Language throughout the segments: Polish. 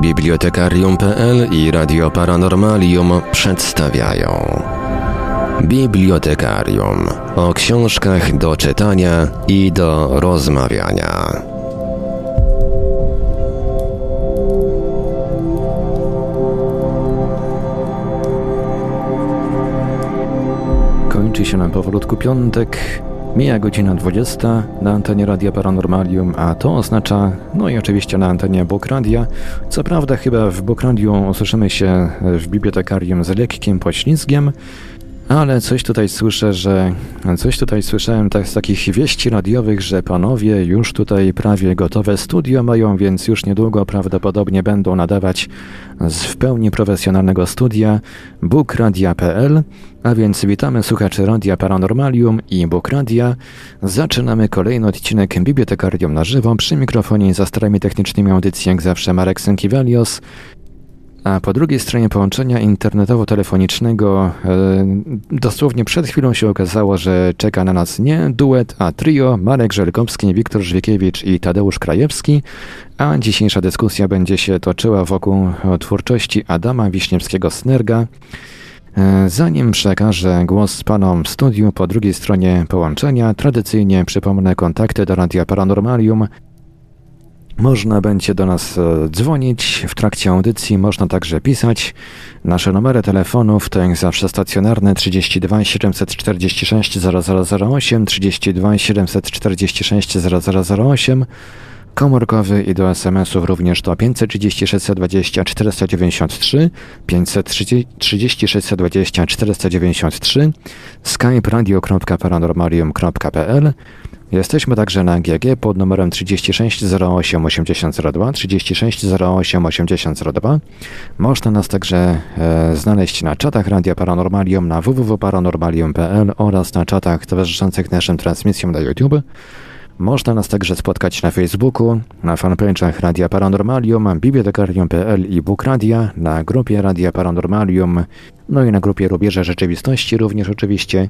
Bibliotekarium.pl i Radio Paranormalium przedstawiają Bibliotekarium o książkach do czytania i do rozmawiania. Kończy się nam powolutku piątek. Mija godzina 20 na antenie Radia Paranormalium, a to oznacza, no i oczywiście na antenie Bokradia. Co prawda chyba w Bokradiu usłyszymy się w bibliotekarium z lekkim poślizgiem, ale coś tutaj słyszę, że coś tutaj słyszałem tak z takich wieści radiowych, że panowie już tutaj prawie gotowe studio mają, więc już niedługo prawdopodobnie będą nadawać z w pełni profesjonalnego studia bookradia.pl. A więc witamy słuchaczy Radia Paranormalium i Bookradia. Zaczynamy kolejny odcinek Bibliotekarium na żywo. Przy mikrofonie za starami technicznymi audycji jak zawsze Marek Sękiewelios. A po drugiej stronie połączenia internetowo-telefonicznego e, dosłownie przed chwilą się okazało, że czeka na nas nie duet, a trio Marek Żelkowski, Wiktor Żwikiewicz i Tadeusz Krajewski, a dzisiejsza dyskusja będzie się toczyła wokół twórczości Adama Wiśniewskiego-Snerga. E, zanim przekażę głos panom w studiu po drugiej stronie połączenia, tradycyjnie przypomnę kontakty do Radia Paranormalium można będzie do nas e, dzwonić w trakcie audycji, można także pisać. Nasze numery telefonów to jak zawsze stacjonarne 32 746 0008, 32 746 0008, komórkowy i do SMS-ów również to 530 620 493, 530 620 493, skype radio.paranormalium.pl Jesteśmy także na GG pod numerem 36 08 8002, 36 08 8002. Można nas także e, znaleźć na czatach Radia Paranormalium na www.paranormalium.pl oraz na czatach towarzyszących naszym transmisjom na YouTube. Można nas także spotkać na Facebooku, na fanpage'ach Radia Paranormalium, bibliotekarium.pl i Book Radia, na grupie Radia Paranormalium, no i na grupie Rubieże Rzeczywistości również oczywiście.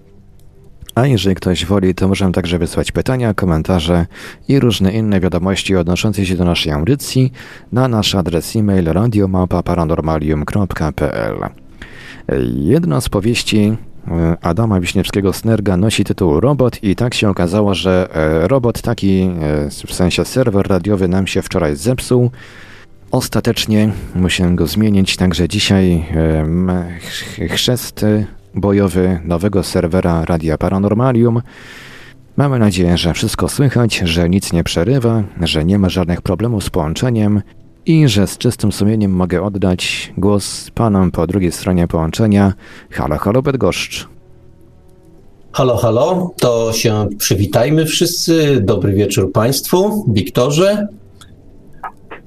A jeżeli ktoś woli, to możemy także wysłać pytania, komentarze i różne inne wiadomości odnoszące się do naszej audycji na nasz adres e-mail radiomałpa-paranormalium.pl Jedna z powieści e, Adama Wiśniewskiego-Snerga nosi tytuł Robot i tak się okazało, że e, robot taki, e, w sensie serwer radiowy nam się wczoraj zepsuł. Ostatecznie musiałem go zmienić, także dzisiaj chrzest bojowy nowego serwera Radia Paranormalium. Mamy nadzieję, że wszystko słychać, że nic nie przerywa, że nie ma żadnych problemów z połączeniem i że z czystym sumieniem mogę oddać głos panom po drugiej stronie połączenia. Halo, halo Bydgoszcz. Halo, halo, to się przywitajmy wszyscy. Dobry wieczór Państwu. Wiktorze.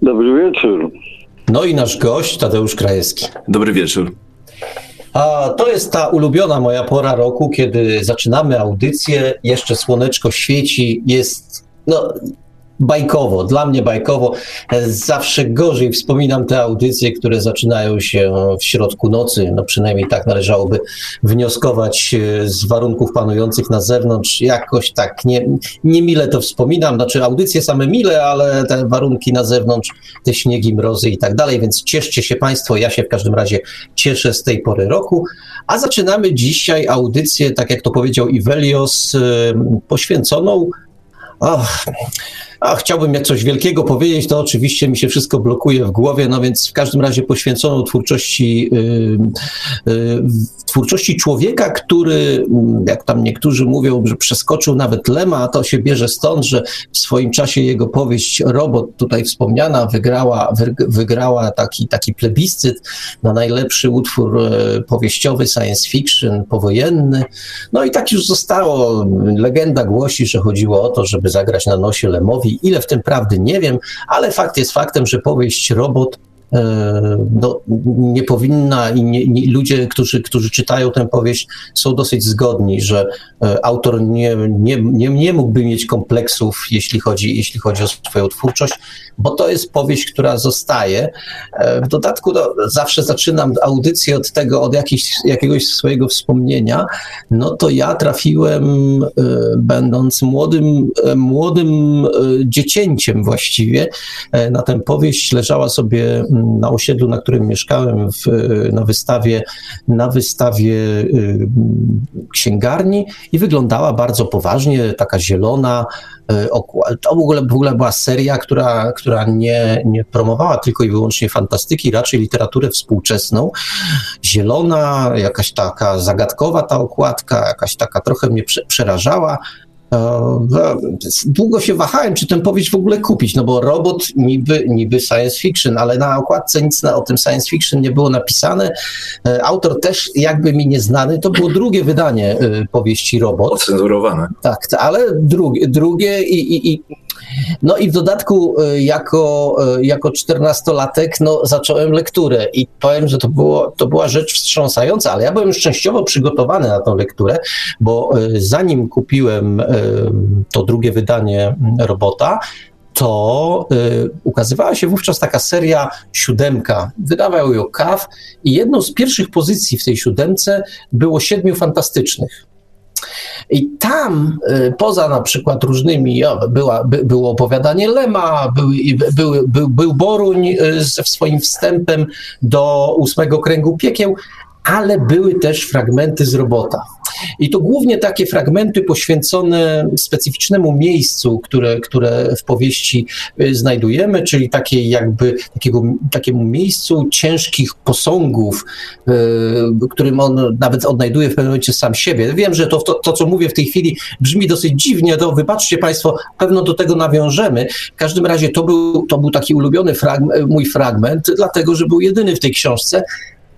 Dobry wieczór. No i nasz gość Tadeusz Krajewski. Dobry wieczór. A to jest ta ulubiona moja pora roku, kiedy zaczynamy audycję, jeszcze słoneczko świeci, jest no, bajkowo, dla mnie bajkowo. Zawsze gorzej wspominam te audycje, które zaczynają się w środku nocy. No przynajmniej tak należałoby wnioskować e, z warunków panujących na zewnątrz. Jakoś tak nie, nie mile to wspominam. Znaczy audycje same mile, ale te warunki na zewnątrz, te śniegi, mrozy i tak dalej. Więc cieszcie się Państwo. Ja się w każdym razie cieszę z tej pory roku. A zaczynamy dzisiaj audycję, tak jak to powiedział Ivelios, e, poświęconą Och, a chciałbym mieć coś wielkiego powiedzieć, to oczywiście mi się wszystko blokuje w głowie, no więc w każdym razie poświęcono twórczości, yy, yy, twórczości człowieka, który, jak tam niektórzy mówią, że przeskoczył nawet Lema, a to się bierze stąd, że w swoim czasie jego powieść Robot, tutaj wspomniana, wygrała, wygrała taki, taki plebiscyt na najlepszy utwór e, powieściowy, science fiction, powojenny. No i tak już zostało. Legenda głosi, że chodziło o to, żeby zagrać na nosie Lemowi Ile w tym prawdy nie wiem, ale fakt jest faktem, że powieść Robot no, nie powinna i nie, nie, ludzie, którzy, którzy czytają tę powieść, są dosyć zgodni, że e, autor nie, nie, nie, nie mógłby mieć kompleksów, jeśli chodzi, jeśli chodzi o swoją twórczość, bo to jest powieść, która zostaje. E, w dodatku no, zawsze zaczynam audycję od tego, od jakiś, jakiegoś swojego wspomnienia. No to ja trafiłem, będąc młodym, młodym dziecięciem właściwie, na tę powieść leżała sobie na osiedlu, na którym mieszkałem, w, na wystawie, na wystawie y, księgarni i wyglądała bardzo poważnie, taka zielona, y, to w ogóle, w ogóle była seria, która, która nie, nie promowała tylko i wyłącznie fantastyki, raczej literaturę współczesną. Zielona, jakaś taka zagadkowa ta okładka, jakaś taka trochę mnie przerażała. No, długo się wahałem, czy tę powieść w ogóle kupić, no bo robot niby, niby science fiction, ale na okładce nic na, o tym science fiction nie było napisane. E, autor też jakby mi nieznany, to było drugie wydanie e, powieści Robot. Ocenzurowane. Tak, ale drugie, drugie i, i, i no i w dodatku e, jako, jako czternastolatek no, zacząłem lekturę i powiem, że to, było, to była rzecz wstrząsająca, ale ja byłem już częściowo przygotowany na tę lekturę, bo zanim kupiłem to drugie wydanie robota, to y, ukazywała się wówczas taka seria siódemka. Wydawał ją KAF i jedną z pierwszych pozycji w tej siódemce było siedmiu fantastycznych. I tam, y, poza na przykład różnymi, była, by, było opowiadanie Lema, był, był, był, był Boruń y, ze swoim wstępem do ósmego kręgu piekieł, ale były też fragmenty z robota. I to głównie takie fragmenty poświęcone specyficznemu miejscu, które, które w powieści y, znajdujemy, czyli takiej jakby takiego, takiemu miejscu ciężkich posągów, yy, którym on nawet odnajduje w pewnym momencie sam siebie. Wiem, że to, to, to, co mówię w tej chwili brzmi dosyć dziwnie, to wybaczcie Państwo, pewno do tego nawiążemy. W każdym razie to był, to był taki ulubiony mój fragment, dlatego, że był jedyny w tej książce,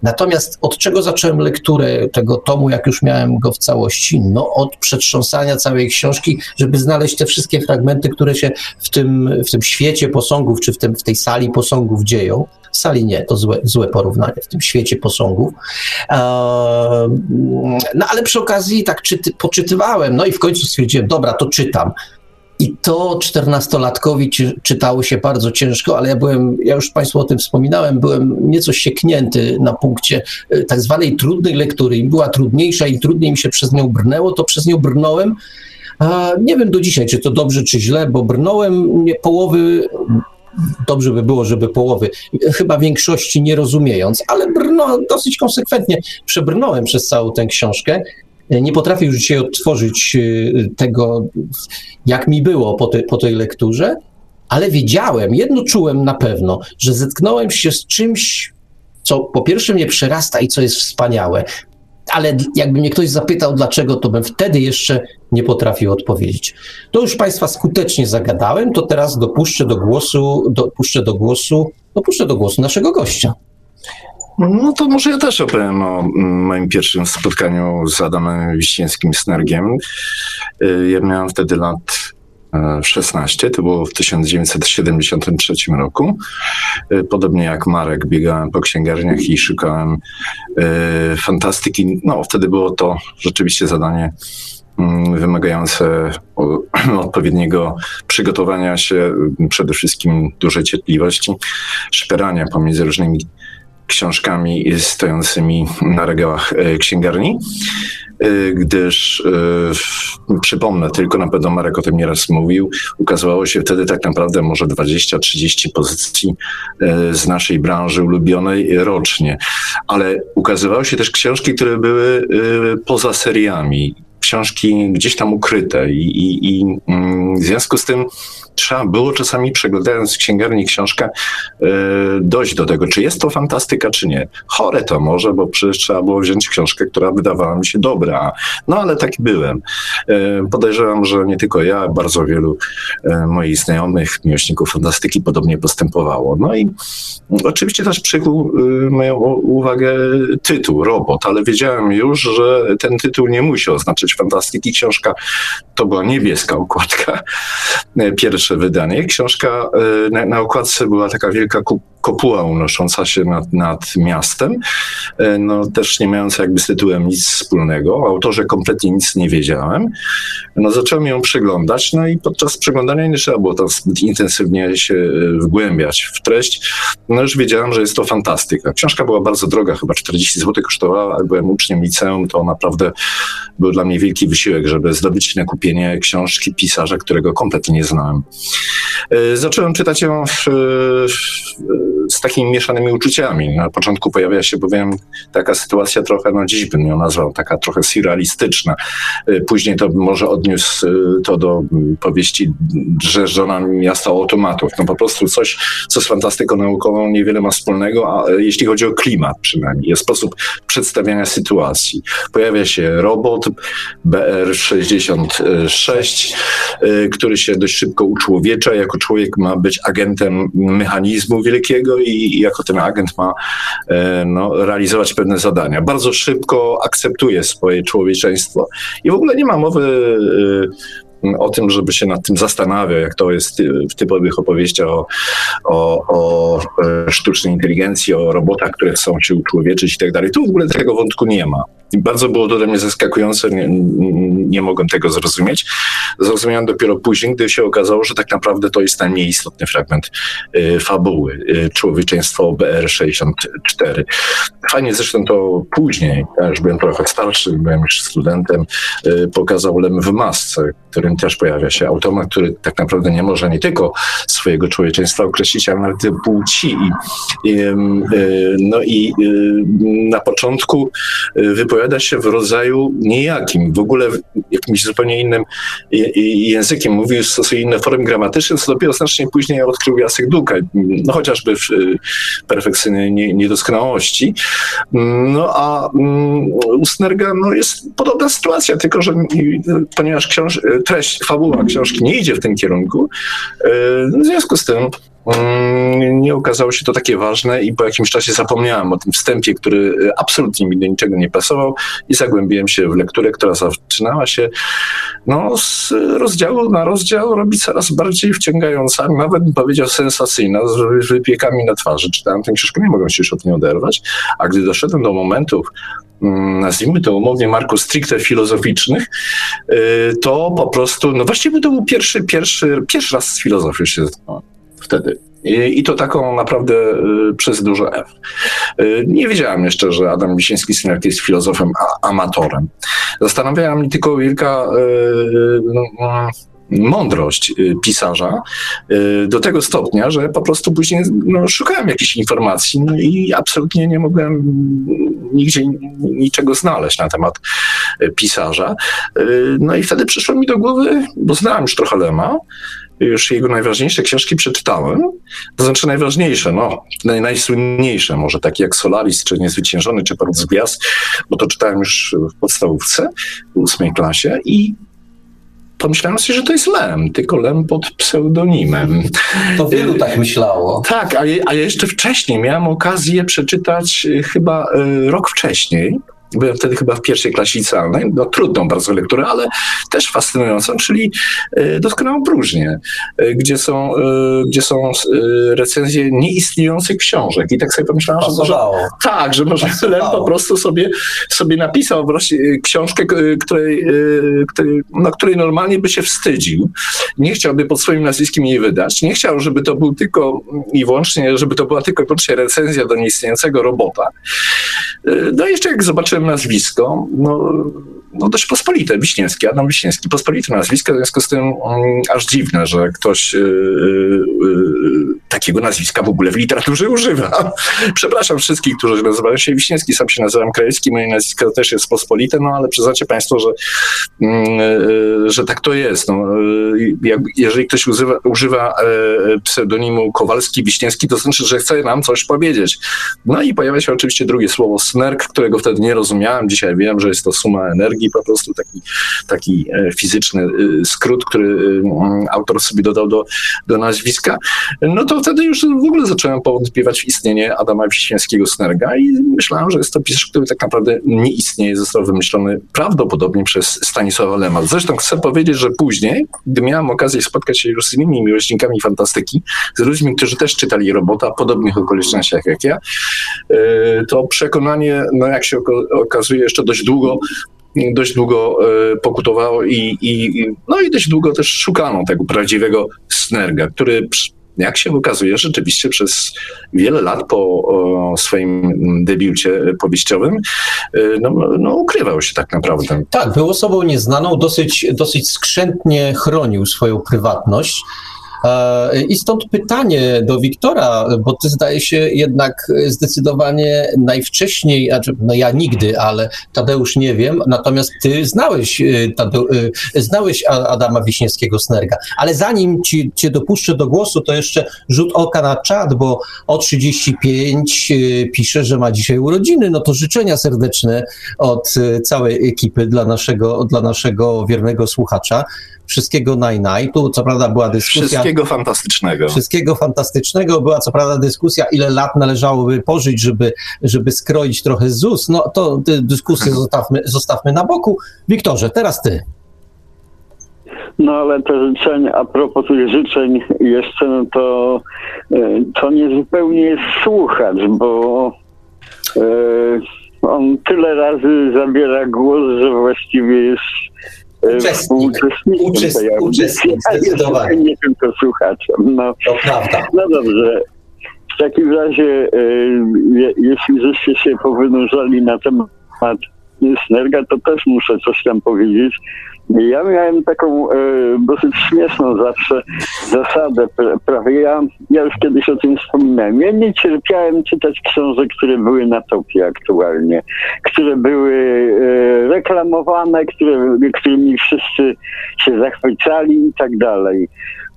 Natomiast od czego zacząłem lekturę tego tomu, jak już miałem go w całości? No od przetrząsania całej książki, żeby znaleźć te wszystkie fragmenty, które się w tym, w tym świecie posągów, czy w, tym, w tej sali posągów dzieją. Sali nie, to złe, złe porównanie, w tym świecie posągów. Eee, no ale przy okazji tak czyty, poczytywałem, no i w końcu stwierdziłem, dobra, to czytam. I to czternastolatkowi czytało się bardzo ciężko, ale ja byłem, ja już Państwu o tym wspominałem, byłem nieco sieknięty na punkcie e, tak zwanej trudnej lektury. Im była trudniejsza i trudniej mi się przez nią brnęło, to przez nią brnąłem. A nie wiem do dzisiaj, czy to dobrze, czy źle, bo brnąłem połowy dobrze by było, żeby połowy, chyba większości nie rozumiejąc, ale brno, dosyć konsekwentnie przebrnąłem przez całą tę książkę nie potrafię już dzisiaj odtworzyć y, tego, jak mi było po, te, po tej lekturze, ale wiedziałem, jedno czułem na pewno, że zetknąłem się z czymś, co po pierwsze mnie przerasta i co jest wspaniałe, ale jakby mnie ktoś zapytał, dlaczego, to bym wtedy jeszcze nie potrafił odpowiedzieć. To już Państwa skutecznie zagadałem, to teraz dopuszczę do głosu, dopuszczę do głosu, dopuszczę do głosu naszego gościa. No to może ja też opowiem o moim pierwszym spotkaniu z Adamem Wiśniewskim Snergiem. Y, ja miałem wtedy lat 16, e, to było w 1973 roku. Y, podobnie jak Marek, biegałem po księgarniach i szukałem y, fantastyki. No, wtedy było to rzeczywiście zadanie mm, wymagające odpowiedniego przygotowania się, przede wszystkim dużej cierpliwości, szperania pomiędzy różnymi książkami stojącymi na regałach e, księgarni, e, gdyż e, przypomnę, tylko na pewno Marek o tym nieraz mówił, ukazywało się wtedy tak naprawdę może 20-30 pozycji z naszej branży ulubionej rocznie, ale ukazywały się też książki, które były poza seriami, książki gdzieś tam ukryte i, i, i mm, w związku z tym trzeba było czasami przeglądając w księgarni książkę yy, dojść do tego, czy jest to fantastyka, czy nie. Chore to może, bo przecież trzeba było wziąć książkę, która wydawała mi się dobra. No ale taki byłem. Yy, podejrzewam, że nie tylko ja, bardzo wielu yy, moich znajomych, miłośników fantastyki podobnie postępowało. No i oczywiście też przykuł moją uwagę tytuł, Robot, ale wiedziałem już, że ten tytuł nie musi oznaczać fantastyki. Książka to była niebieska okładka. Pierwszy pierwsze wydanie. Książka y, na, na okładce była taka wielka kopuła unosząca się nad, nad miastem, y, no też nie mająca jakby z tytułem nic wspólnego. O autorze kompletnie nic nie wiedziałem. No zacząłem ją przeglądać, no i podczas przeglądania nie trzeba było tam zbyt intensywnie się y, wgłębiać w treść. No już wiedziałem, że jest to fantastyka. Książka była bardzo droga, chyba 40 zł kosztowała, jak byłem uczniem liceum, to naprawdę był dla mnie wielki wysiłek, żeby zdobyć na kupienie książki pisarza, którego kompletnie nie znałem. E, zacząłem czytać ją w, w z takimi mieszanymi uczuciami. Na początku pojawia się bowiem taka sytuacja trochę, no dziś bym ją nazwał, taka trochę surrealistyczna. Później to może odniósł to do powieści Drzeżdżona Miasta Automatów. No po prostu coś, co z fantastyką naukową niewiele ma wspólnego, a jeśli chodzi o klimat przynajmniej, sposób przedstawiania sytuacji. Pojawia się robot BR-66, który się dość szybko uczłowiecza. Jako człowiek ma być agentem mechanizmu wielkiego i jako ten agent ma e, no, realizować pewne zadania. Bardzo szybko akceptuje swoje człowieczeństwo i w ogóle nie ma mowy e, o tym, żeby się nad tym zastanawiał, jak to jest w typowych opowieściach o, o, o e, sztucznej inteligencji, o robotach, które chcą się uczłowieczyć i tak dalej. Tu w ogóle tego wątku nie ma. I bardzo było to dla mnie zaskakujące, nie, nie mogłem tego zrozumieć. Zrozumiałem dopiero później, gdy się okazało, że tak naprawdę to jest najmniej istotny fragment y, fabuły, y, człowieczeństwo BR-64. Fajnie zresztą to później, ja już byłem trochę starszy, byłem już studentem, y, pokazał Lem w masce, którym też pojawia się automat, który tak naprawdę nie może nie tylko swojego człowieczeństwa określić, ale nawet płci. I, i, no i na początku wypowiada wypowiada się w rodzaju niejakim, w ogóle jakimś zupełnie innym językiem, mówił, stosuje inne formy gramatyczne, co dopiero znacznie później odkrył Jacek Duka, no chociażby w y, perfekcyjnej niedoskonałości. No a mm, u Snerga no, jest podobna sytuacja, tylko że ponieważ książ- treść, fabuła książki nie idzie w tym kierunku, y, w związku z tym Mm, nie okazało się to takie ważne i po jakimś czasie zapomniałem o tym wstępie, który e, absolutnie mi do niczego nie pasował i zagłębiłem się w lekturę, która zaczynała się no, z rozdziału na rozdział robi coraz bardziej wciągająca, nawet bym powiedział sensacyjna, z wypiekami na twarzy. Czytałem tę książkę, nie mogłem się już od niej oderwać, a gdy doszedłem do momentów, nazwijmy to umownie Marku, stricte filozoficznych, e, to po prostu, no właściwie to był pierwszy, pierwszy, pierwszy raz z filozofią się wtedy. I, to taką naprawdę y, przez duże F. Y, nie wiedziałem jeszcze, że Adam Wisiński synek jest filozofem a, amatorem. Zastanawiała mnie tylko wielka y, mądrość pisarza do tego stopnia, że po prostu później no, szukałem jakichś informacji no i absolutnie nie mogłem nigdzie niczego znaleźć na temat pisarza. No i wtedy przyszło mi do głowy, bo znałem już trochę Lema, już jego najważniejsze książki przeczytałem, to znaczy najważniejsze, no, naj, najsłynniejsze, może takie jak Solaris, czy Niezwyciężony, czy Porut z Gwiazd, bo to czytałem już w podstawówce, w ósmej klasie i pomyślałem sobie, że to jest Lem, tylko Lem pod pseudonimem. To wielu tak myślało. Tak, a, a jeszcze wcześniej miałem okazję przeczytać y, chyba y, rok wcześniej, byłem wtedy chyba w pierwszej klasie licealnej, no trudną bardzo lekturę, ale też fascynującą, czyli e, Doskonałą próżnię, e, gdzie są, e, gdzie są recenzje nieistniejących książek. I tak sobie pomyślałem, że może, tak, że może Lem po prostu sobie, sobie napisał wreszcie książkę, której, której, no, której normalnie by się wstydził. Nie chciałby pod swoim nazwiskiem jej wydać. Nie chciał, żeby to był tylko i wyłącznie, żeby to była tylko i wyłącznie recenzja do nieistniejącego robota. No i jeszcze jak zobaczyłem nazwisko, no, no dość pospolite, Wiśniewski, Adam Wiśniewski, pospolite nazwisko, w związku z tym um, aż dziwne, że ktoś yy, yy, takiego nazwiska w ogóle w literaturze używa. Przepraszam wszystkich, którzy nazywają się Wiśniewski, sam się nazywam Krajewski, moje nazwisko też jest pospolite, no ale przyznacie Państwo, że, yy, że tak to jest. No, jak, jeżeli ktoś używa, używa pseudonimu Kowalski-Wiśniewski, to znaczy, że chce nam coś powiedzieć. No i pojawia się oczywiście drugie słowo snerk, którego wtedy nie rozumiałem. Dzisiaj wiem, że jest to suma energii, po prostu taki, taki e, fizyczny e, skrót, który e, autor sobie dodał do, do nazwiska. No to wtedy już w ogóle zacząłem powątpiewać w istnienie Adama Wiśniewskiego Snerga i myślałem, że jest to pisarz, który tak naprawdę nie istnieje, został wymyślony prawdopodobnie przez Stanisława Lema. Zresztą chcę powiedzieć, że później, gdy miałem okazję spotkać się już z innymi miłośnikami fantastyki, z ludźmi, którzy też czytali robota w podobnych okolicznościach jak ja, to przekonanie, no jak się okazuje, jeszcze dość długo dość długo e, pokutowało i, i, no i dość długo też szukano tego prawdziwego Snerga, który jak się okazuje, rzeczywiście przez wiele lat po swoim debiucie powieściowym e, no, no, ukrywał się tak naprawdę. Tak, był osobą nieznaną, dosyć, dosyć skrzętnie chronił swoją prywatność. E, I stąd pytanie do Wiktora, bo ty zdaje się jednak zdecydowanie najwcześniej, znaczy, no ja nigdy, ale Tadeusz nie wiem, natomiast ty znałeś, e, Tadeu, e, znałeś Adama Wiśniewskiego-Snerga, ale zanim ci, cię dopuszczę do głosu, to jeszcze rzut oka na czat, bo o 35 pisze, że ma dzisiaj urodziny, no to życzenia serdeczne od całej ekipy dla naszego, dla naszego wiernego słuchacza. Wszystkiego naj, naj. Tu co prawda była dyskusja. Wszystkiego fantastycznego. Wszystkiego fantastycznego. Była co prawda dyskusja, ile lat należałoby pożyć, żeby, żeby skroić trochę ZUS. No to dyskusję mhm. zostawmy, zostawmy na boku. Wiktorze, teraz ty. No ale te życzenia, a propos tych życzeń jeszcze, no to, e, to nie zupełnie jest słuchacz, bo e, on tyle razy zabiera głos, że właściwie jest Uczestnik, uczestnik, uczestnik zdecydowanie. Nie tylko słuchaczem. No, to prawda. No dobrze. W takim razie, e, jeśli żeście się powynurzali na temat Snerga, to też muszę coś tam powiedzieć. Ja miałem taką e, dosyć śmieszną zawsze zasadę, prawie ja, ja już kiedyś o tym wspominałem. Ja nie cierpiałem czytać książek, które były na topie aktualnie, które były e, reklamowane, które, którymi wszyscy się zachwycali i tak dalej.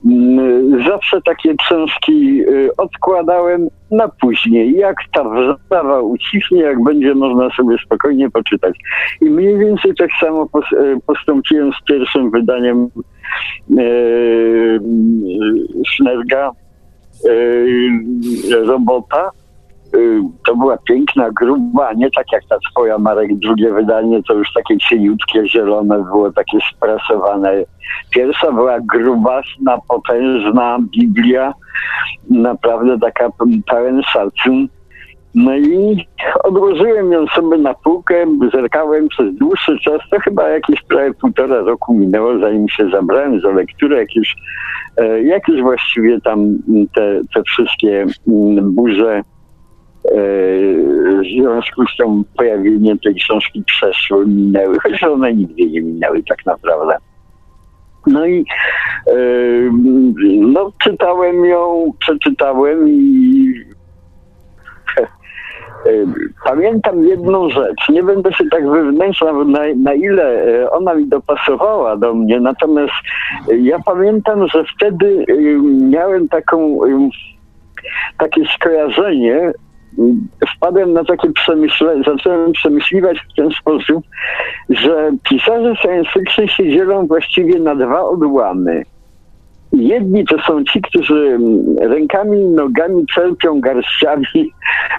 Mm, zawsze takie książki y, odkładałem na później. Jak ta wrzawa ucichnie, jak będzie można sobie spokojnie poczytać. I mniej więcej tak samo y, postąpiłem z pierwszym wydaniem Sznerga e, Robota Y, to była piękna, gruba, nie tak jak ta twoja Marek, drugie wydanie to już takie cieniutkie, zielone, było takie sprasowane. Pierwsza była grubasna, potężna Biblia, naprawdę taka pełen szacun. No i odłożyłem ją sobie na półkę, zerkałem przez dłuższy czas, to chyba jakieś prawie półtora roku minęło, zanim się zabrałem za lekturę, jak już, e, jak już właściwie tam te, te wszystkie mm, burze w związku z tym pojawieniem tej książki przeszły, minęły, chociaż one nigdy nie minęły tak naprawdę. No i no, czytałem ją, przeczytałem i Pamiętam jedną rzecz, nie będę się tak wewnętrzna, na, na ile e, ona mi dopasowała do mnie, natomiast ja pamiętam, że wtedy miałem taką, takie skojarzenie wpadłem na takie przemyślenie, zacząłem przemyśliwać w ten sposób, że pisarze science fiction się dzielą właściwie na dwa odłamy. Jedni to są ci, którzy rękami i nogami czerpią garściami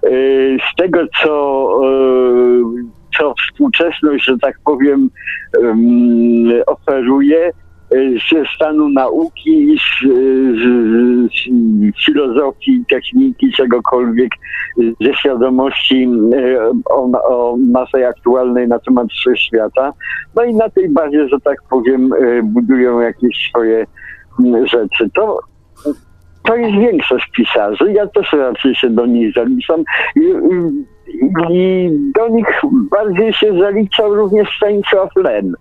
y, z tego, co, y, co współczesność, że tak powiem, oferuje ze stanu nauki, z, z, z filozofii, techniki, czegokolwiek, ze świadomości o, o aktualnej na temat wszechświata. No i na tej bazie, że tak powiem, budują jakieś swoje rzeczy. To to jest większość pisarzy. Ja też raczej się do nich zaliczam. I, i do nich bardziej się zaliczał również Stanisław Len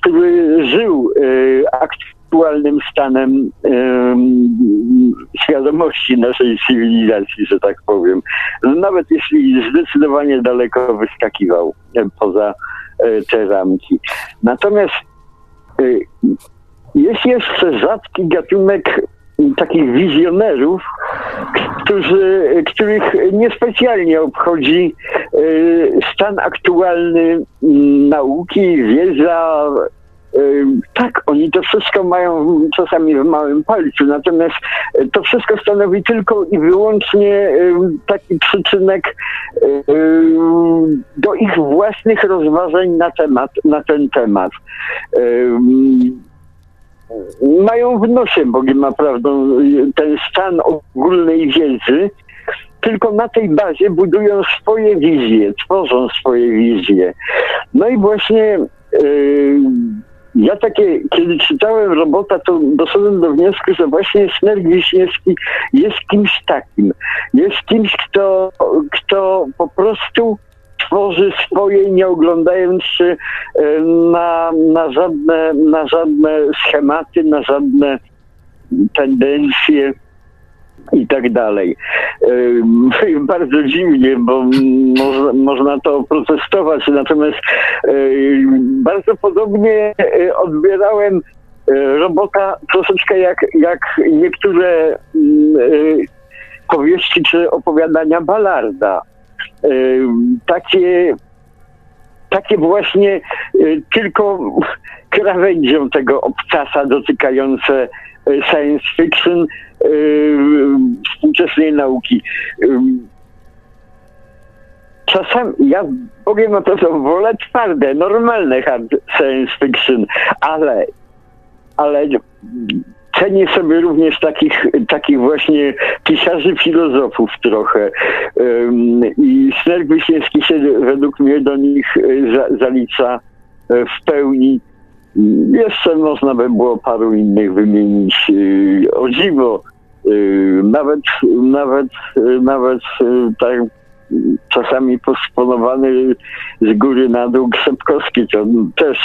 który żył e, aktualnym stanem świadomości naszej cywilizacji, że tak powiem. Nawet jeśli zdecydowanie daleko wyskakiwał e, poza e, te ramki. Natomiast jest jeszcze rzadki gatunek takich wizjonerów, którzy, których niespecjalnie obchodzi y, stan aktualny nauki, wiedza. Y, tak, oni to wszystko mają czasami w małym palcu, natomiast to wszystko stanowi tylko i wyłącznie taki przyczynek do ich własnych rozważań na temat, na ten temat mają w nosie Bogiem naprawdę ten stan ogólnej wiedzy, tylko na tej bazie budują swoje wizje, tworzą swoje wizje. No i właśnie yy, ja takie, kiedy czytałem robota, to doszedłem do wniosku, że właśnie Snerk Wiśniewski jest kimś takim. Jest kimś, kto, kto po prostu tworzy swoje, nie oglądając się e, na, na, żadne, na żadne schematy, na żadne tendencje i tak dalej. Bardzo dziwnie, bo można, można to protestować, natomiast bardzo podobnie odbierałem robota troszeczkę jak, jak niektóre powieści czy opowiadania Ballarda. Takie, takie właśnie tylko krawędzią tego obcasa dotykające science fiction współczesnej nauki. Czasami ja powiem o to, że wolę twarde, normalne hard science fiction, ale, ale cenię sobie również takich, takich właśnie pisarzy filozofów trochę. I Snerk Wiśniewski się według mnie do nich za, zalicza w pełni. Jeszcze można by było paru innych wymienić. O dziwo, nawet, nawet, nawet tak czasami posponowany z góry na dół Krzepkowski, to też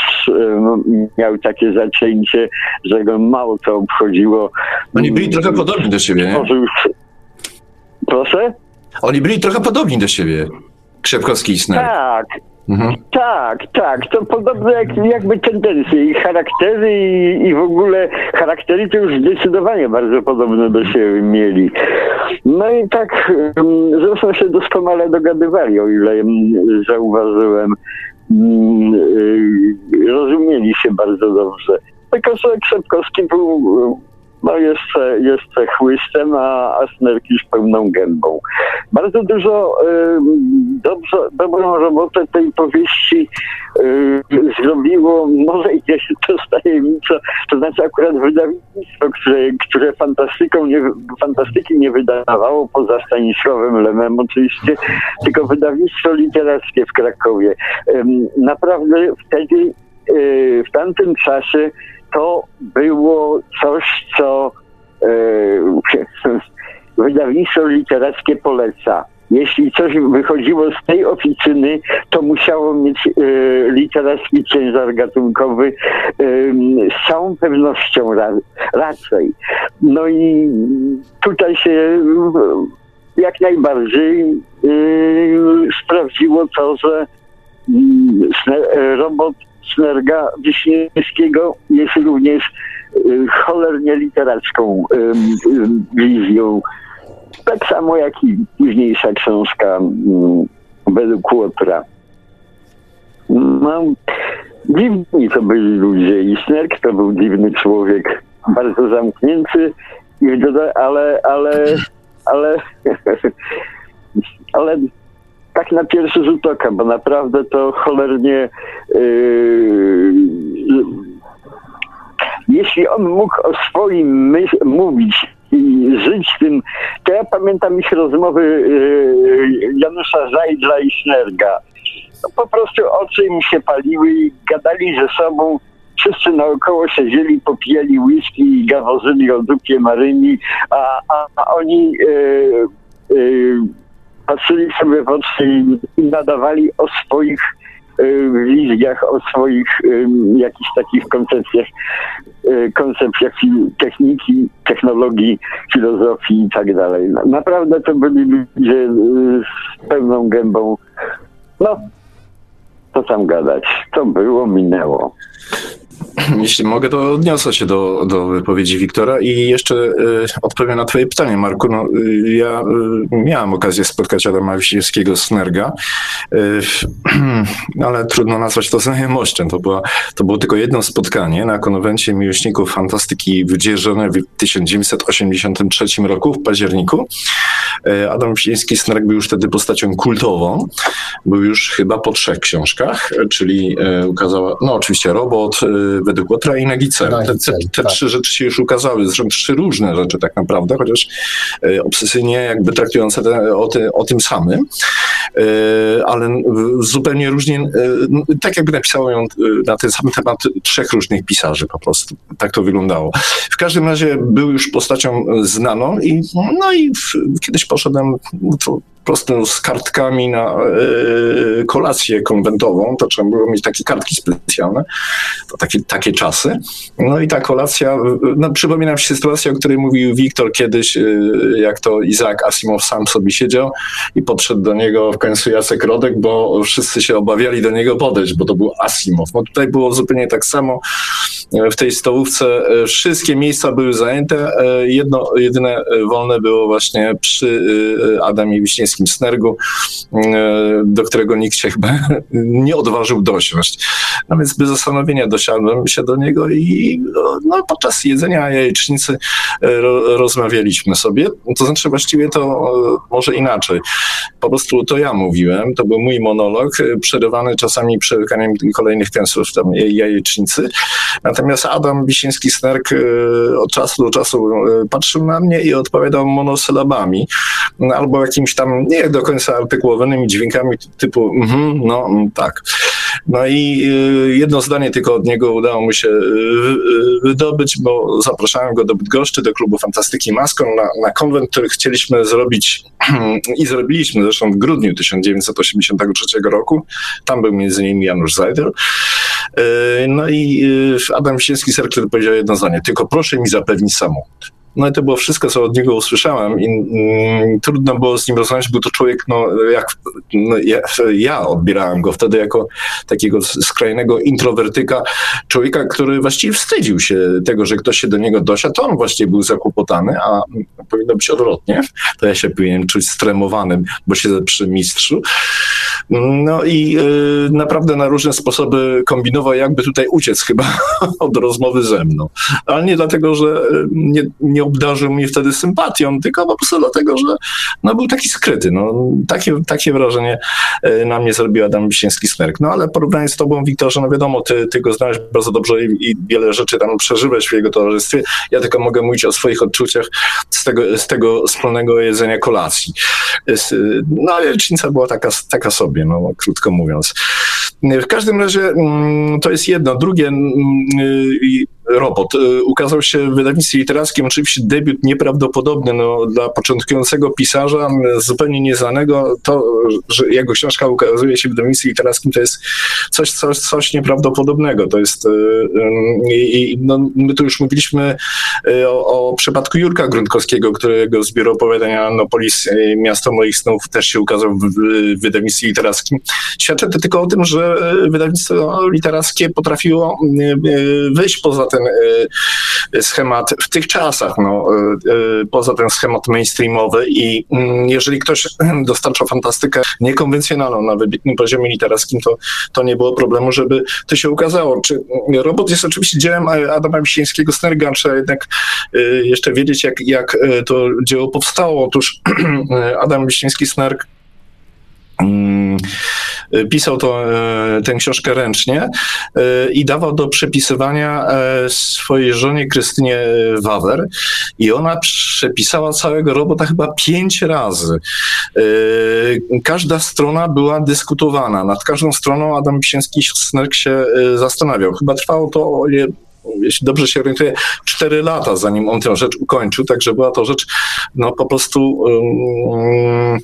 miał takie zacięcie, że go mało to obchodziło. Oni byli trochę podobni do siebie, nie? Proszę? Oni byli trochę podobni do siebie. Krzepkowski i Sner. Tak, Mhm. Tak, tak. To podobne jak, jakby tendencje i charaktery i, i w ogóle charaktery to już zdecydowanie bardzo podobne do siebie mieli. No i tak zresztą się doskonale dogadywali, o ile zauważyłem. Mm, y, rozumieli się bardzo dobrze. Tylko, że Krzepkowski był no jeszcze, jeszcze chłystem, a, a Snerkisz pełną gębą. Bardzo dużo y, dobrze, dobrą robotę tej powieści y, zrobiło, może i gdzieś to tajemnica, to znaczy akurat wydawnictwo, które, które fantastyką nie, fantastyki nie wydawało, poza Stanisławem Lemem oczywiście, tylko wydawnictwo literackie w Krakowie. Y, naprawdę wtedy, y, w tamtym czasie to było coś, co e, wydawnictwo literackie poleca. Jeśli coś wychodziło z tej oficyny, to musiało mieć e, literacki ciężar gatunkowy e, z całą pewnością ra, raczej. No i tutaj się jak najbardziej e, sprawdziło to, że mm, robot Sznerga Wiśniewskiego jest również y, cholernie literacką wizją. Tak samo jak i późniejsza książka według Łotra. No, dziwni to byli ludzie i Snerk to był dziwny człowiek, bardzo zamknięty, ale, ale, ale, ale tak na pierwszy rzut oka, bo naprawdę to cholernie yy, jeśli on mógł o swoim myśl, mówić i żyć tym, to ja pamiętam ich rozmowy yy, Janusza Zajdla i Sznerga. No, po prostu oczy im się paliły i gadali ze sobą. Wszyscy naokoło siedzieli, popijali whisky i gawozyli o dupie Maryni, a, a, a oni yy, yy patrzyli sobie w oczy i nadawali o swoich y, wizjach, o swoich y, jakichś takich koncepcjach, y, koncepcjach techniki, technologii, filozofii i tak dalej. Naprawdę to byli ludzie z pełną gębą. No, co tam gadać. To było, minęło. Jeśli mogę, to odniosę się do, do wypowiedzi Wiktora i jeszcze y, odpowiem na twoje pytanie, Marku. No, y, ja y, miałem okazję spotkać Adama Wiśniewskiego z Nerga, ale trudno nazwać to znajomością. To, była, to było tylko jedno spotkanie na konwencie miłośników fantastyki w Dzierżonie w 1983 roku, w październiku. Adam Wiśniewski Snerg był już wtedy postacią kultową. Był już chyba po trzech książkach, czyli ukazała, no oczywiście Robot, według Łotra i Nagice. Te, te, te tak. trzy rzeczy się już ukazały, zresztą trzy różne rzeczy tak naprawdę, chociaż e, obsesyjnie jakby traktujące te, o, o tym samym, e, ale zupełnie różnie, e, tak jakby napisało ją na ten sam temat trzech różnych pisarzy po prostu. Tak to wyglądało. W każdym razie był już postacią znaną i no i kiedyś poszedłem, no to prostu z kartkami na e, kolację konwentową, to trzeba było mieć takie kartki specjalne, to takie, takie czasy. No i ta kolacja, no, przypomina mi się sytuacja, o której mówił Wiktor kiedyś, e, jak to Izak Asimow sam sobie siedział i podszedł do niego w końcu Jacek Rodek, bo wszyscy się obawiali do niego podejść, bo to był Asimow. No tutaj było zupełnie tak samo w tej stołówce. Wszystkie miejsca były zajęte, jedno, jedyne wolne było właśnie przy Adamie Wiśniewskim Snergu, do którego nikt się chyba nie odważył dosiąść. No więc bez zastanowienia dosiadłem się do niego i no, podczas jedzenia jajecznicy rozmawialiśmy sobie. To znaczy właściwie to może inaczej. Po prostu to ja mówiłem, to był mój monolog, przerywany czasami przerykaniem kolejnych kęsów tam jajecznicy. Natomiast Adam Wiśniewski-Snerk od czasu do czasu patrzył na mnie i odpowiadał monosylabami albo jakimś tam, nie do końca artykułowanymi dźwiękami typu mm, no mm, tak. No i y, jedno zdanie tylko od niego udało mu się y, y, wydobyć, bo zapraszałem go do Bydgoszczy, do klubu Fantastyki Maskon na, na konwent, który chcieliśmy zrobić i zrobiliśmy zresztą w grudniu 1983 roku. Tam był między innymi Janusz Zajdel. No i Adam Wisiński Serkler powiedział jedno zdanie, tylko proszę mi zapewnić samochód. No i to było wszystko, co od niego usłyszałem i mm, trudno było z nim rozmawiać. Był to człowiek, no jak no, ja, ja, odbierałem go wtedy jako takiego skrajnego introwertyka, człowieka, który właściwie wstydził się tego, że ktoś się do niego dosiadł. To on właściwie był zakłopotany, a powinno być odwrotnie. To ja się powinienem czuć stremowanym, bo siedzę przy mistrzu. No i y, naprawdę na różne sposoby kombinował, jakby tutaj uciec chyba od rozmowy ze mną. Ale nie dlatego, że y, nie, nie obdarzył mnie wtedy sympatią, tylko po prostu dlatego, że no, był taki skryty. No, takie, takie wrażenie y, na mnie zrobił Adam Wiśniewski-Smerk. No ale porównanie z tobą, Wiktorze, no wiadomo, ty, ty go znałeś bardzo dobrze i, i wiele rzeczy tam przeżyłeś w jego towarzystwie. Ja tylko mogę mówić o swoich odczuciach z tego, z tego wspólnego jedzenia kolacji. No ale lecznica była taka, taka sobie, no krótko mówiąc. W każdym razie mm, to jest jedno. Drugie, mm, robot. Y, ukazał się w wydawnictwie literackim, oczywiście debiut nieprawdopodobny no, dla początkującego pisarza, zupełnie nieznanego. To, że jego książka ukazuje się w wydawnictwie literackim, to jest coś, coś, coś nieprawdopodobnego. To jest, y, y, i, no, my tu już mówiliśmy o, o przypadku Jurka Grundkowskiego, którego zbiór opowiadania Nopolis, Miasto moich snów też się ukazał w, w wydawnictwie literackim. Świadczy to tylko o tym, że wydawnictwo literackie potrafiło wyjść poza ten ten schemat w tych czasach, no, e, e, poza ten schemat mainstreamowy i mm, jeżeli ktoś dostarcza fantastykę niekonwencjonalną na wybitnym poziomie literackim, to, to nie było problemu, żeby to się ukazało. Czy mm, robot jest oczywiście dziełem Adama Wisińskiego Snerga, trzeba jednak e, jeszcze wiedzieć, jak, jak to dzieło powstało. Otóż Adam Wiśnieński Snerg Pisał to, e, tę książkę ręcznie e, i dawał do przepisywania e, swojej żonie Krystynie Wawer i ona przepisała całego robota chyba pięć razy. Każda strona była dyskutowana. Nad każdą stroną Adam Pisiński Snerk się zastanawiał. Chyba trwało to jeśli dobrze się orientuję, cztery lata, zanim on tę rzecz ukończył, także była to rzecz no po prostu um,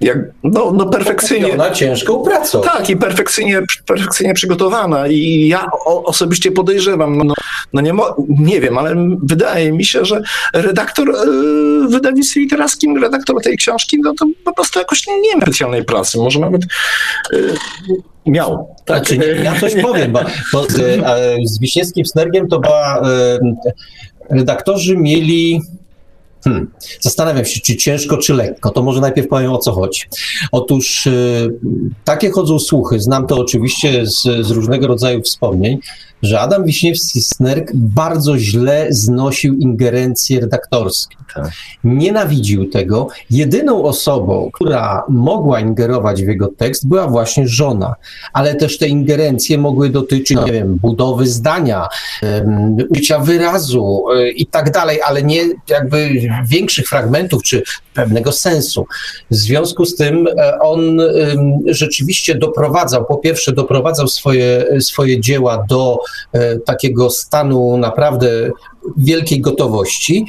jak, no, no perfekcyjnie. Na ciężką pracą. Tak, i perfekcyjnie, perfekcyjnie przygotowana. I ja o, osobiście podejrzewam, no, no nie, nie wiem, ale wydaje mi się, że redaktor yy, wydawnictwie literackim, redaktor tej książki, no to po prostu jakoś nie ma specjalnej pracy. Może nawet yy, miał. Tak, czy nie, ja coś powiem, bo, bo z, z Wiśniewskim Snergiem to była, redaktorzy mieli Hmm. Zastanawiam się, czy ciężko, czy lekko. To może najpierw powiem o co chodzi. Otóż y, takie chodzą słuchy, znam to oczywiście z, z różnego rodzaju wspomnień, że Adam Wiśniewski-Snerk bardzo źle znosił ingerencje redaktorskie. Tak. Nienawidził tego. Jedyną osobą, która mogła ingerować w jego tekst, była właśnie żona. Ale też te ingerencje mogły dotyczyć, nie wiem, budowy zdania, um, użycia wyrazu y, i tak dalej, ale nie jakby większych fragmentów czy pewnego sensu. W związku z tym e, on rzeczywiście doprowadzał, po pierwsze doprowadzał swoje, swoje dzieła do e, takiego stanu naprawdę wielkiej gotowości,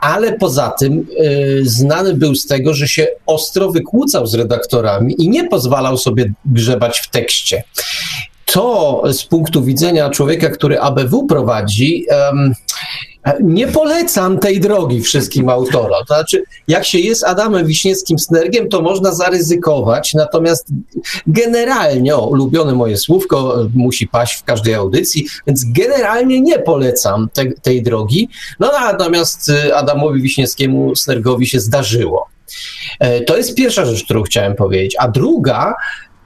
ale poza tym y, znany był z tego, że się ostro wykłócał z redaktorami i nie pozwalał sobie grzebać w tekście. To z punktu widzenia człowieka, który ABW prowadzi, nie polecam tej drogi wszystkim autorom. To znaczy, jak się jest Adamem Wiśniewskim Snergiem, to można zaryzykować, natomiast generalnie, o, ulubione moje słówko, musi paść w każdej audycji, więc generalnie nie polecam te, tej drogi. No natomiast y, Adamowi Wiśniewskiemu Snergowi się zdarzyło. E, to jest pierwsza rzecz, którą chciałem powiedzieć. A druga,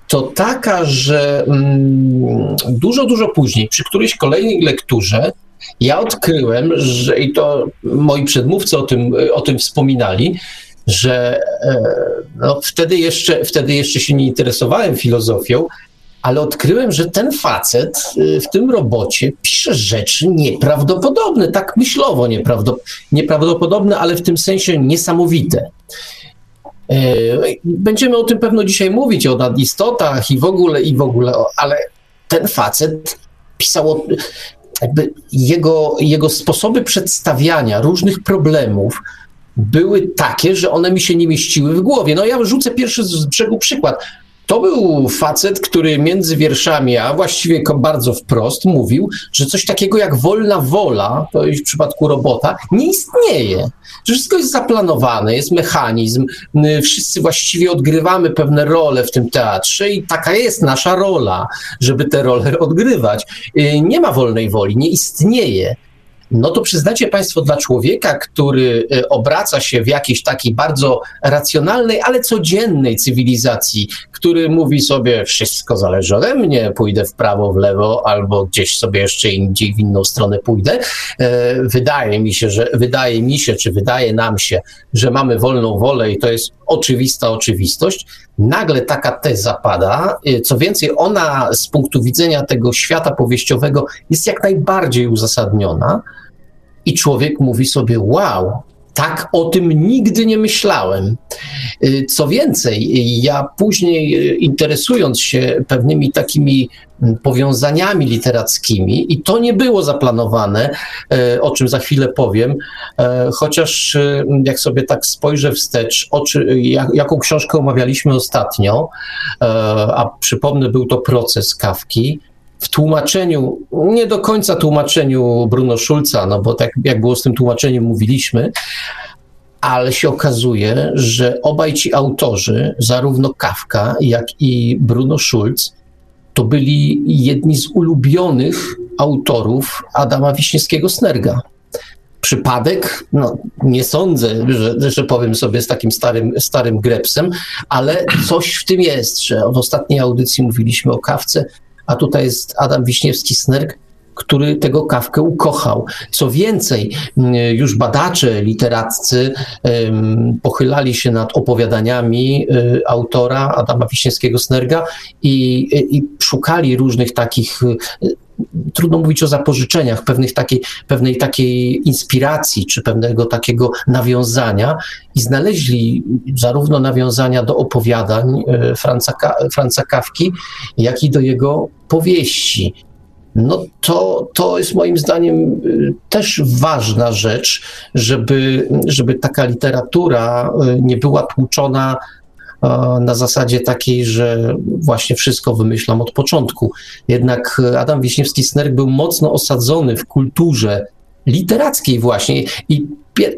to taka, że mm, dużo, dużo później, przy którejś kolejnej lekturze, ja odkryłem, że i to moi przedmówcy o tym, o tym wspominali, że e, no, wtedy, jeszcze, wtedy jeszcze się nie interesowałem filozofią, ale odkryłem, że ten facet y, w tym robocie pisze rzeczy nieprawdopodobne, tak myślowo nieprawdopodobne, ale w tym sensie niesamowite. E, będziemy o tym pewno dzisiaj mówić, o nadistotach i w ogóle, i w ogóle, ale ten facet pisał jakby jego, jego sposoby przedstawiania różnych problemów były takie, że one mi się nie mieściły w głowie. No ja rzucę pierwszy z brzegu przykład. To był facet, który między wierszami, a właściwie bardzo wprost mówił, że coś takiego jak wolna wola, to w przypadku robota, nie istnieje. Że wszystko jest zaplanowane, jest mechanizm, wszyscy właściwie odgrywamy pewne role w tym teatrze i taka jest nasza rola, żeby te role odgrywać. Y, nie ma wolnej woli, nie istnieje no to przyznacie Państwo, dla człowieka, który e, obraca się w jakiejś takiej bardzo racjonalnej, ale codziennej cywilizacji, który mówi sobie, wszystko zależy ode mnie, pójdę w prawo, w lewo, albo gdzieś sobie jeszcze indziej w inną stronę pójdę, e, wydaje mi się, że wydaje mi się, czy wydaje nam się, że mamy wolną wolę i to jest oczywista oczywistość, nagle taka teza pada. E, co więcej, ona z punktu widzenia tego świata powieściowego jest jak najbardziej uzasadniona i człowiek mówi sobie: Wow, tak o tym nigdy nie myślałem. Y, co więcej, ja później y, interesując się pewnymi takimi mm, powiązaniami literackimi, i to nie było zaplanowane, y, o czym za chwilę powiem, chociaż jak sobie tak spojrzę wstecz, oczy, jaką książkę omawialiśmy ostatnio, a przypomnę, był to proces Kawki, w tłumaczeniu, nie do końca tłumaczeniu Bruno Schulza, no bo tak jak było z tym tłumaczeniem mówiliśmy, ale się okazuje, że obaj ci autorzy, zarówno Kafka, jak i Bruno Schulz, to byli jedni z ulubionych autorów Adama Wiśniewskiego-Snerga. Przypadek? No, nie sądzę, że, że powiem sobie z takim starym, starym grepsem, ale coś w tym jest, że w ostatniej audycji mówiliśmy o kawce, a tutaj jest Adam Wiśniewski-Snerk, który tego kawkę ukochał. Co więcej, już badacze literaccy pochylali się nad opowiadaniami y, autora Adama Wiśniewskiego-Snerga i, i szukali różnych takich y, trudno mówić o zapożyczeniach, pewnych takiej, pewnej takiej inspiracji, czy pewnego takiego nawiązania i znaleźli zarówno nawiązania do opowiadań y, Franca, Franca Kawki, jak i do jego powieści no to, to jest moim zdaniem y, też ważna rzecz, żeby, żeby taka literatura y, nie była tłuczona na zasadzie takiej, że właśnie wszystko wymyślam od początku. Jednak Adam Wiśniewski-Snerk był mocno osadzony w kulturze literackiej właśnie i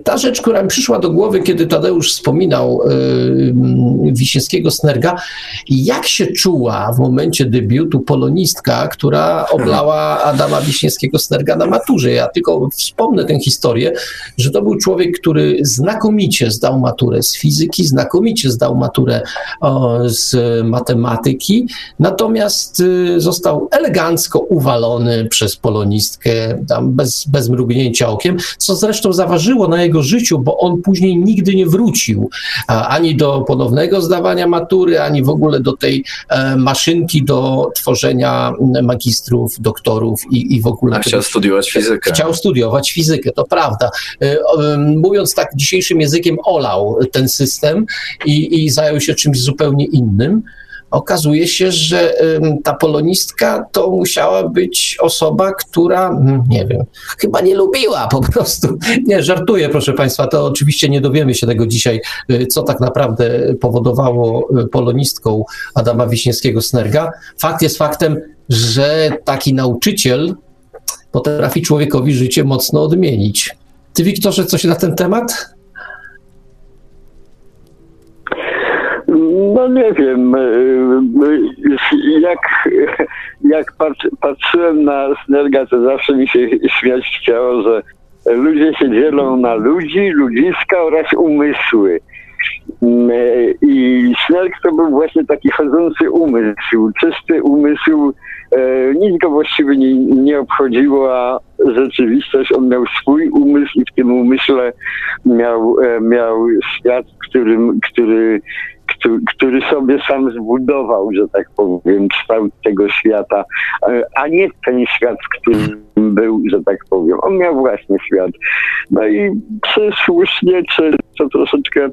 ta rzecz, która mi przyszła do głowy, kiedy Tadeusz wspominał yy, Wiśniewskiego Snerga, jak się czuła w momencie debiutu polonistka, która oblała Adama Wiśniewskiego Snerga na maturze. Ja tylko wspomnę tę historię, że to był człowiek, który znakomicie zdał maturę z fizyki, znakomicie zdał maturę o, z matematyki, natomiast y, został elegancko uwalony przez polonistkę, tam bez, bez mrugnięcia okiem, co zresztą zaważyło na jego życiu, bo on później nigdy nie wrócił ani do ponownego zdawania matury, ani w ogóle do tej e, maszynki do tworzenia magistrów, doktorów i, i w ogóle. A chciał studiować fizykę. Chciał studiować fizykę, to prawda. E, mówiąc tak dzisiejszym językiem, olał ten system i, i zajął się czymś zupełnie innym. Okazuje się, że ta polonistka to musiała być osoba, która, nie wiem, chyba nie lubiła po prostu. Nie, żartuję, proszę Państwa, to oczywiście nie dowiemy się tego dzisiaj, y, co tak naprawdę powodowało y, polonistką Adama Wiśniewskiego-Snerga. Fakt jest faktem, że taki nauczyciel potrafi człowiekowi życie mocno odmienić. Ty, Wiktorze, coś na ten temat? No nie wiem, e, e, jak, jak patrzyłem na Snerga, to zawsze mi się śmiać chciało, że ludzie się dzielą na ludzi, ludziska oraz umysły. Mm, e, I Snerg to był właśnie taki chodzący umysł, czysty umysł, nic go właściwie nie, nie obchodziło, a rzeczywistość, on miał swój umysł i w tym umyśle miał, miał świat, którym, który który sobie sam zbudował, że tak powiem, kształt tego świata, e, a nie ten świat, w którym był, że tak powiem. On miał własny świat. No i czy słusznie, czy to troszeczkę e,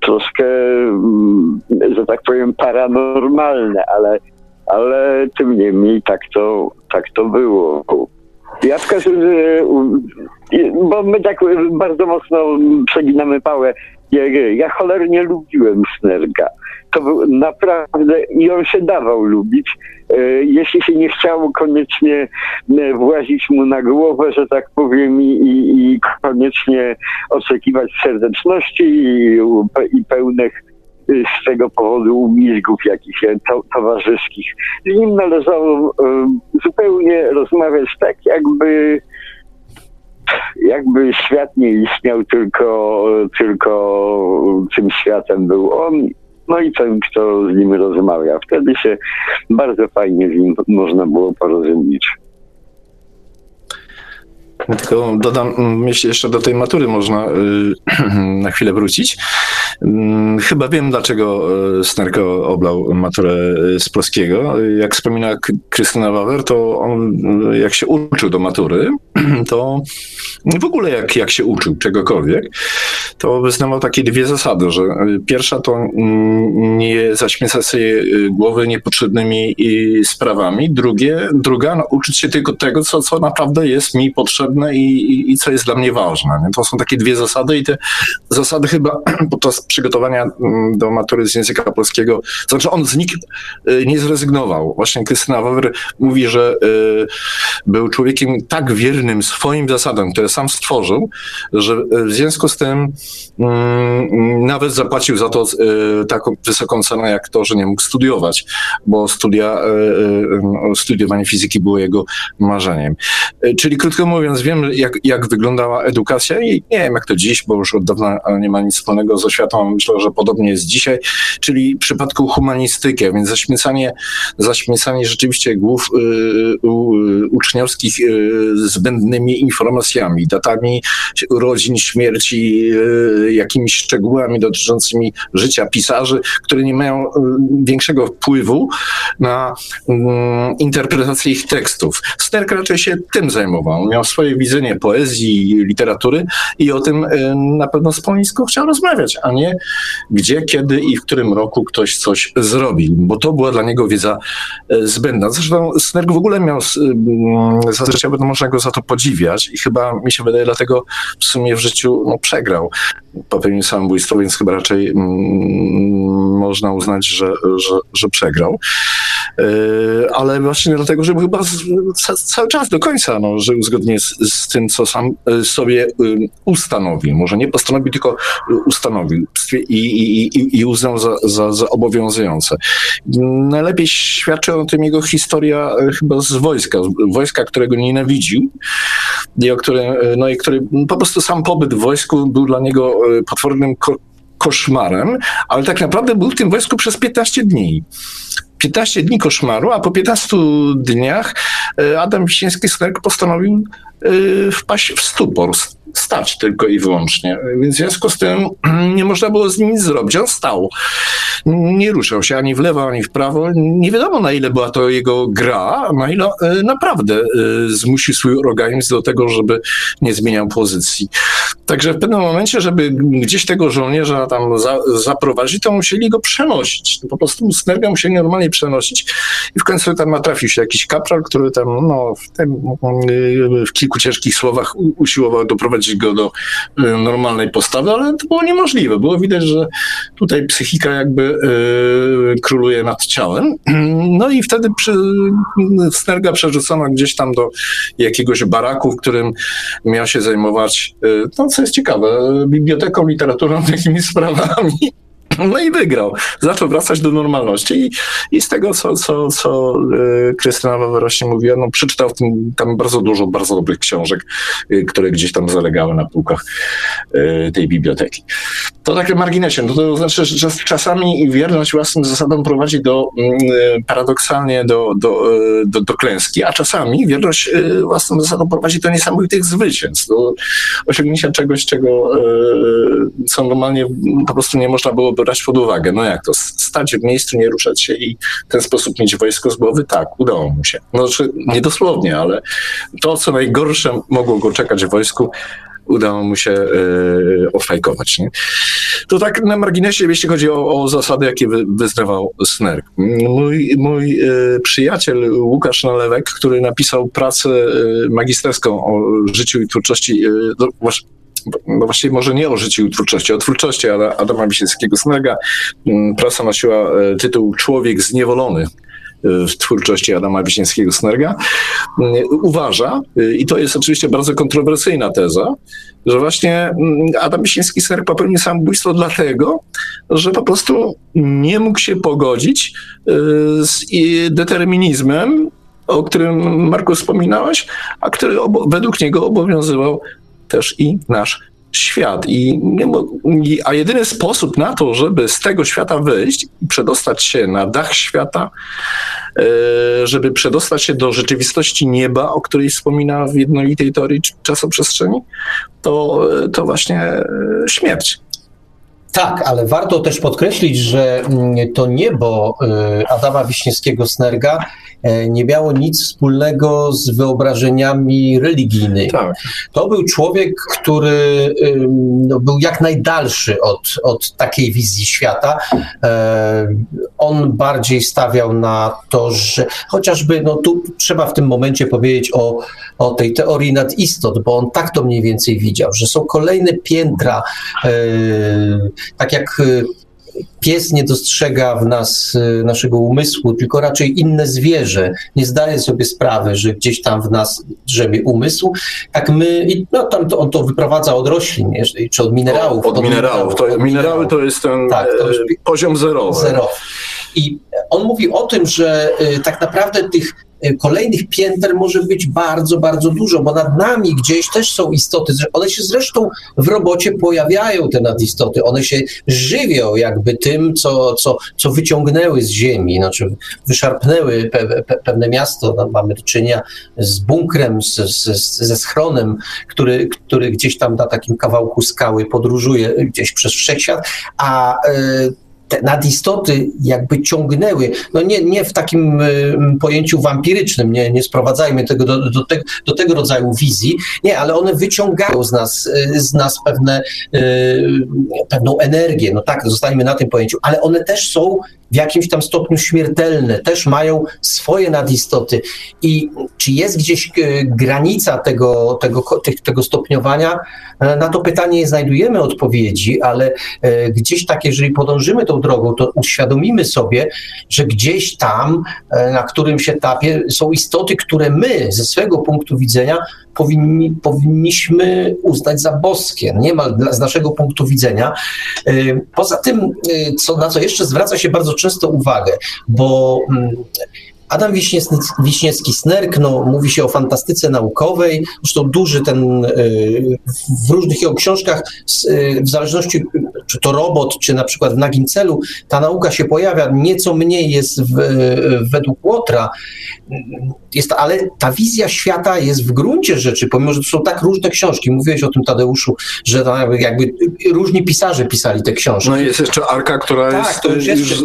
troszkę, mm, że tak powiem, paranormalne, ale, ale tym niemniej tak to, tak to było. Ja w każdym bo my tak bardzo mocno przeginamy pałę ja, cholernie lubiłem Snerga. To był naprawdę, i on się dawał lubić. E, jeśli się nie chciało koniecznie e, włazić mu na głowę, że tak powiem, i, i koniecznie oczekiwać serdeczności i, i pełnych e, z tego powodu umizgów jakichś to, towarzyskich. Z nim należało zupełnie rozmawiać tak, jakby jakby świat nie istniał, tylko, tylko tym światem był on, no i ten, kto z nim rozmawia. Wtedy się bardzo fajnie z nim można było porozumieć. Tylko dodam, myślę, jeszcze do tej matury można y, na chwilę wrócić. Mm, chyba wiem, dlaczego y, Snerko oblał maturę y, z polskiego. Jak wspomina Krystyna Wawer, to on, jak się uczył do matury, to w ogóle jak, jak się uczył czegokolwiek, to wyznawał takie dwie zasady, że pierwsza to mm, nie zaśmiecać sobie głowy niepotrzebnymi sprawami, drugie, druga, no, uczyć się tylko tego, co, co naprawdę jest mi potrzebne potrzebne i, i, i co jest dla mnie ważne. Nie? To są takie dwie zasady i te zasady chyba podczas przygotowania mm, do matury z języka polskiego, znaczy on z nich y, nie zrezygnował. Właśnie Krystyna Wawer mówi, że y, był człowiekiem tak wiernym swoim zasadom, które sam stworzył, że y, w związku z tym mm, nawet zapłacił za to taką wysoką cenę, jak to, że nie mógł studiować, bo studia, studiowanie fizyki było jego marzeniem. Czyli krótko mówiąc, wiem, jak, jak wyglądała edukacja i nie wiem, jak to dziś, bo już od dawna nie ma nic wspólnego z oświatą. Myślę, że podobnie jest dzisiaj, czyli w przypadku humanistyki, więc zaśmiecanie, zaśmiecanie rzeczywiście głów y, y, uczniowskich y, zbędnymi informacjami, datami urodzin, śmierci, y, jakimiś szczegółami dotyczącymi życia pisarzy, które nie mają y, większego wpływu na mm, interpretację ich tekstów. Sterk raczej się tym zajmował. Miał swoje swoje widzenie poezji, literatury i o tym e, na pewno z Polińską chciał rozmawiać, a nie gdzie, kiedy i w którym roku ktoś coś zrobił, bo to była dla niego wiedza e, zbędna. Zresztą Snerg w ogóle miał zazwyczaj można go za to podziwiać i chyba mi się wydaje, dlatego w sumie w życiu no, przegrał. Popełnił samobójstwo, więc chyba raczej mm, można uznać, że, że, że przegrał. E, ale właśnie dlatego, że chyba cały czas do końca no, żył zgodnie z, z tym, co sam e, sobie ustanowił. Może nie postanowił, tylko ustanowił i, i, i, uznał za, za, za obowiązujące. Najlepiej świadczy o tym jego historia e, chyba z wojska, wojska, którego nienawidził i o którym, no i który po prostu sam pobyt w wojsku był dla niego potwornym koszmarem, ale tak naprawdę był w tym wojsku przez 15 dni. 15 dni koszmaru, a po 15 dniach e, Adam Wiśniewski-Snerk postanowił e, wpaść w stupor, stać tylko i wyłącznie. Więc w związku z tym nie można było z nim nic zrobić. On stał. Nie ruszał się ani w lewo, ani w prawo. Nie wiadomo na ile była to jego gra, na ile e, naprawdę zmusił swój organizm do tego, żeby nie zmieniał pozycji. Także w pewnym momencie, żeby gdzieś tego żołnierza tam za, zaprowadzić, to musieli go przenosić. Po prostu Snerga musieli normalnie przenosić i w końcu tam natrafił się jakiś kapral, który tam no, w, tym, w kilku ciężkich słowach usiłował doprowadzić go do y, normalnej postawy, ale to było niemożliwe. Było widać, że tutaj psychika jakby y, króluje nad ciałem. No i wtedy przy, Snerga przerzucono gdzieś tam do jakiegoś baraku, w którym miał się zajmować y, no, co jest ciekawe, biblioteką, literaturą, takimi sprawami. No i wygrał. Zaczął wracać do normalności i, i z tego, co, co, co e, Krystyna Wawerośnie mówiła, no przeczytał tym, tam bardzo dużo bardzo dobrych książek, e, które gdzieś tam zalegały na półkach e, tej biblioteki. To takie marginesie. No to znaczy, że czasami wierność własnym zasadom prowadzi do, mm, paradoksalnie do, do, do, do klęski, a czasami wierność własnym zasadom prowadzi do niesamowitych zwycięstw, do osiągnięcia czegoś, czego, co normalnie po prostu nie można byłoby brać pod uwagę. No jak to, stać w miejscu, nie ruszać się i w ten sposób mieć wojsko z głowy? Tak, udało mu się. No, znaczy, nie dosłownie, ale to, co najgorsze mogło go czekać w wojsku, udało mu się yy, ofajkować. Nie? To tak na marginesie, jeśli chodzi o, o zasady, jakie wy, wyznawał Snerk. Mój, mój yy, przyjaciel Łukasz Nalewek, który napisał pracę yy, magisterską o życiu i twórczości, no właściwie może nie o życiu i twórczości, o twórczości Adama Wisielskiego Snega. Mm, prasa nosiła e, tytuł Człowiek zniewolony e, w twórczości Adama Wiśniewskiego Snerga, mm, uważa, e, i to jest oczywiście bardzo kontrowersyjna teza, że właśnie mm, Adam Wiśniewski Snerg popełnił samobójstwo dlatego, że po prostu nie mógł się pogodzić z determinizmem, o którym Marku wspominałeś, a który według niego obowiązywał też i nasz świat. I, a jedyny sposób na to, żeby z tego świata wyjść i przedostać się na dach świata, e, żeby przedostać się do rzeczywistości nieba, o której wspomina w jednolitej teorii czasoprzestrzeni, to, to właśnie e, śmierć. Tak, ale warto też podkreślić, że mm, to niebo e, Adama Wiśniewskiego-Snerga E, nie miało nic wspólnego z wyobrażeniami religijnymi. Tak. To był człowiek, który no, był jak najdalszy od, od takiej wizji świata. E, on bardziej stawiał na to, że chociażby, no tu trzeba w tym momencie powiedzieć o, o tej teorii nadistot, bo on tak to mniej więcej widział, że są kolejne piętra, e, tak jak pies nie dostrzega w nas y, naszego umysłu, tylko raczej inne zwierzę. Nie zdaje sobie sprawy, że gdzieś tam w nas drzemie umysł. Tak my, no tam to, on to wyprowadza od roślin, czy od minerałów. Od, od, minerałów. To, od minerały to jest ten tak, to jest poziom zerowy. zerowy. I on mówi o tym, że y, tak naprawdę tych Y, kolejnych pięter może być bardzo, bardzo dużo, bo nad nami gdzieś też są istoty. One się zresztą w robocie pojawiają, te nadistoty. One się żywią jakby tym, co, co, co wyciągnęły z ziemi, znaczy wyszarpnęły pe, pe, pewne miasto. No, mamy do czynienia z bunkrem, z, z, ze schronem, który, który gdzieś tam na takim kawałku skały podróżuje gdzieś przez wszechświat, a y, te nadistoty jakby ciągnęły, no nie, nie w takim pojęciu wampirycznym, nie, nie sprowadzajmy tego do, do, te, do tego rodzaju wizji, nie, ale one wyciągają z nas, y, z nas pewne, y, pewną energię, no tak, zostańmy na tym pojęciu, ale one też są w jakimś tam stopniu śmiertelne, też mają swoje nadistoty. I czy jest gdzieś e, granica tego, tego, tego stopniowania? E, na to pytanie nie znajdujemy odpowiedzi, ale e, gdzieś tak, jeżeli podążymy tą drogą, to uświadomimy sobie, że gdzieś tam, na którymś etapie są istoty, które my ze swego punktu widzenia powinni, powinniśmy uznać za boskie, niemal z naszego punktu widzenia. Poza tym, co, na co jeszcze zwraca się bardzo często uwagę, bo mm, Adam Wiśniewski-Snerk, no, mówi się o fantastyce naukowej, zresztą duży ten, y, w różnych jego książkach, y, w zależności czy to robot, czy na przykład w nagim celu, ta nauka się pojawia, nieco mniej jest w, według Łotra, jest, ale ta wizja świata jest w gruncie rzeczy, pomimo, że to są tak różne książki, mówiłeś o tym Tadeuszu, że jakby różni pisarze pisali te książki. No jest jeszcze Arka, która tak, jest, to już jest, już,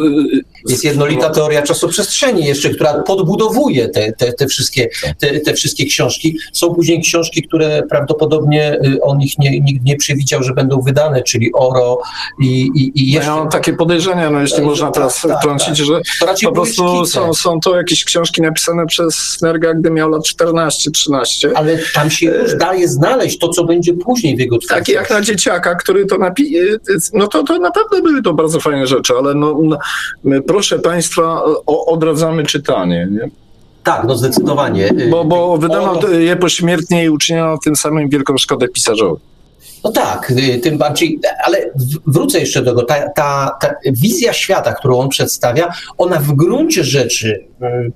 jest jednolita teoria czasoprzestrzeni jeszcze, która podbudowuje te, te, te, wszystkie, te, te wszystkie książki. Są później książki, które prawdopodobnie y, on ich nie, nikt nie przewidział, że będą wydane, czyli Oro i, i, i jeszcze... No ja mam takie podejrzenia, no jeśli można teraz tak, trącić, tak. że po prostu są, są to jakieś książki napisane przez Snerga, gdy miał lat 14-13. Ale tam się już daje znaleźć to, co będzie później w jego twórczości. Tak, jak na dzieciaka, który to napi... No to, to naprawdę były to bardzo fajne rzeczy, ale no, no proszę Państwa, o, odradzamy czytanie. Nie? Tak, no zdecydowanie. Bo, bo wydano je pośmiertnie i uczyniono tym samym wielką szkodę pisarzowi. No tak, y, tym bardziej, ale wrócę jeszcze do tego. Ta, ta, ta, wizja świata, którą on przedstawia, ona w gruncie rzeczy, y,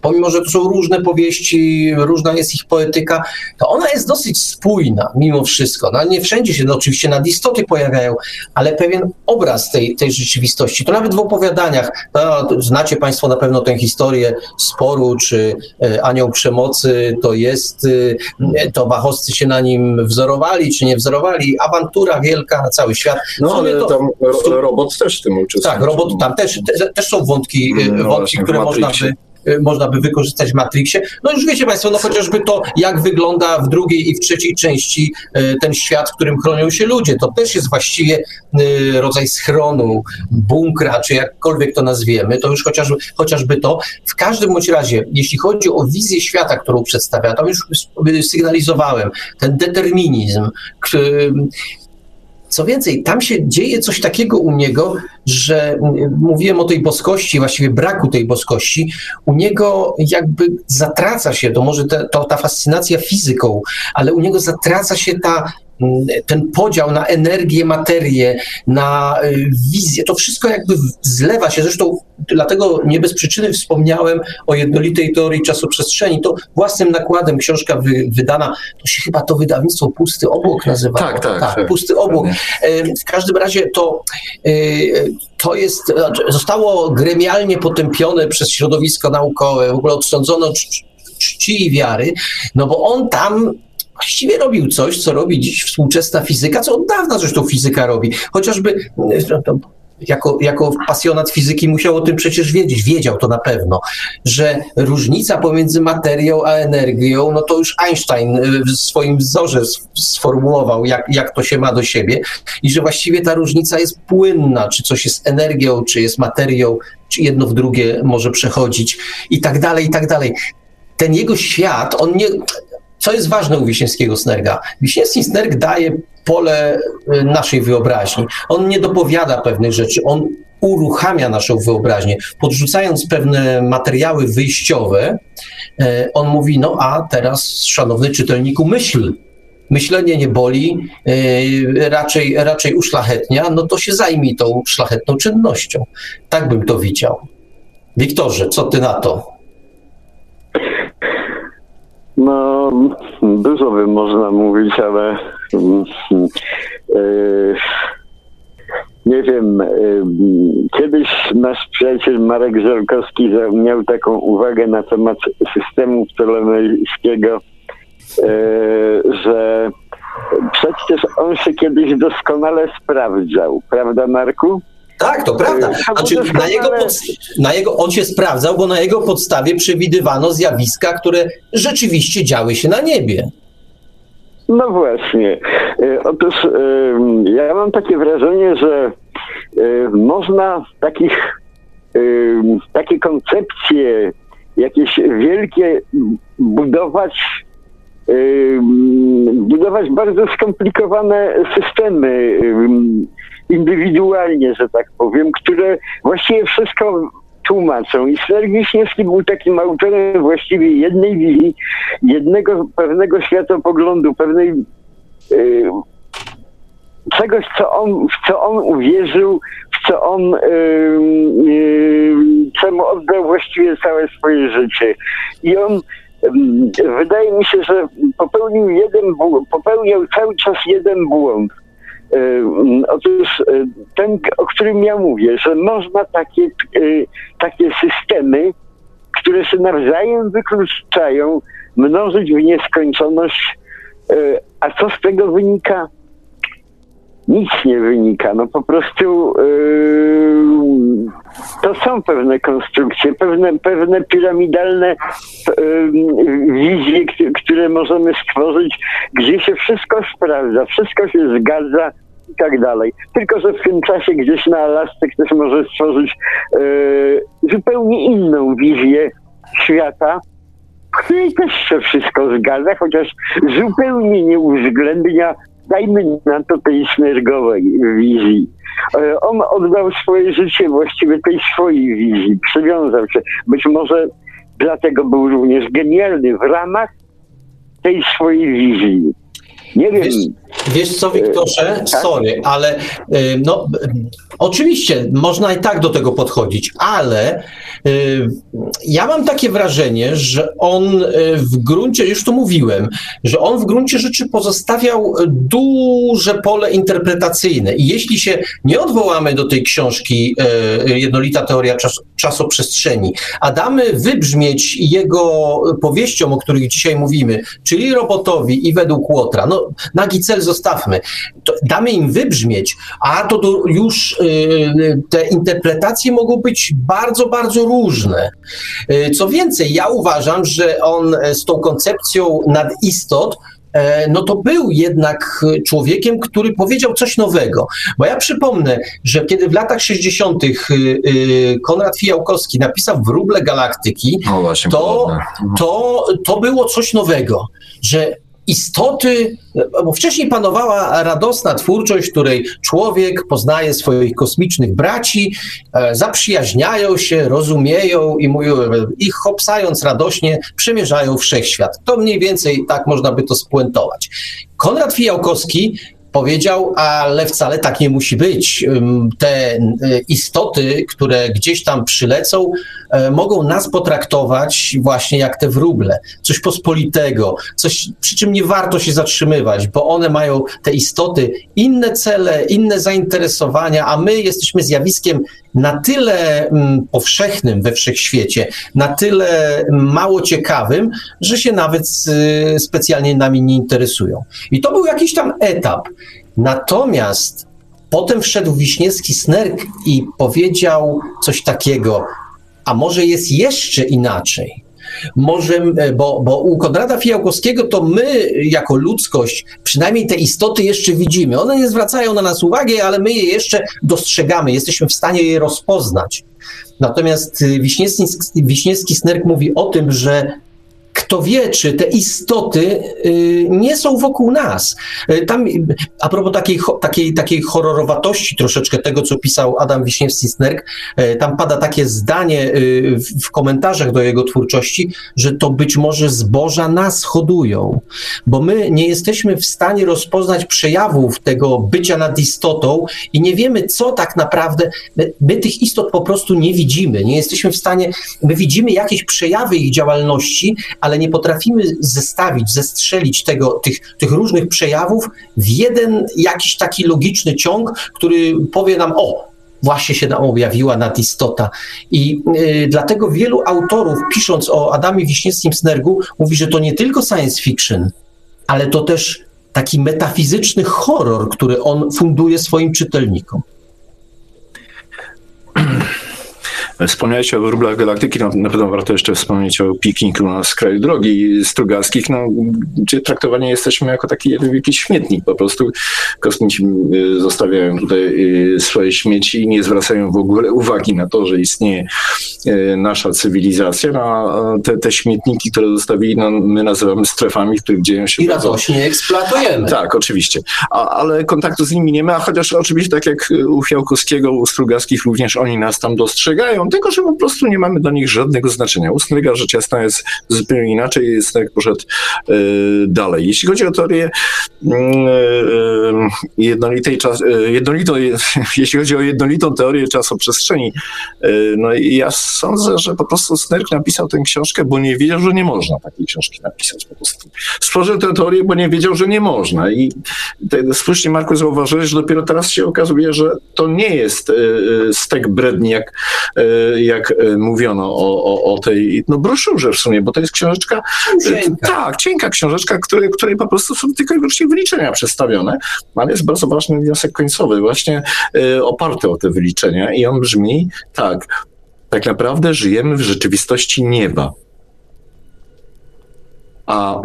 pomimo że to są różne powieści, różna jest ich poetyka, to ona jest dosyć spójna mimo wszystko. No, nie wszędzie się no, oczywiście nadistoty pojawiają, ale pewien obraz tej, tej rzeczywistości. To nawet w opowiadaniach, no, znacie Państwo na pewno tę historię sporu, czy e, anioł przemocy to jest, e, to wachowscy się na nim wzorowali, czy nie wzorowali, awantura wielka na cały świat. No ale to, tam robot też w tym uczestniczy. Tak, robot tam też, te, też są wątki, no, wątki właśnie, które można by można by wykorzystać w Matrixie. No już wiecie Państwo, no chociażby to, jak wygląda w drugiej i w trzeciej części y, ten świat, w którym chronią się ludzie. To też jest właściwie y, rodzaj schronu, bunkra, czy jakkolwiek to nazwiemy. To już chociażby, chociażby to. W każdym bądź razie, jeśli chodzi o wizję świata, którą przedstawia, to już sygnalizowałem, ten determinizm, który, co więcej, tam się dzieje coś takiego u niego, że mówiłem o tej boskości, właściwie braku tej boskości, u niego jakby zatraca się, to może te, to ta fascynacja fizyką, ale u niego zatraca się ta ten podział na energię, materię, na y, wizję, to wszystko jakby zlewa się. Zresztą dlatego nie bez przyczyny wspomniałem o jednolitej teorii czasoprzestrzeni. To własnym nakładem książka wy, wydana, to się chyba to wydawnictwo Pusty Obłok nazywa. Tak, tak, tak, tak. Pusty Obłok. W każdym razie to, y, to jest, znaczy, zostało gremialnie potępione przez środowisko naukowe, w ogóle odsądzono czci i wiary, no bo on tam właściwie robił coś, co robi dziś współczesna fizyka, co od dawna zresztą fizyka robi. Chociażby no, jako, jako pasjonat fizyki musiał o tym przecież wiedzieć, wiedział to na pewno, że różnica pomiędzy materią a energią, no to już Einstein y, w swoim wzorze sformułował, jak, jak to się ma do siebie i że właściwie ta różnica jest płynna, czy coś jest energią, czy jest materią, czy jedno w drugie może przechodzić i tak dalej, i tak dalej. Ten jego świat, on nie, co jest ważne u Wiśniewskiego Snerga? Wiśniewski Snerg daje pole y, naszej wyobraźni. On nie dopowiada pewnych rzeczy, on uruchamia naszą wyobraźnię. Podrzucając pewne materiały wyjściowe, y, on mówi, no a teraz, szanowny czytelniku, myśl. Myślenie nie boli, y, raczej, raczej uszlachetnia, no to się zajmij tą szlachetną czynnością. Tak bym to widział. Wiktorze, co ty na to? No, dużo by można mówić, ale yy, nie wiem. Yy, kiedyś nasz przyjaciel Marek Żelkowski miał taką uwagę na temat systemu ptolemejskiego, yy, że przecież on się kiedyś doskonale sprawdzał, prawda Marku? Tak, to prawda. Znaczy, na, jego na jego, on się sprawdzał, bo na jego podstawie przewidywano zjawiska, które rzeczywiście działy się na niebie. No właśnie. E, otóż ja mam takie wrażenie, że można takich, takie koncepcje, jakieś wielkie budować budować bardzo skomplikowane systemy indywidualnie, że tak powiem, które właściwie wszystko tłumaczą. I Snerg Wiśniewski był takim autorem właściwie jednej wizji, jednego pewnego światopoglądu, pewnej yy, czegoś, co on, w co on uwierzył, w co on yy, yy, czemu oddał właściwie całe swoje życie. I on wydaje mi się, że popełnił jeden popełniał cały czas jeden błąd Otóż ten, o którym ja mówię, że można takie, takie systemy, które się nawzajem wykluczają, mnożyć w nieskończoność. A co z tego wynika? nic nie wynika. No po prostu yy, to są pewne konstrukcje, pewne, pewne piramidalne yy, wizje, które możemy stworzyć, gdzie się wszystko sprawdza, wszystko się zgadza i tak dalej. Tylko, że w tym czasie gdzieś na Alasce ktoś może stworzyć yy, zupełnie inną wizję świata, w której też się wszystko zgadza, chociaż zupełnie nie uwzględnia dajmy na to tej smergowej wizji. E, on oddał swoje życie właściwie tej swojej wizji, przywiązał się. Być może dlatego był również genialny w ramach tej swojej wizji. Nie wiem. Wiesz co, Wiktorze? Tak? Sorry, ale no, oczywiście można i tak do tego podchodzić, ale ja mam takie wrażenie, że on w gruncie, już to mówiłem, że on w gruncie rzeczy pozostawiał duże pole interpretacyjne. I jeśli się nie odwołamy do tej książki Jednolita teoria czas, czasoprzestrzeni, a damy wybrzmieć jego powieściom, o których dzisiaj mówimy, czyli robotowi i według Łotra, no nagi cel zostawmy, to damy im wybrzmieć, a to już y, te interpretacje mogą być bardzo, bardzo różne. Y, co więcej, ja uważam, że on z tą koncepcją nadistot E, no to był jednak człowiekiem, który powiedział coś nowego. Bo ja przypomnę, że kiedy w latach 60. Y, y, Konrad Fijałkowski napisał Wróble Galaktyki, to, to, to było coś nowego, że istoty, bo wcześniej panowała radosna twórczość, w której człowiek poznaje swoich kosmicznych braci, e, zaprzyjaźniają się, rozumieją i mówią, ich hopsając radośnie przemierzają wszechświat. To mniej więcej tak można by to spuentować. Konrad Fijałkowski powiedział, ale wcale tak nie musi być. Te istoty, które gdzieś tam przylecą, e, mogą nas potraktować właśnie jak te wróble, coś pospolitego, coś, przy czym nie warto się zatrzymywać, bo one mają, te istoty, inne cele, inne zainteresowania, a my jesteśmy zjawiskiem na tyle powszechnym we wszechświecie, na tyle mało ciekawym, że się nawet specjalnie nami nie interesują. I to był jakiś tam etap. Natomiast potem wszedł Wiśniewski Snerk i powiedział coś takiego, a może jest jeszcze inaczej. Może, e, bo, bo u Konrada Fijałkowskiego to my, jako ludzkość, przynajmniej te istoty jeszcze widzimy. One nie zwracają na nas uwagi, ale my je jeszcze dostrzegamy, jesteśmy w stanie je rozpoznać. Natomiast e, Wiśniewski, Wiśniewski Snerk mówi o tym, że kto wie, czy te istoty y, nie są wokół nas. Y, tam, a propos takiej, takiej, takiej horrorowatości troszeczkę tego, co pisał Adam Wiśniewski-Snerk, y, tam pada takie zdanie w komentarzach do jego twórczości, że to być może zboża nas hodują, bo my nie jesteśmy w stanie rozpoznać przejawów tego bycia nad istotą i nie wiemy, co tak naprawdę, my, my tych istot po prostu nie widzimy, nie jesteśmy w stanie, my widzimy jakieś przejawy ich działalności, ale nie potrafimy zestawić, zestrzelić tego, tych, tych różnych przejawów w jeden jakiś taki logiczny ciąg, który powie nam, o, właśnie się nam objawiła nadistota. I y, dlatego wielu autorów, pisząc o Adamie Wiśniewskim Snergu, mówi, że to nie tylko science fiction, ale to też taki metafizyczny horror, który on funduje swoim czytelnikom. Wspomniałeś o wróblach galaktyki, no, na pewno warto jeszcze wspomnieć o pikniku na skraju drogi strugarskich, no, gdzie traktowani jesteśmy jako taki jeden wielki śmietnik. Po prostu kosmici y, zostawiają tutaj y, swoje śmieci i nie zwracają w ogóle uwagi na to, że istnieje y, nasza cywilizacja, no, a te, te śmietniki, które zostawili, no, my nazywamy strefami, w których dzieją się... I radośnie eksploatujemy. Tak, oczywiście. A, ale kontaktu z nimi nie ma, chociaż oczywiście tak jak u Fiałkowskiego, u Strugackich również oni nas tam dostrzegają, tylko że po prostu nie mamy dla nich żadnego znaczenia. U Snyga rzecz jasna jest zupełnie inaczej, Snyg poszedł y, dalej. Jeśli chodzi o teorię y, jednolitej czas, jednolito, jeśli chodzi o jednolitą teorię czasoprzestrzeni, no i ja sądzę, że po prostu Snerk napisał tę książkę, bo nie wiedział, że nie można takiej książki napisać po prostu. Stworzył tę teorię, bo nie wiedział, że nie można i te, słusznie Marku zauważyłeś, że dopiero teraz się okazuje, że to nie jest stek bredni, jak, jak mówiono o, o, o tej no, broszurze w sumie, bo to jest książeczka, cienka. tak, cienka książeczka, której, której po prostu są tylko i wyłącznie wyliczenia przedstawione, ale jest bardzo ważny wniosek końcowy, właśnie y, oparty o te wyliczenia i on brzmi tak, tak naprawdę żyjemy w rzeczywistości nieba. A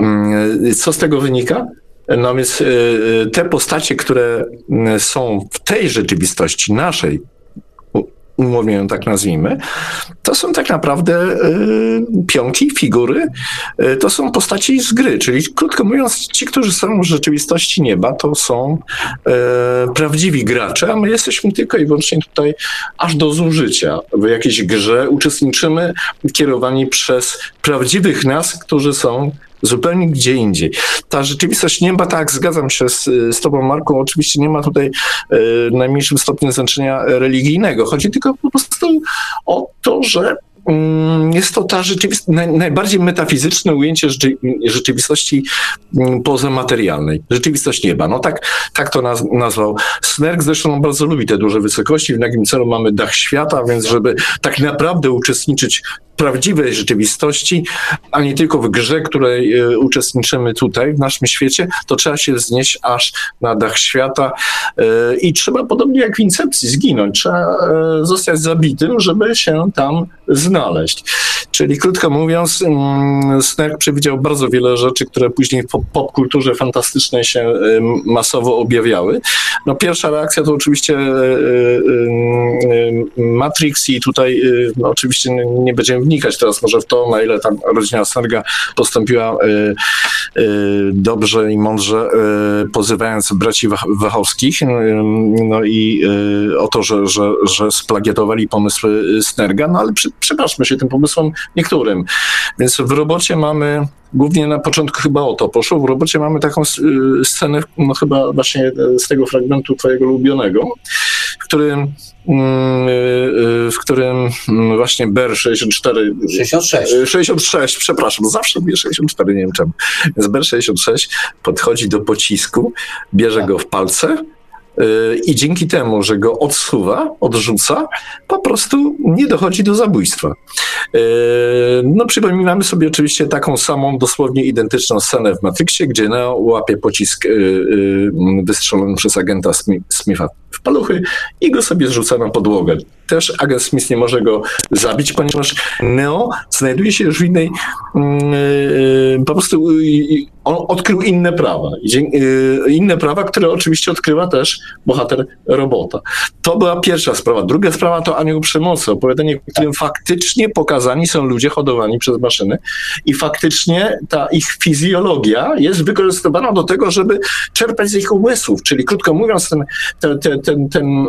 y, co z tego wynika? No więc y, te postacie, które są w tej rzeczywistości naszej, umownie ją tak nazwijmy, to są tak naprawdę y, pionki, figury, y, to są postaci z gry, czyli krótko mówiąc, ci, którzy są w rzeczywistości nieba, to są y, prawdziwi gracze, a my jesteśmy tylko i wyłącznie tutaj aż do zużycia. W jakiejś grze uczestniczymy kierowani przez prawdziwych nas, którzy są zupełnie gdzie indziej. Ta rzeczywistość nie ma, tak, zgadzam się z, z Tobą, Marku, oczywiście nie ma tutaj e, najmniejszym stopniu znaczenia religijnego. Chodzi tylko po prostu o to, że Mm, jest to ta rzeczywistość, najbardziej metafizyczne ujęcie rzeczywistości mm, pozamaterialnej, rzeczywistość nieba. No tak, tak to naz nazwał Snerk, zresztą on bardzo lubi te duże wysokości, w jakim celu mamy dach świata, więc żeby tak naprawdę uczestniczyć w prawdziwej rzeczywistości, a nie tylko w grze, której y, uczestniczymy tutaj, w naszym świecie, to trzeba się znieść aż na dach świata y, i trzeba, podobnie jak w Incepcji, zginąć. Trzeba y, zostać zabitym, żeby się tam znaleźć. Czyli krótko mówiąc, mm, Snerk przewidział bardzo wiele rzeczy, które później w popkulturze fantastycznej się masowo objawiały. No pierwsza reakcja to oczywiście e, e, e, Matrix i tutaj no, oczywiście nie będziemy wnikać teraz może w to, na ile tam rodzina Snerga postąpiła dobrze i mądrze, pozywając braci Wachowskich no i o to, że, że, że splagiatowali pomysły Snerga, no ale przy, przypatrzmy się tym pomysłom niektórym. Więc w robocie mamy głównie na początku chyba o to poszło. W robocie mamy taką scenę, no chyba właśnie z tego fragmentu twojego ulubionego, w którym mm, y, y, w którym mm, właśnie BER 64 66 66, przepraszam, zawsze mówię 64, nie wiem czemu. Więc BER 66 podchodzi do pocisku, bierze tak. go w palce i dzięki temu, że go odsuwa, odrzuca, po prostu nie dochodzi do zabójstwa. E, no, przypominamy sobie oczywiście taką samą, dosłownie identyczną scenę w Matrixie, gdzie Neo łapie pocisk e, e, wystrzelony przez agenta Smitha w paluchy i go sobie zrzuca na podłogę. Też agent Smith nie może go zabić, ponieważ Neo znajduje się już w innej, mm, po prostu on odkrył inne prawa. Inne prawa, które oczywiście odkrywa też bohater robota. To była pierwsza sprawa. Druga sprawa to anioł przemocy, opowiadanie, w którym faktycznie pokazani są ludzie hodowani przez maszyny i faktycznie ta ich fizjologia jest wykorzystywana do tego, żeby czerpać z ich umysłów. Czyli krótko mówiąc, ten, ten, ten, ten,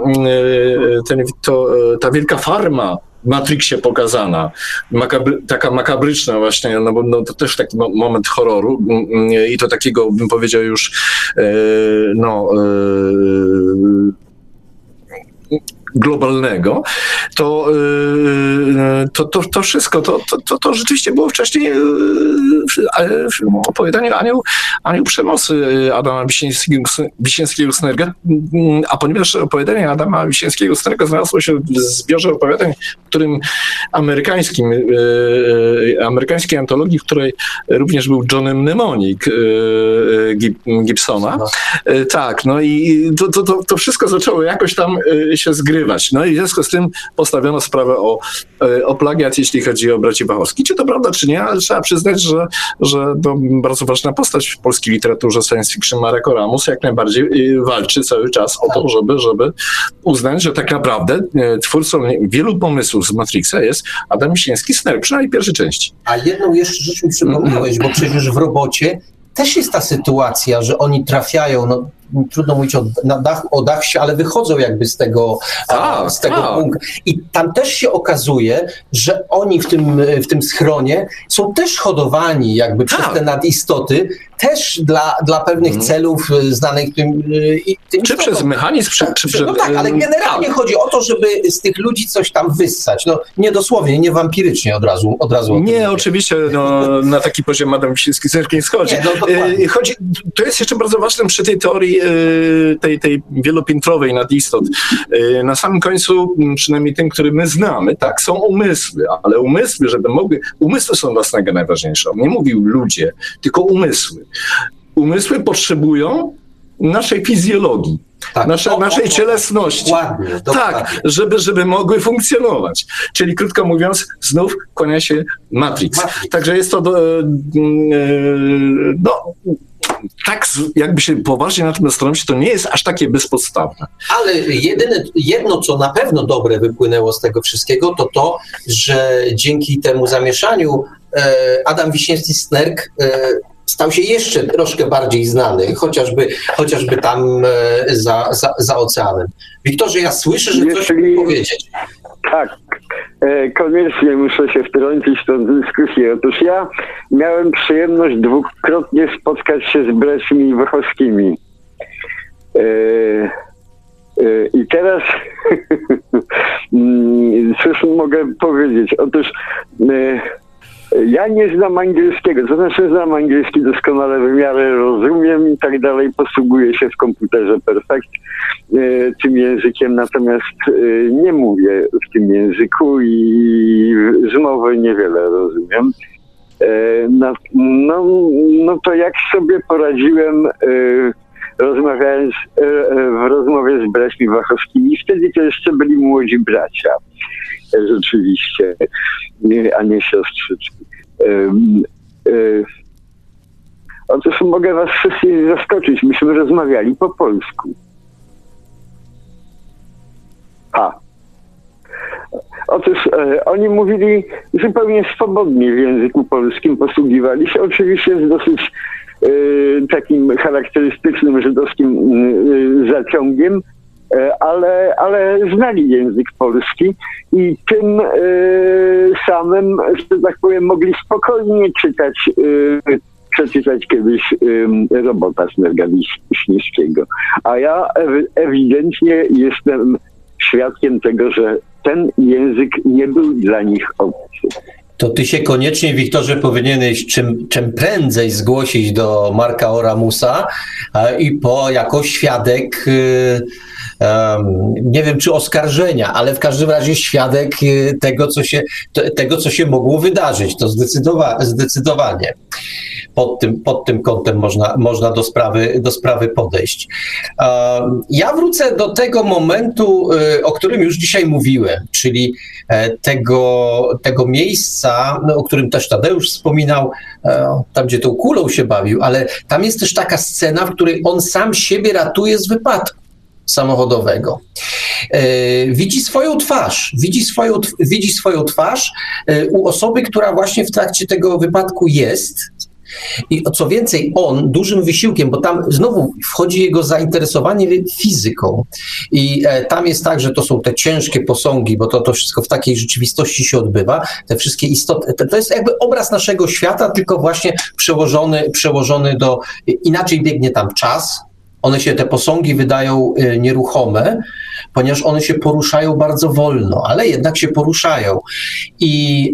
ten to, ta wielka farma Matrixie pokazana, makabry, taka makabryczna właśnie, no bo no, to też taki moment horroru i to takiego, bym powiedział już, e, no, e, globalnego, to, y, to, to, to wszystko, to, to, to rzeczywiście było wcześniej y, w opowiadaniu Anioł, Anioł Przemocy Adama Wisińskiego-Snerga, a ponieważ opowiadanie Adama Wisińskiego-Snerga znalazło się w zbiorze opowiadań, w którym amerykańskim, amerykańskiej antologii, w której również był Johnem Mnemonik Gibsona. No. Tak, no i to, to, to wszystko zaczęło jakoś tam się zgrywać no i w związku z tym postawiono sprawę o, e, o plagiat, jeśli chodzi o braci Bachowski. Czy to prawda, czy nie, ale trzeba przyznać, że, że to bardzo ważna postać w polskiej literaturze science fiction Marek Oramus jak najbardziej y, walczy cały czas o to, żeby, żeby uznać, że tak naprawdę e, twórcą wielu pomysłów z Matrixa jest Adam Misiński Sner, przynajmniej pierwszej części. A jedną jeszcze rzecz mi przypomniałeś, bo przecież w robocie też jest ta sytuacja, że oni trafiają, no trudno mówić o, na dach, o ale wychodzą jakby z tego, tak, z tego tak. punktu. I tam też się okazuje, że oni w tym, w tym schronie są też hodowani jakby tak. przez te nadistoty, też dla, dla pewnych Mhm. celów y, znanych tym, y, tym Czy przez mechanizm, czy, czy przez... no tak, ale generalnie chodzi o to, żeby z tych ludzi coś tam wyssać. No nie dosłownie, nie wampirycznie od razu. Od razu Nie, mówię. oczywiście no, na taki poziom Adam Wiśniewski nie schodzi. Nie, no. E, chodzi. To jest jeszcze bardzo ważne przy tej teorii tej, tej wielopiętrowej nad istot. Na samym końcu, m, przynajmniej tym, który my znamy, tak, są umysły, ale umysły, żeby mogły, umysły są własnego najważniejsze. On nie mówił ludzie, tylko umysły. Umysły potrzebują naszej fizjologii, Tak. nasze, O, naszej o, cielesności. Dokładnie, dokładnie. Tak, żeby, żeby mogły funkcjonować. Czyli krótko mówiąc, znów kłania się Matrix. Matrix. Także jest to, do, e, no, tak jakby się poważnie na tym zastanowić, to nie jest aż takie bezpodstawne. Ale jedyne, jedno, co na pewno dobre wypłynęło z tego wszystkiego, to to, że dzięki temu zamieszaniu e, Adam Wiśniewski-Snerk e, stał się jeszcze troszkę bardziej znany, chociażby, chociażby tam e, za, za, za oceanem. Wiktorze, ja słyszę, że coś Jeśli- powiedzieć. Tak, e, koniecznie muszę się wtrącić w tę dyskusję. Otóż ja miałem przyjemność dwukrotnie spotkać się z braćmi Wachowskimi. E, I teraz mm, cóż mogę powiedzieć? Otóż ja nie znam angielskiego, to znaczy znam angielski doskonale, w miarę rozumiem i tak dalej, posługuję się w komputerze perfekt e, tym językiem, natomiast e, nie mówię w tym języku i z mowy niewiele rozumiem. No, no, no to jak sobie poradziłem rozmawiając w rozmowie z braćmi Wachowskimi, wtedy to jeszcze byli młodzi bracia, rzeczywiście, a nie siostrzyczki. Em, e, Otóż mogę was wszystkich zaskoczyć. Myśmy rozmawiali po polsku. A. Otóż e, oni mówili zupełnie swobodnie w języku polskim, posługiwali się oczywiście z dosyć e, takim charakterystycznym żydowskim e, zaciągiem, e, ale, ale znali język polski i tym e, samym, że tak powiem, mogli spokojnie czytać, e, przeczytać kiedyś e, robota Snerga Wiśniewskiego. A ja ew- ewidentnie jestem świadkiem tego, że ten język nie był dla nich obcy. To ty się koniecznie, Wiktorze, powinieneś czym, czym prędzej zgłosić do Marka Oramusa i po jako świadek, em, nie wiem czy oskarżenia, ale w każdym razie świadek e, tego, co się, te- tego, co się mogło wydarzyć. To zdecydowa, zdecydowanie pod tym, pod tym kątem można, można do, sprawy, do sprawy podejść. Ja wrócę do tego momentu, y, o którym już dzisiaj mówiłem, czyli e, tego, tego miejsca, no, o którym też Tadeusz wspominał, e, tam gdzie tą kulą się bawił, ale tam jest też taka scena, w której on sam siebie ratuje z wypadku samochodowego. E, widzi swoją twarz, widzi swoją, widzi swoją twarz e, u osoby, która właśnie w trakcie tego wypadku jest. I co więcej, on dużym wysiłkiem, bo tam znowu wchodzi jego zainteresowanie fizyką. I e, tam jest tak, że to są te ciężkie posągi, bo to, to wszystko w takiej rzeczywistości się odbywa. Te wszystkie istoty, to, jest jakby obraz naszego świata, tylko właśnie przełożony, przełożony do. Inaczej biegnie tam czas. One się, te posągi wydają e, nieruchome, ponieważ one się poruszają bardzo wolno, ale jednak się poruszają. I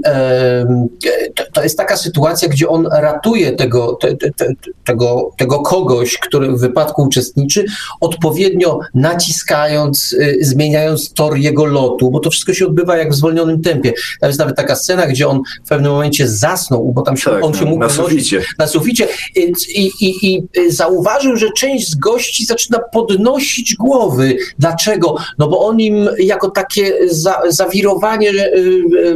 to, to jest taka sytuacja, gdzie on ratuje tego, te, te, te, tego, tego kogoś, który w wypadku uczestniczy, odpowiednio naciskając, y, zmieniając tor jego lotu, bo to wszystko się odbywa jak w zwolnionym tempie. Tam jest nawet taka scena, gdzie on w pewnym momencie zasnął, bo tam się, Tak, on się mógł na suficie. na suficie i, i, i, i zauważył, że część z gości zaczyna podnosić głowy. Dlaczego? No bo on im jako takie za, zawirowanie y, y,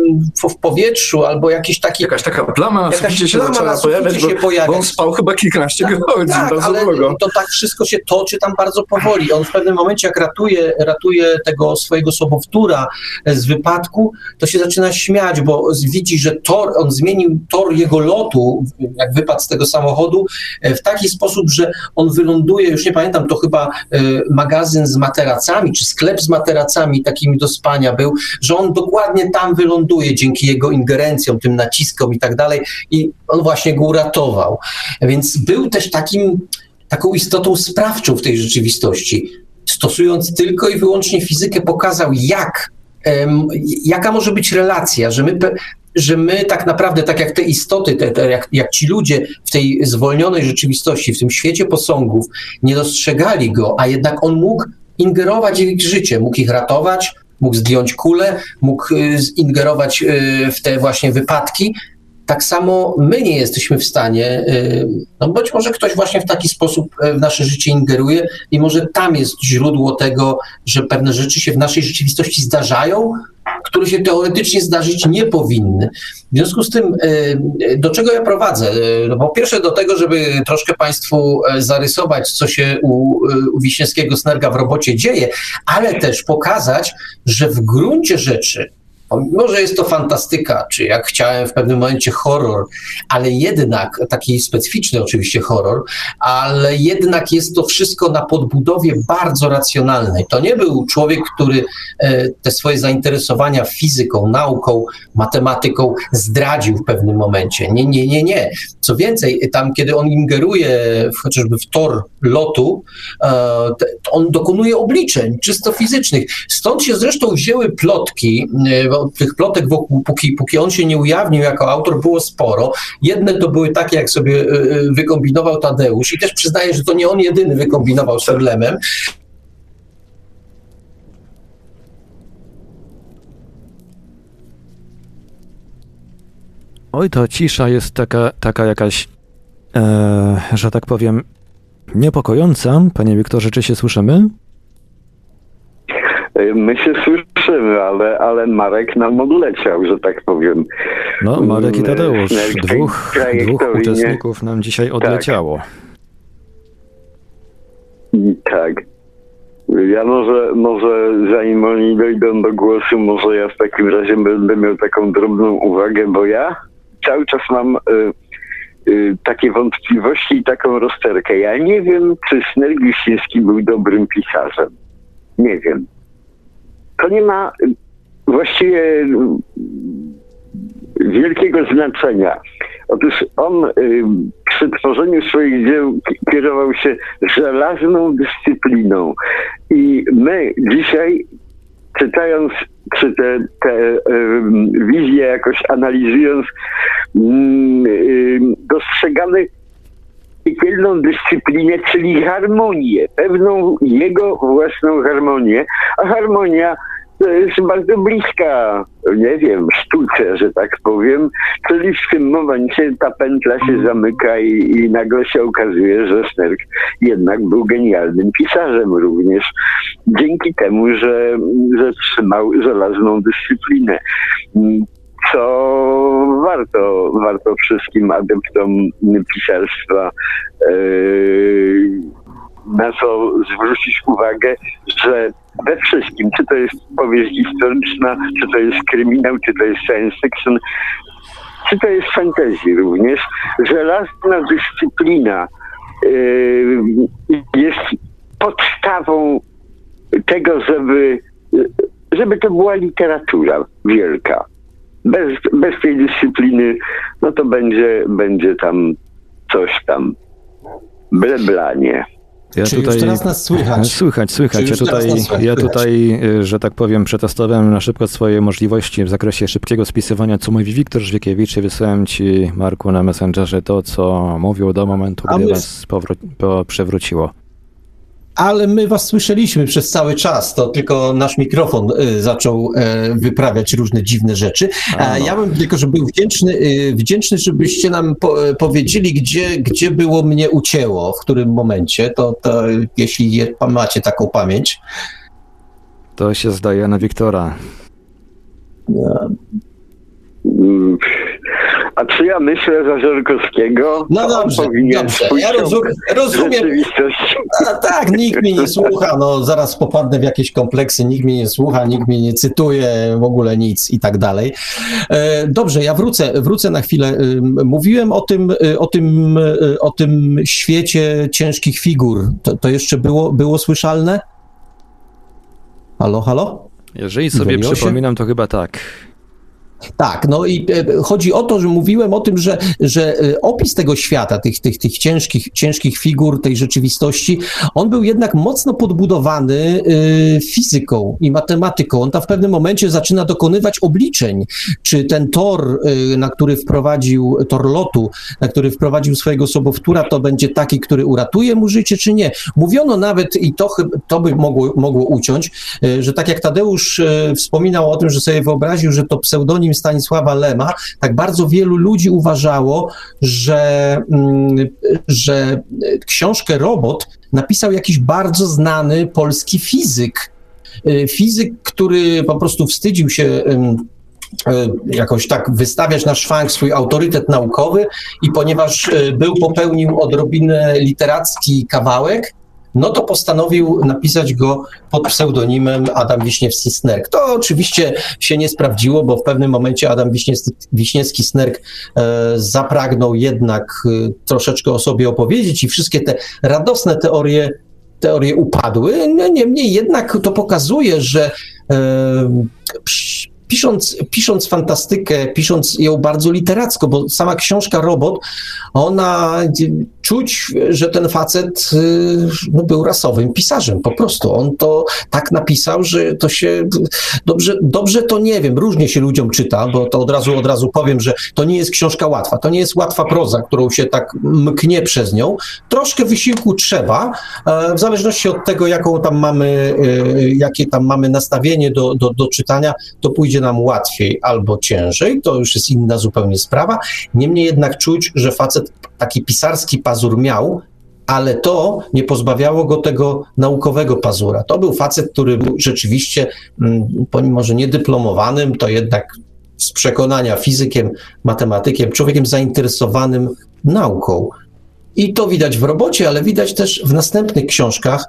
w, powietrzu albo jakiś taki... Jakaś taka plama Jakaś suficie się plama zaczęła na pojawiać, się bo, pojawia. bo on spał chyba kilkanaście godzin, Tak, bardzo ale długo. to tak wszystko się toczy tam bardzo powoli. On w pewnym momencie, jak ratuje, ratuje tego swojego sobowtóra z wypadku, to się zaczyna śmiać, bo widzi, że tor, on zmienił tor jego lotu, jak wypadł z tego samochodu, e, w taki sposób, że on wyląduje, już nie pamiętam, to chyba e, magazyn z materacami czy sklep z materacami takimi do spania był, że on dokładnie tam wyląduje dzięki jego ingerencjom, tym naciskom i tak dalej i on właśnie go uratował. Więc był też takim, taką istotą sprawczą w tej rzeczywistości. Stosując tylko i wyłącznie fizykę, pokazał, jak jaka może być relacja, że my, że my tak naprawdę, tak jak te istoty, te, te, jak, jak ci ludzie w tej zwolnionej rzeczywistości, w tym świecie posągów, nie dostrzegali go, a jednak on mógł ingerować w ich życie, mógł ich ratować, mógł zdjąć kulę, mógł y, ingerować y, w te właśnie wypadki, tak samo my nie jesteśmy w stanie, y, no być może ktoś właśnie w taki sposób w nasze życie ingeruje i może tam jest źródło tego, że pewne rzeczy się w naszej rzeczywistości zdarzają, które się teoretycznie zdarzyć nie powinny. W związku z tym, y, do czego ja prowadzę? No po pierwsze do tego, żeby troszkę Państwu zarysować, co się u, u Wiśniewskiego Snerga w robocie dzieje, ale też pokazać, że w gruncie rzeczy Mimo, że jest to fantastyka, czy jak chciałem w pewnym momencie horror, ale jednak taki specyficzny oczywiście horror, ale jednak jest to wszystko na podbudowie bardzo racjonalnej. To nie był człowiek, który e, te swoje zainteresowania fizyką, nauką, matematyką zdradził w pewnym momencie. Nie, nie, nie, nie. Co więcej, tam kiedy on ingeruje chociażby w tor lotu, e, on dokonuje obliczeń czysto fizycznych. Stąd się zresztą wzięły plotki, e, tych plotek wokół, póki, póki on się nie ujawnił jako autor, było sporo. Jedne to były takie, jak sobie e, e, wykombinował Tadeusz i też przyznaję, że to nie on jedyny wykombinował z Erlemem. Oj, to cisza jest taka, taka jakaś, e, że tak powiem, niepokojąca. Panie Wiktorze, czy się słyszymy? My się słyszymy, ale, ale Marek nam odleciał, że tak powiem. No, Marek i Tadeusz, dwóch, dwóch uczestników nam dzisiaj tak. odleciało. Tak. tak. Ja może, może zanim oni dojdą do głosu, może ja w takim razie będę miał taką drobną uwagę, bo ja cały czas mam y, y, takie wątpliwości i taką rozterkę. Ja nie wiem, czy Snergiusiński był dobrym pisarzem. Nie wiem to nie ma y, właściwie y, wielkiego znaczenia. Otóż on y, przy tworzeniu swoich dzieł kierował się żelazną dyscypliną. I my dzisiaj, czytając, czy te, te wizje jakoś analizując, mm, dostrzegamy piekielną dyscyplinę, czyli harmonię, pewną jego własną harmonię, a harmonia to jest bardzo bliska, nie wiem, sztuce, że tak powiem, czyli w tym momencie ta pętla się zamyka i, i nagle się okazuje, że Snerk jednak był genialnym pisarzem również, dzięki temu, że, że trzymał żelazną dyscyplinę co warto, warto wszystkim adeptom pisarstwa yy, na co zwrócić uwagę, że we wszystkim, czy to jest powieść historyczna, czy to jest kryminał, czy to jest science fiction, czy to jest fantasy również, żelazna dyscyplina yy, jest podstawą tego, żeby, żeby to była literatura wielka bez, bez tej dyscypliny, no to będzie, będzie tam coś tam bleblanie. Ja Czy tutaj, teraz nas słychać? Słychać, słychać. Ja tutaj, ja tutaj, y, że tak powiem, przetestowałem na szybko swoje możliwości w zakresie szybkiego spisywania, co mówi Wiktor Żwiekiewicz i wysłałem ci, Marku, na Messengerze to, co mówił do momentu, gdy was powró- po, przewróciło ale my was słyszeliśmy przez cały czas, to tylko nasz mikrofon y, zaczął y, wyprawiać różne dziwne rzeczy. A, no. Ja bym tylko, że był wdzięczny, y, wdzięczny żebyście nam po, powiedzieli, gdzie, gdzie było mnie ucięło, w którym momencie, to, to jeśli je, macie taką pamięć. To się zdaje na Wiktora. Ja. A czy ja myślę za Żorkowskiego? No dobrze, dobrze. Ja rozumiem. rozumiem. A, tak, nikt mnie nie słucha, no zaraz popadnę w jakieś kompleksy, nikt mnie nie słucha, nikt mnie nie cytuje, w ogóle nic i tak dalej. E, dobrze, ja wrócę, wrócę na chwilę. Mówiłem o tym, e, o tym, e, o tym świecie ciężkich figur. To, to jeszcze było, było słyszalne? Halo, halo? Jeżeli sobie przypominam, to chyba tak. Tak, no i e, chodzi o to, że mówiłem o tym, że, że e, opis tego świata, tych, tych, tych ciężkich, ciężkich figur, tej rzeczywistości, on był jednak mocno podbudowany e, fizyką i matematyką. On tam w pewnym momencie zaczyna dokonywać obliczeń, czy ten tor, na który wprowadził, tor lotu, na który wprowadził swojego sobowtóra, to będzie taki, który uratuje mu życie, czy nie. Mówiono nawet, i to, to by mogło, mogło uciąć, że tak jak Tadeusz wspominał o tym, że sobie wyobraził, że to pseudonim Stanisława Lema, tak bardzo wielu ludzi uważało, że, mm, że książkę Robot napisał jakiś bardzo znany polski fizyk. E, Fizyk, który po prostu wstydził się e, jakoś tak wystawiać na szwank swój autorytet naukowy i ponieważ e, był, popełnił odrobinę literacki kawałek, no to postanowił napisać go pod pseudonimem Adam Wiśniewski-Snerk. To oczywiście się nie sprawdziło, bo w pewnym momencie Adam Wiśniewski- Wiśniewski-Snerk e, zapragnął jednak e, troszeczkę o sobie opowiedzieć i wszystkie te radosne teorie, teorie upadły. No, niemniej jednak to pokazuje, że e, pisząc, pisząc fantastykę, pisząc ją bardzo literacko, bo sama książka Robot, ona czuć, że ten facet y, no, był rasowym pisarzem, po prostu. On to tak napisał, że to się dobrze, dobrze to nie wiem, różnie się ludziom czyta, bo to od razu, od razu powiem, że to nie jest książka łatwa, to nie jest łatwa proza, którą się tak mknie przez nią. Troszkę wysiłku trzeba, e, w zależności od tego, jaką tam mamy, e, jakie tam mamy nastawienie do, do, do czytania, to pójdzie nam łatwiej albo ciężej, to już jest inna zupełnie sprawa. Niemniej jednak czuć, że facet taki pisarski pazur miał, ale to nie pozbawiało go tego naukowego pazura. To był facet, który był rzeczywiście, mm, pomimo że niedyplomowanym, to jednak z przekonania fizykiem, matematykiem, człowiekiem zainteresowanym nauką. I to widać w robocie, ale widać też w następnych książkach.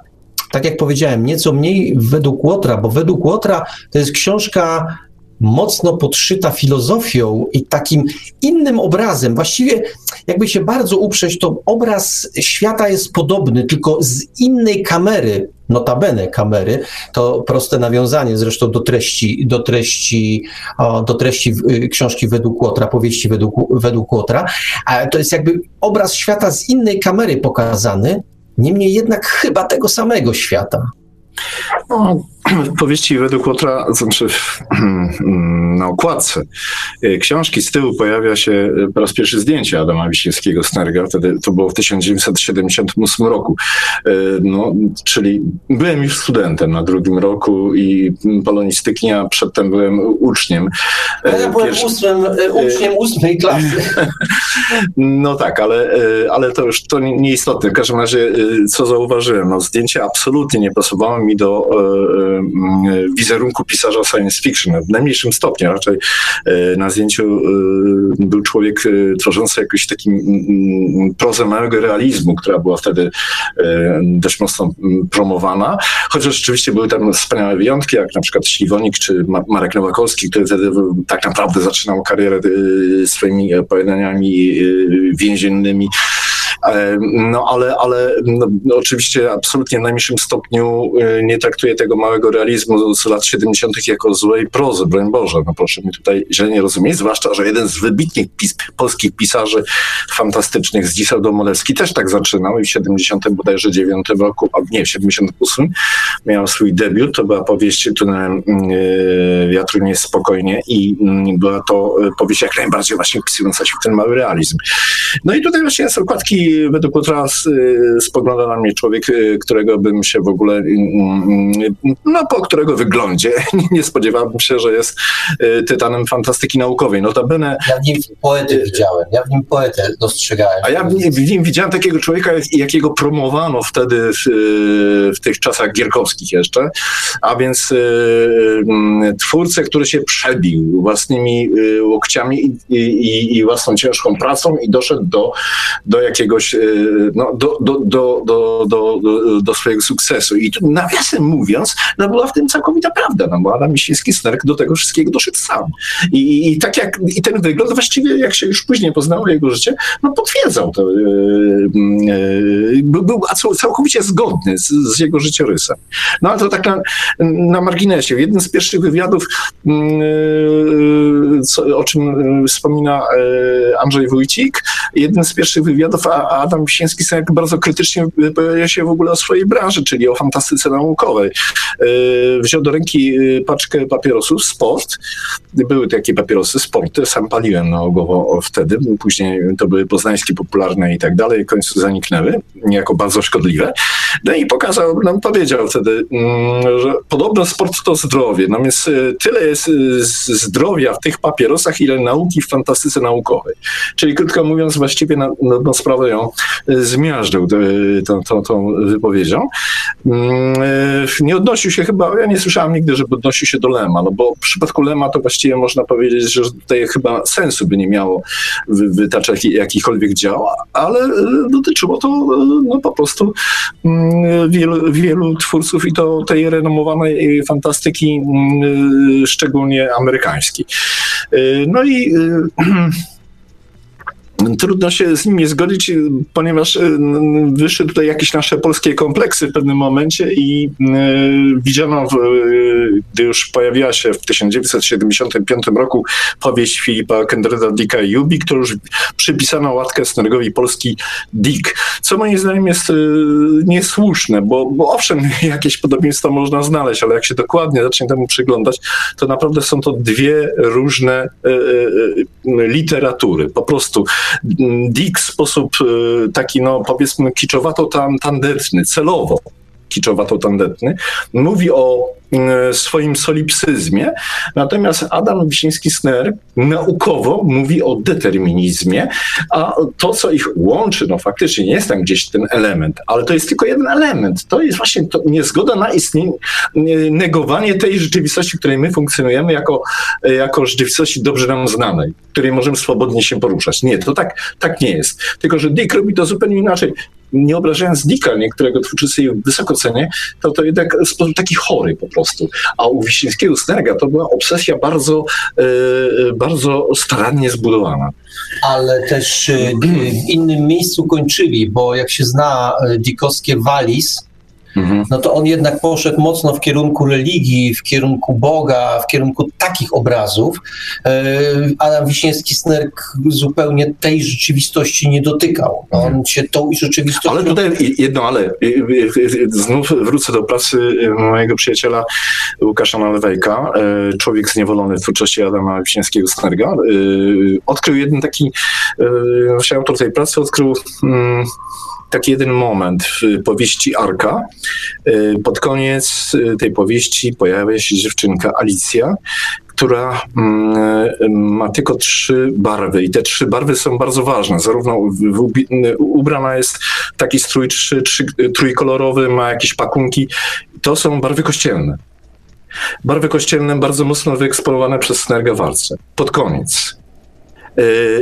Tak jak powiedziałem, nieco mniej według Łotra, bo według Łotra to jest książka mocno podszyta filozofią i takim innym obrazem. Właściwie, jakby się bardzo uprzeć, to obraz świata jest podobny, tylko z innej kamery, notabene kamery, to proste nawiązanie zresztą do treści, do treści, do treści y, książki według Łotra, powieści według, według Łotra, to jest jakby obraz świata z innej kamery pokazany, niemniej jednak chyba tego samego świata. No, w powieści według Łotra, znaczy w, na okładce y, książki z tyłu pojawia się y, po raz pierwszy zdjęcie Adama Wiśniewskiego Snerga, wtedy to było w 1978 roku. Y, No, czyli byłem już studentem na drugim roku i polonistyki, a przedtem byłem uczniem. Ja byłem Pierwszy- ósmym, uczniem ósmej klasy. No tak, ale, ale to już to nie- nieistotne. W każdym razie, co zauważyłem, no, zdjęcie absolutnie nie pasowało mi do y, y, wizerunku pisarza science fiction, w najmniejszym stopniu. Raczej y, na zdjęciu był człowiek tworzący jakiś taki mm, prozę małego realizmu, która była wtedy dość mocno mm, promowana. Chociaż rzeczywiście były tam wspaniałe wyjątki, jak na przykład Śliwonik czy Ma- Marek Nowakowski, który wtedy tak naprawdę zaczynał karierę swoimi opowiadaniami więziennymi. E, No ale, ale no, no, oczywiście absolutnie w najmniejszym stopniu y, nie traktuję tego małego realizmu z lat 70. jako złej prozy, broń Boże. No proszę mi tutaj źle nie rozumieć, zwłaszcza, że jeden z wybitnych pis polskich pisarzy fantastycznych, Zdzisław Domolewski, też tak zaczynał i w 70 bodajże 9 roku, a nie, w 78 miał swój debiut, to była powieść yy, wiatru nie jest spokojnie i yy, była to powieść jak najbardziej właśnie wpisująca się w ten mały realizm. No i tutaj właśnie z okładki według Łotra yy, spogląda na mnie człowiek, yy, którego bym się w ogóle, yy, no po którego wyglądzie nie spodziewałbym się, że jest tytanem fantastyki naukowej. Notabene Ja w nim poetę widziałem, ja w nim poetę dostrzegałem. a ja w nim, w nim widziałem takiego człowieka, jak- jakiego promowano wtedy w, y, w tych czasach gierkowskich jeszcze, a więc y, y, twórcę, który się przebił własnymi y, łokciami i, i, i własną ciężką pracą i doszedł do, do jakiegoś, y, no, do, do, do, do, do, do, swojego sukcesu. I tu nawiasem mówiąc, no była w tym całkowita prawda, no bo Adam Misiński-Snerk do tego wszystkiego doszedł sam. I, i, tak jak, i ten wygląd właściwie, jak się już później poznało jego życie, no potwierdzał to. Yy, yy, był, był cał- całkowicie zgodny z, z jego życiorysem. No ale to tak na, na marginesie. Jeden z pierwszych wywiadów, yy, co, o czym wspomina Andrzej Wójcik, jeden z pierwszych wywiadów, a Adam Wisiński bardzo krytycznie wypowiedział się w ogóle o swojej branży, czyli o fantastyce naukowej. Wziął do ręki paczkę papierosów, sport. Były takie papierosy, sporty, sam paliłem naogowo wtedy, później to były poznańskie popularne i tak dalej, w końcu zaniknęły, jako bardzo szkodliwe. No i pokazał, nam powiedział wtedy, mm, że podobno sport to zdrowie, natomiast e, tyle jest e, zdrowia w tych papierosach, ile nauki w fantastyce naukowej. Czyli krótko mówiąc, właściwie na, na sprawę ją e, zmiażdżył tą, tą, tą wypowiedzią. Mm, nie odnosił się chyba, ja nie słyszałem nigdy, żeby odnosił się do Lema, no bo w przypadku Lema to właściwie można powiedzieć, że tutaj chyba sensu by nie miało wytaczać jakichkolwiek dział, ale dotyczyło to no, po prostu mm, wielu, wielu twórców i to tej renomowanej fantastyki, mm, szczególnie amerykańskiej. No i Trudno się z nim nie zgodzić, ponieważ y, wyszły tutaj jakieś nasze polskie kompleksy w pewnym momencie i y, widziano, y, gdy już pojawiła się w 1975 roku powieść Filipa Kendreda Dicka Jubi, którą już przypisano łatkę Snergowi polski Dick, co moim zdaniem jest niesłuszne, bo, bo owszem, jakieś podobieństwa można znaleźć, ale jak się dokładnie zacznie temu przyglądać, to naprawdę są to dwie różne literatury. Po prostu Dick w sposób y, taki, no powiedzmy, kiczowato-tandetny, celowo kiczowato-tandetny, mówi o E, swoim solipsyzmie. Natomiast Adam Wiśniewski-Sner naukowo mówi o determinizmie, a to, co ich łączy, no faktycznie nie jest tam gdzieś ten element, ale to jest tylko jeden element. To jest właśnie to niezgoda na istnienie, negowanie tej rzeczywistości, w której my funkcjonujemy jako, jako rzeczywistości dobrze nam znanej, w której możemy swobodnie się poruszać. Nie, to tak, tak nie jest. Tylko, że Dick robi to zupełnie inaczej nie obrażając Dicka, niektórego twórczycy wysoko cenię, to to jednak sposób taki chory po prostu. A u Wiśniewskiego Snerga to była obsesja bardzo, e, bardzo starannie zbudowana. Ale też e, w innym miejscu kończyli, bo jak się zna e, Dickowskie Walis, Mhm. no to on jednak poszedł mocno w kierunku religii, w kierunku Boga, w kierunku takich obrazów. E, Adam Wiśniewski-Snerk zupełnie tej rzeczywistości nie dotykał. No, on się tą rzeczywistością... Ale tutaj jedno, ale znów wrócę do pracy mojego przyjaciela Łukasza Nalewejka, e, człowiek zniewolony w twórczości Adama Wiśniewskiego-Snerga. E, odkrył jeden taki, właśnie autor tej pracy odkrył mm, taki jeden moment w powieści Arka. Y, pod koniec y, tej powieści pojawia się dziewczynka Alicja, która mm, ma tylko trzy barwy i te trzy barwy są bardzo ważne. Zarówno ubrana jest taki strój trzy, trzy, trójkolorowy, ma jakieś pakunki. To są barwy kościelne. Barwy kościelne bardzo mocno wyeksponowane przez Snerga Walce. Pod koniec.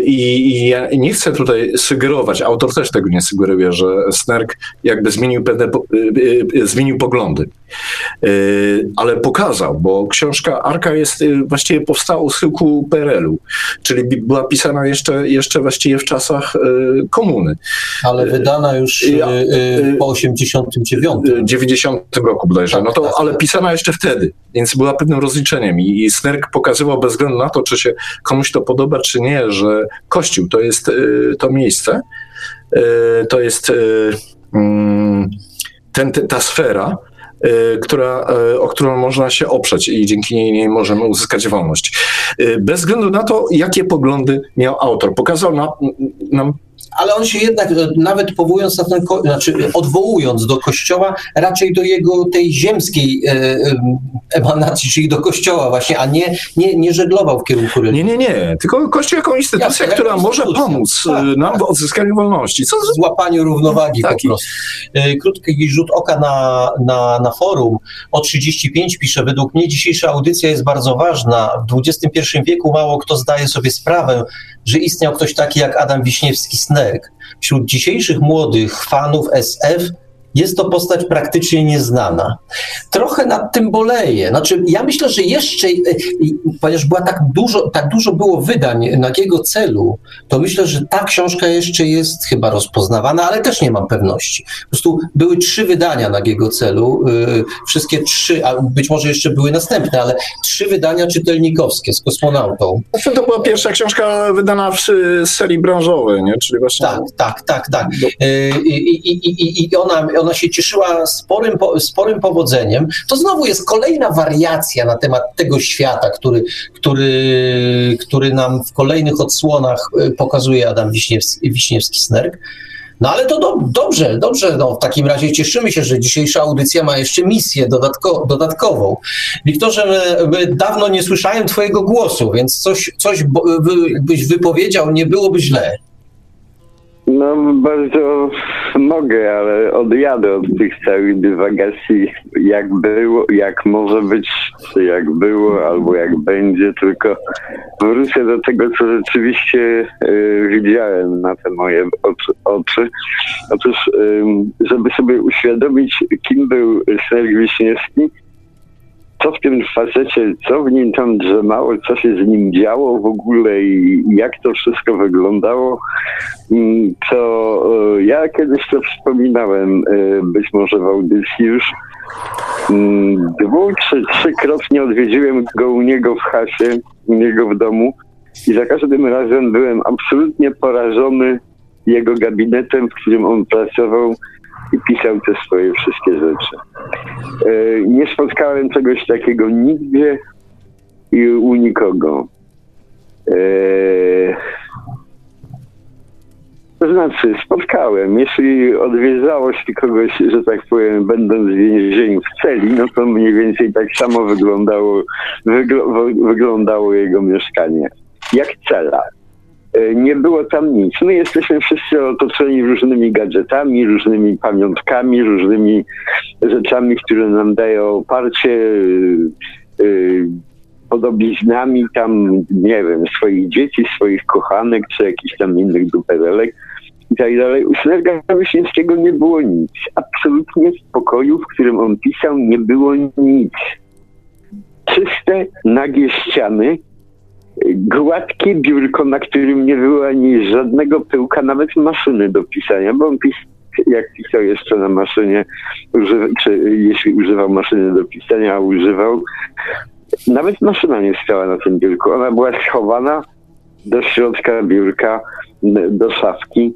I, ja nie chcę tutaj sugerować, autor też tego nie sugeruje, że Snerk jakby zmienił pewne, y, y, zmienił poglądy. Ale pokazał, bo książka Arka jest właściwie powstała u schyłku PRL-u, czyli była pisana jeszcze, jeszcze właściwie w czasach komuny. Ale wydana już po 89. 90 roku bodajże. Tak, no to, tak, ale tak. pisana jeszcze wtedy, więc była pewnym rozliczeniem i Snerk pokazywał bez względu na to, czy się komuś to podoba, czy nie, że Kościół to jest y, to miejsce, y, to jest y, mm, ten, ta sfera, która, o którą można się oprzeć i dzięki niej możemy uzyskać wolność. Bez względu na to, jakie poglądy miał autor. Pokazał nam, nam ale on się jednak, e, nawet powołując na ten, znaczy odwołując do kościoła, raczej do jego tej ziemskiej e, e, emanacji, czyli do kościoła właśnie, a nie, nie, nie żeglował w kierunku religii. Nie, nie, nie, tylko kościół jako instytucja, Jasne, która może pomóc tak, nam tak. w odzyskaniu wolności. Co? W złapaniu równowagi Taki. po prostu. Krótki rzut oka na, na, na forum. O 35 pisze, według mnie dzisiejsza audycja jest bardzo ważna. W XXI wieku mało kto zdaje sobie sprawę, że istniał ktoś taki jak Adam Wiśniewski-Snerk. Wśród dzisiejszych młodych fanów SF jest to postać praktycznie nieznana. Trochę nad tym boleję. Znaczy, ja myślę, że jeszcze, ponieważ była tak dużo, tak dużo było wydań Nagiego celu, to myślę, że ta książka jeszcze jest chyba rozpoznawana, ale też nie mam pewności. Po prostu były trzy wydania Nagiego celu, wszystkie trzy, a być może jeszcze były następne, ale trzy wydania czytelnikowskie z kosmonautą. Znaczy, to była pierwsza książka wydana w serii branżowej, nie? Czyli właśnie... Tak, tak, tak, tak. I, i, i, i ona, ona się cieszyła sporym, sporym powodzeniem. To znowu jest kolejna wariacja na temat tego świata, który, który, który nam w kolejnych odsłonach pokazuje Adam Wiśniewski, Wiśniewski-Snerk. No ale to do, dobrze, dobrze. No, w takim razie cieszymy się, że dzisiejsza audycja ma jeszcze misję dodatko, dodatkową. Wiktorze, dawno nie słyszałem Twojego głosu, więc coś, coś byś wypowiedział, nie byłoby źle. No bardzo mogę, ale odjadę od tych całych dywagacji, jak było, jak może być, czy jak było, albo jak będzie, tylko wrócę do tego, co rzeczywiście y, widziałem na te moje oczy. Otóż, y, żeby sobie uświadomić, kim był Serg Wiśniewski, co w tym facecie, co w nim tam drzemało, co się z nim działo w ogóle i jak to wszystko wyglądało, mm, to e, ja kiedyś to wspominałem, e, być może w audycji już. Mm, dwu czy trzykrotnie odwiedziłem go u niego w chacie, u niego w domu i za każdym razem byłem absolutnie porażony jego gabinetem, w którym on pracował i pisał te swoje wszystkie rzeczy. E, nie spotkałem czegoś takiego nigdzie i u nikogo. E, to znaczy, spotkałem. Jeśli odwiedzało się kogoś, że tak powiem, będąc w więzieniu w celi, no to mniej więcej tak samo wyglądało, wygl wyglądało jego mieszkanie. Jak cela. E, nie było tam nic. My jesteśmy wszyscy otoczeni różnymi gadżetami, różnymi pamiątkami, różnymi rzeczami, które nam dają oparcie, e, e, podobiznami tam, nie wiem, swoich dzieci, swoich kochanek, czy jakichś tam innych duperelek i tak dalej. U Snerga Wiśniewskiego nie było nic. Absolutnie w pokoju, w którym on pisał, nie było nic. Czyste, nagie ściany, gładkie biurko, na którym nie było ani żadnego pyłka, nawet maszyny do pisania, bo on pis jak pisał jeszcze na maszynie, czy jeśli używał maszyny do pisania, a używał, nawet maszyna nie stała na tym biurku. Ona była schowana do środka biurka, do szafki,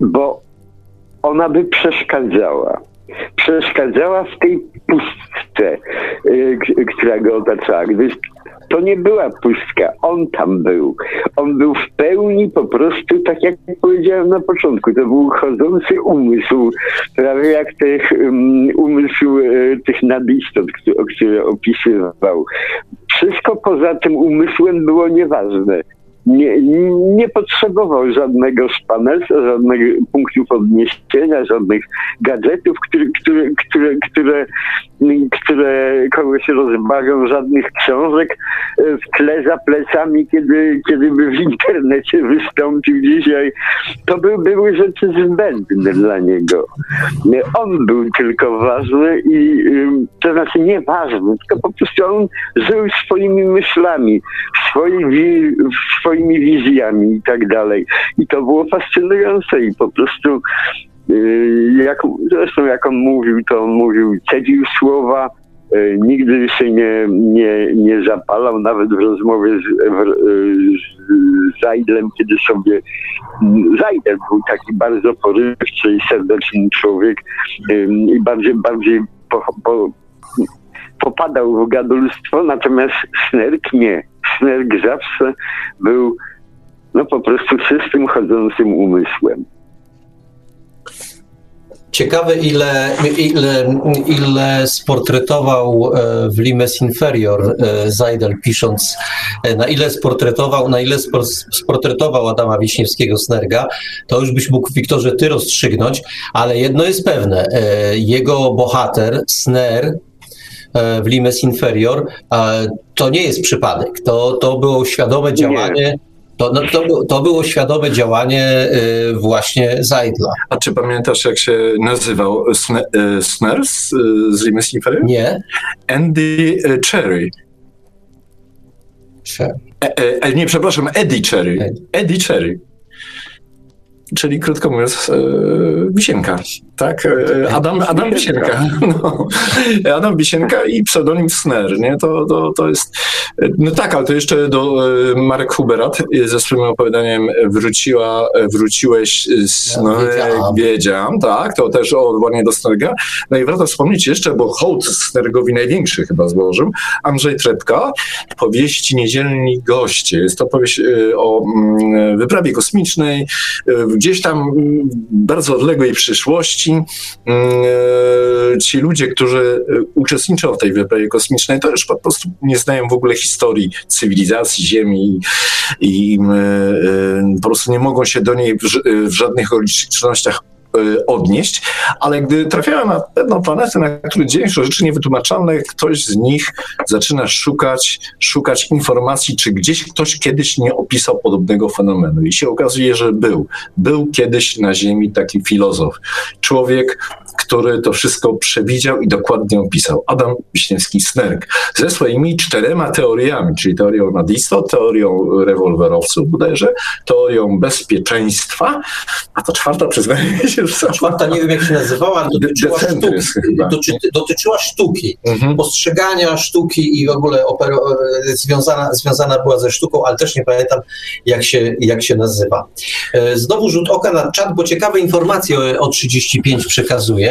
bo ona by przeszkadzała. Przeszkadzała w tej pustce, y, która go otaczała. Gdyż to nie była pustka, on tam był. On był w pełni po prostu, tak jak powiedziałem na początku, to był chodzący umysł, prawie jak tych, um, umysł e, tych nadistot, które opisywał. Wszystko poza tym umysłem było nieważne nie, nie potrzebował żadnego szpanerstwa, żadnych punktów odniesienia, żadnych gadżetów, które, które, które, które, które kogoś rozbawią, żadnych książek e, w tle za plecami, kiedy, kiedy by w internecie wystąpił dzisiaj. To by, były rzeczy zbędne dla niego. On był tylko ważny i to znaczy nie ważny, tylko po prostu on żył swoimi myślami, swojej swoimi wizjami i tak dalej. I to było fascynujące i po prostu jak, zresztą jak on mówił, to on mówił, cedził słowa, y, nigdy się nie, nie, nie zapalał, nawet w rozmowie z, w, z Zajdlem, kiedy sobie Zajdel był taki bardzo porywczy i serdeczny człowiek y, i bardziej, bardziej po, po, popadał w gadulstwo, natomiast Snerk nie. Snerk zawsze był no po prostu czystym, chodzącym umysłem. Ciekawe, ile, ile, ile sportretował e, w Limes Inferior e, Zajdel, pisząc, e, na ile sportretował, na ile sportretował Adama Wiśniewskiego Snerga, to już byś mógł, Wiktorze, ty rozstrzygnąć, ale jedno jest pewne, jego bohater, Sner, w Limes Inferior, to nie jest przypadek. To, to było świadome działanie To, no, to, to było świadome działanie y, właśnie Zajdla. A czy pamiętasz, jak się nazywał Sne, y, Sners y, z Limy Snifery? Nie? Andy y, Cherry. Cze- E, e, nie, przepraszam, Eddie Cherry. Eddie. Eddie Cherry. Czyli krótko mówiąc, e, Wisienka, tak? E, Adam, Adam Wisienka. No. Adam Wisienka i pseudonim Sner, nie? To, to, to jest... No tak, ale to jeszcze do e, Marek Huberat ze swoim opowiadaniem wróciła, wróciłeś z... No, wiedziałam. tak, to też odwołanie do Snerga. No i warto wspomnieć jeszcze, bo hołd Snergowi największy chyba złożył, Andrzej Trepka, powieści Niedzielni Goście. Jest to powieść o mm, wyprawie kosmicznej, gdzieś tam mm, bardzo odległej przyszłości. Mm, e, Ci ludzie, którzy e, uczestniczą w tej wyprawie kosmicznej, to już po prostu nie znają w ogóle historii cywilizacji Ziemi i e, e, po prostu nie mogą się do niej w, w żadnych okolicznościach odnieść, ale gdy trafiają na pewną planetę, na której dzieją się rzeczy niewytłumaczalne, ktoś z nich zaczyna szukać, szukać informacji, czy gdzieś ktoś kiedyś nie opisał podobnego fenomenu. I się okazuje, że był. Był kiedyś na Ziemi taki filozof. Człowiek, który to wszystko przewidział i dokładnie opisał. Adam Wiśniewski-Snerk. Ze swoimi czterema teoriami, czyli teorią Madisto, teorią rewolwerowców bodajże, teorią bezpieczeństwa, a ta czwarta przyznaje się, że Czwarta, nie wiem jak się nazywała, dotyczyła sztuki. Decentrys chyba. Doty, dotyczyła sztuki. Mhm. postrzegania sztuki i w ogóle opero, e, związana, związana była ze sztuką, ale też nie pamiętam, jak się, jak się nazywa. E, Znowu rzut oka na czat, bo ciekawe informacje o, o 35 przekazuję.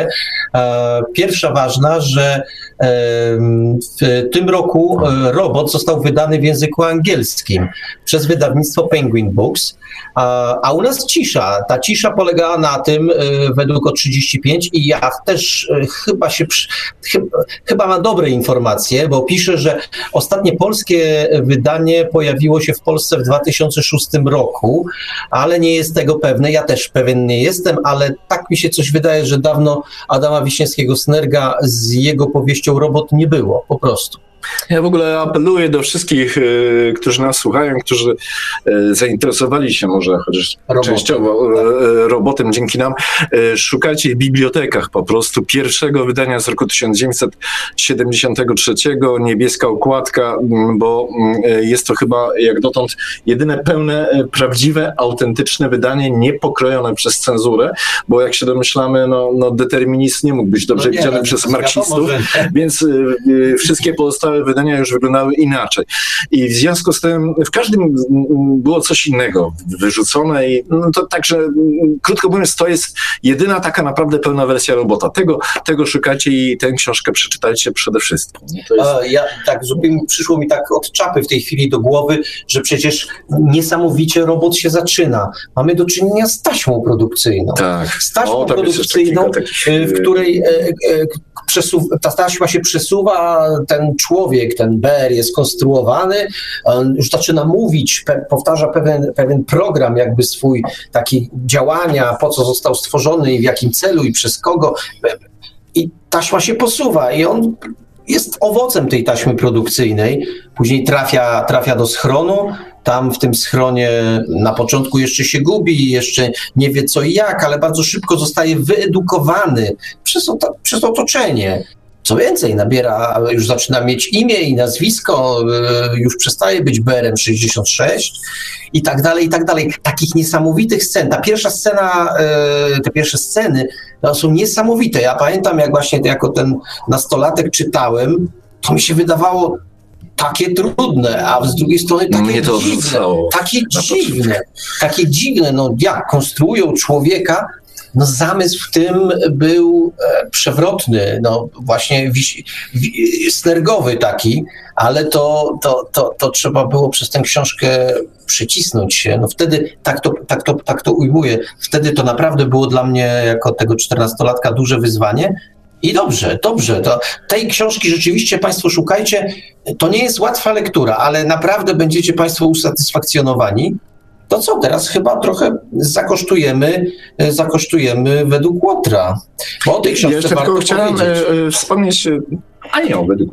E, Pierwsza ważna, że e, w tym roku e, robot został wydany w języku angielskim przez wydawnictwo Penguin Books, a, u nas cisza. Ta cisza polegała na tym, e, według o 35 i ja też e, chyba się, chyba, chyba ma dobre informacje, bo pisze, że ostatnie polskie wydanie pojawiło się w Polsce w 2006 roku, ale nie jest tego pewny. Ja też pewien nie jestem, ale tak mi się coś wydaje, że dawno Adama Wiśniewskiego-Snerga z jego powieścią Robot nie było, po prostu. Ja w ogóle apeluję do wszystkich, e, którzy nas słuchają, którzy e, zainteresowali się może chociaż Robotem. częściowo e, robotem dzięki nam. Szukajcie w bibliotekach po prostu pierwszego wydania z roku 1973, niebieska okładka, m, bo m, e, jest to chyba jak dotąd jedyne pełne, prawdziwe, autentyczne wydanie, niepokrojone przez cenzurę, bo jak się domyślamy, no, no determinizm nie mógł być dobrze No nie, widziany no, przez marksistów. Więc wszystkie pozostałe wydania już wyglądały inaczej. I w związku z tym w każdym było coś innego wyrzucone i no, to także, krótko mówiąc, to jest jedyna taka naprawdę pełna wersja robota. Tego, tego szukajcie i tę książkę przeczytajcie przede wszystkim. Jest... Ja tak zupełnie przyszło mi tak od czapy w tej chwili do głowy, że przecież niesamowicie robot się zaczyna. Mamy do czynienia z taśmą produkcyjną. tak. Z taśmą O, produkcyjną, y, w y, której e, e, przesuw, ta taśma się przesuwa, ten człowiek, ten Ber jest konstruowany, on już zaczyna mówić, pe, powtarza pewien, pewien program, jakby swój taki działania, po co został stworzony i w jakim celu i przez kogo. I taśma się posuwa i on jest owocem tej taśmy produkcyjnej. Później trafia, trafia do schronu. Tam w tym schronie na początku jeszcze się gubi, jeszcze nie wie co i jak, ale bardzo szybko zostaje wyedukowany przez, ota- przez otoczenie. Co więcej, nabiera, już zaczyna mieć imię i nazwisko, y, już przestaje być BRM66 i tak dalej, i tak dalej. Takich niesamowitych scen. Ta pierwsza scena, y, te pierwsze sceny no, są niesamowite. Ja pamiętam, jak właśnie jako ten nastolatek czytałem, to mi się wydawało takie trudne, a z drugiej strony takie Mnie to dziwne. odrzucało. Takie dziwne, takie dziwne, no jak konstruują człowieka, no zamysł w tym był e, przewrotny, no właśnie wiś, wi, snergowy taki, ale to, to, to, to trzeba było przez tę książkę przycisnąć się. No wtedy, tak to, tak, to, tak to ujmuję, wtedy to naprawdę było dla mnie jako tego czternastolatka duże wyzwanie, i dobrze, dobrze. To tej książki rzeczywiście Państwo szukajcie. To nie jest łatwa lektura, ale naprawdę będziecie Państwo usatysfakcjonowani. To co, teraz chyba trochę zakosztujemy, e, zakosztujemy według Łotra. Bo o tej książce jeszcze warto tylko chciałem powiedzieć. e, e, wspomnieć,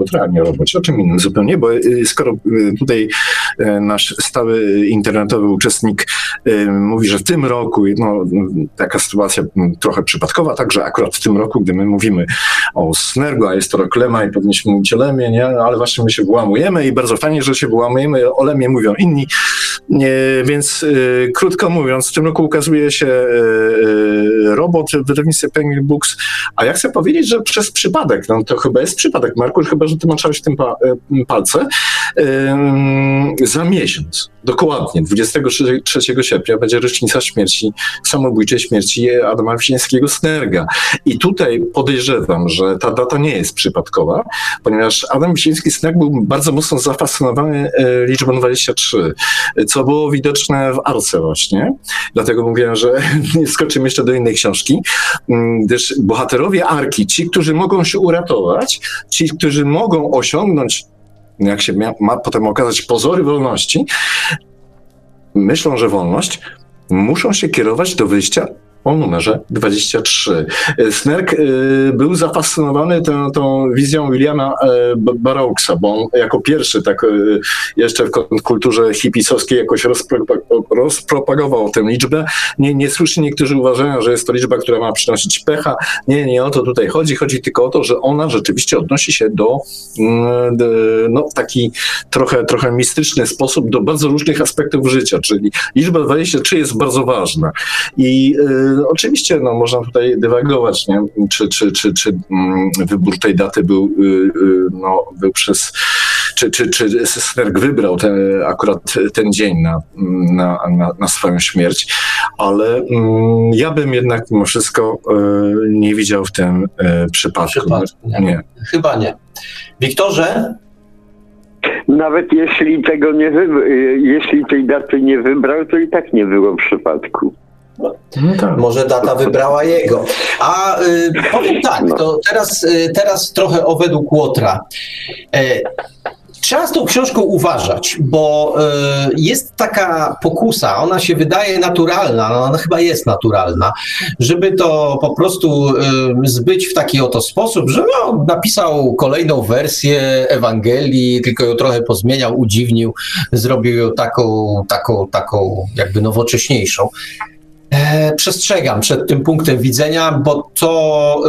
Łotra, nie o robocie, o czym innym zupełnie, bo skoro tutaj nasz stały internetowy uczestnik mówi, że w tym roku, no, taka sytuacja trochę przypadkowa, także akurat w tym roku, gdy my mówimy o Snergu, a jest to rok Lema i powinniśmy mówić o Lemie, nie? ale właśnie my się wyłamujemy i bardzo fajnie, że się wyłamujemy, o Lemie mówią inni, więc krótko mówiąc, w tym roku ukazuje się robot w wydawnictwie Penguin Books, a ja chcę powiedzieć, że przez przypadek, no to chyba jest przypadek, Marku, chyba, że ty maczałeś tym pa, palce, za miesiąc, dokładnie, 23 sierpnia będzie rocznica śmierci, samobójczej śmierci Adama Wisińskiego Snerga. I tutaj podejrzewam, że ta data nie jest przypadkowa, ponieważ Adam Wisiński Snerg był bardzo mocno zafascynowany e, liczbą 23, co było widoczne w Arce właśnie. Dlatego mówiłem, że skoczymy jeszcze do innej książki, mm, gdyż bohaterowie Arki, ci, którzy mogą się uratować, ci, którzy mogą osiągnąć jak się ma, ma potem okazać pozory wolności, myślą, że wolność, muszą się kierować do wyjścia o numerze 23. Snerk y, był zafascynowany tą, tą wizją Williama y, Barrouksa, bo on jako pierwszy tak y, jeszcze w kulturze hipisowskiej jakoś rozpropagował tę liczbę. Nie, niesłusznie niektórzy uważają, że jest to liczba, która ma przynosić pecha. Nie, nie o to tutaj chodzi. Chodzi tylko o to, że ona rzeczywiście odnosi się do, mm, no, taki trochę, trochę mistyczny sposób do bardzo różnych aspektów życia, czyli liczba 23 jest bardzo ważna. I Y, oczywiście no, można tutaj dywagować, nie? Czy, czy, czy, czy mm, wybór tej daty był, y, y, no, był przez, czy, czy, czy Snerg wybrał ten, akurat ten dzień na, na, na, na swoją śmierć, ale mm, ja bym jednak mimo wszystko nie widział w tym przypadku. Przypadku, nie. nie. Chyba nie. Wiktorze, nawet jeśli tego nie wy... jeśli tej daty nie wybrał, to i tak nie było przypadku. No tak. Może data wybrała jego. A y, powiem tak, no. to teraz, y, teraz trochę o według Łotra. Y, Trzeba z tą książką uważać, bo y, jest taka pokusa, ona się wydaje naturalna, no ona chyba jest naturalna, żeby to po prostu y, zbyć w taki oto sposób, że no, napisał kolejną wersję Ewangelii, tylko ją trochę pozmieniał, udziwnił, zrobił ją taką, taką, taką jakby nowocześniejszą. E, przestrzegam przed tym punktem widzenia, bo to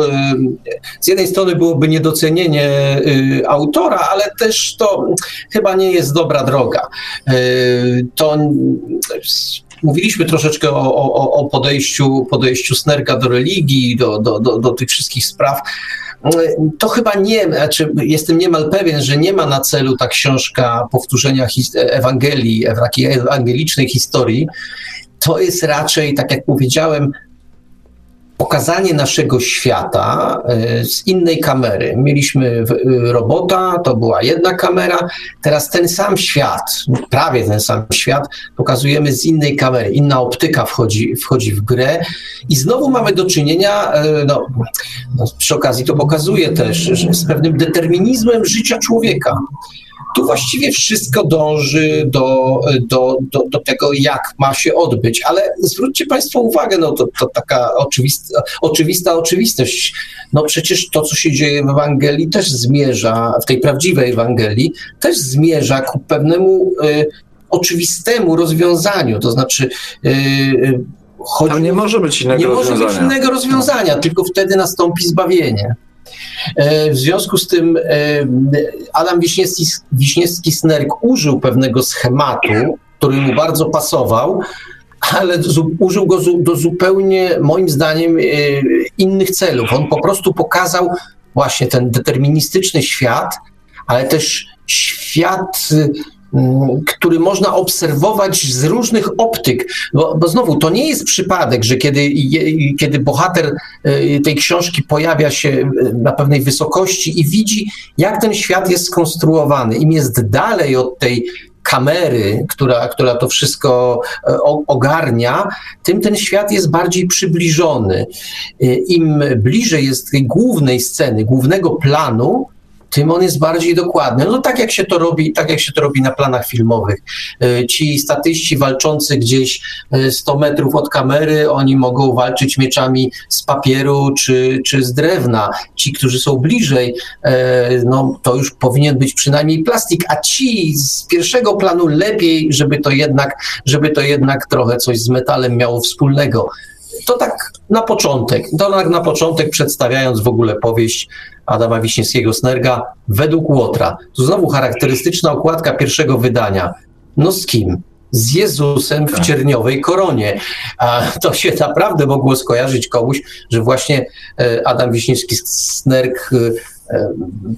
z jednej strony byłoby niedocenienie y, autora, ale też to chyba nie jest dobra droga. E, to mówiliśmy troszeczkę o, o, o podejściu, podejściu Snerga do religii, do, do, do, do tych wszystkich spraw. To chyba nie, znaczy jestem niemal pewien, że nie ma na celu ta książka powtórzenia Ewangelii, takiej ewangelicznej historii, to jest raczej, tak jak powiedziałem, pokazanie naszego świata e, z innej kamery. Mieliśmy e, robota, to była jedna kamera, teraz ten sam świat, prawie ten sam świat, pokazujemy z innej kamery. Inna optyka wchodzi, wchodzi w grę i znowu mamy do czynienia, e, no, no przy okazji to pokazuje też, z pewnym determinizmem życia człowieka tu właściwie wszystko dąży do, do, do, do tego, jak ma się odbyć. Ale zwróćcie Państwo uwagę, no to, to taka oczywista, oczywista oczywistość. No przecież to, co się dzieje w Ewangelii, też zmierza, w tej prawdziwej Ewangelii, też zmierza ku pewnemu y, oczywistemu rozwiązaniu. To znaczy, y, Chodzi, Tam nie może być innego nie rozwiązania. Nie może być innego rozwiązania, tylko wtedy nastąpi zbawienie. E, w związku z tym e, Adam Wiśniewski, Wiśniewski-Snerk użył pewnego schematu, który mu bardzo pasował, ale użył go do zupełnie, moim zdaniem, e, innych celów. On po prostu pokazał właśnie ten deterministyczny świat, ale też świat który można obserwować z różnych optyk, bo, bo, znowu to nie jest przypadek, że kiedy, kiedy bohater y, tej książki pojawia się y, na pewnej wysokości i widzi, jak ten świat jest skonstruowany, im jest dalej od tej kamery, która, która to wszystko y, ogarnia, tym ten świat jest bardziej przybliżony. Im bliżej jest tej głównej sceny, głównego planu, tym on jest bardziej dokładny. No tak jak się to robi, tak jak się to robi na planach filmowych. E, ci statyści walczący gdzieś 100 metrów od kamery, oni mogą walczyć mieczami z papieru czy, czy z drewna. Ci, którzy są bliżej, no to już powinien być przynajmniej plastik, a ci z pierwszego planu lepiej, żeby to jednak, żeby to jednak trochę coś z metalem miało wspólnego. To tak na początek, to tak na początek przedstawiając w ogóle powieść Adama Wiśniewskiego-Snerga według Łotra. Tu znowu charakterystyczna okładka pierwszego wydania. No z kim? z Jezusem w tak. cierniowej koronie. A to się naprawdę mogło skojarzyć komuś, że właśnie e, Adam Wiśniewski-Snerg e, e,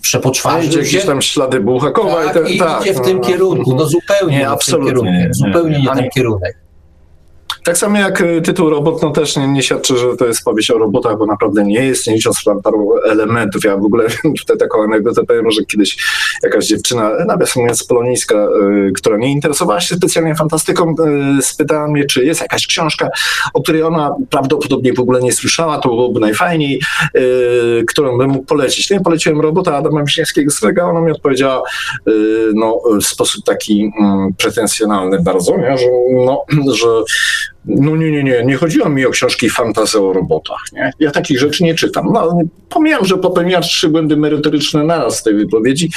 przepoczwarzył się. jakieś tam ślady Buchakowa. Tak, i, te, i tak, idzie w tym no, kierunku, no zupełnie nie, w tym kierunku, nie, zupełnie nie, nie ten kierunek. Tak samo jak e, tytuł Robot, no też nie, nie świadczy, że to jest powieść o robotach, bo naprawdę nie jest, nie licząc paru elementów. Ja w ogóle tutaj taką anegdotę powiem, że kiedyś jakaś dziewczyna, nawiasem mówiąc poloniska, y, która nie interesowała się specjalnie fantastyką, y, spytała mnie, czy jest jakaś książka, o której ona prawdopodobnie w ogóle nie słyszała, to byłoby najfajniej, którą bym mógł polecić. No i poleciłem robota Adama Wiśniewskiego, którego ona mi odpowiedziała no, w sposób taki mm, pretensjonalny bardzo, nie? że, no, że no nie, nie, nie, nie chodziło mi o książki fantazy o robotach, nie? Ja takich rzeczy nie czytam. No, pomijam, że popełniła trzy błędy merytoryczne naraz z tej wypowiedzi,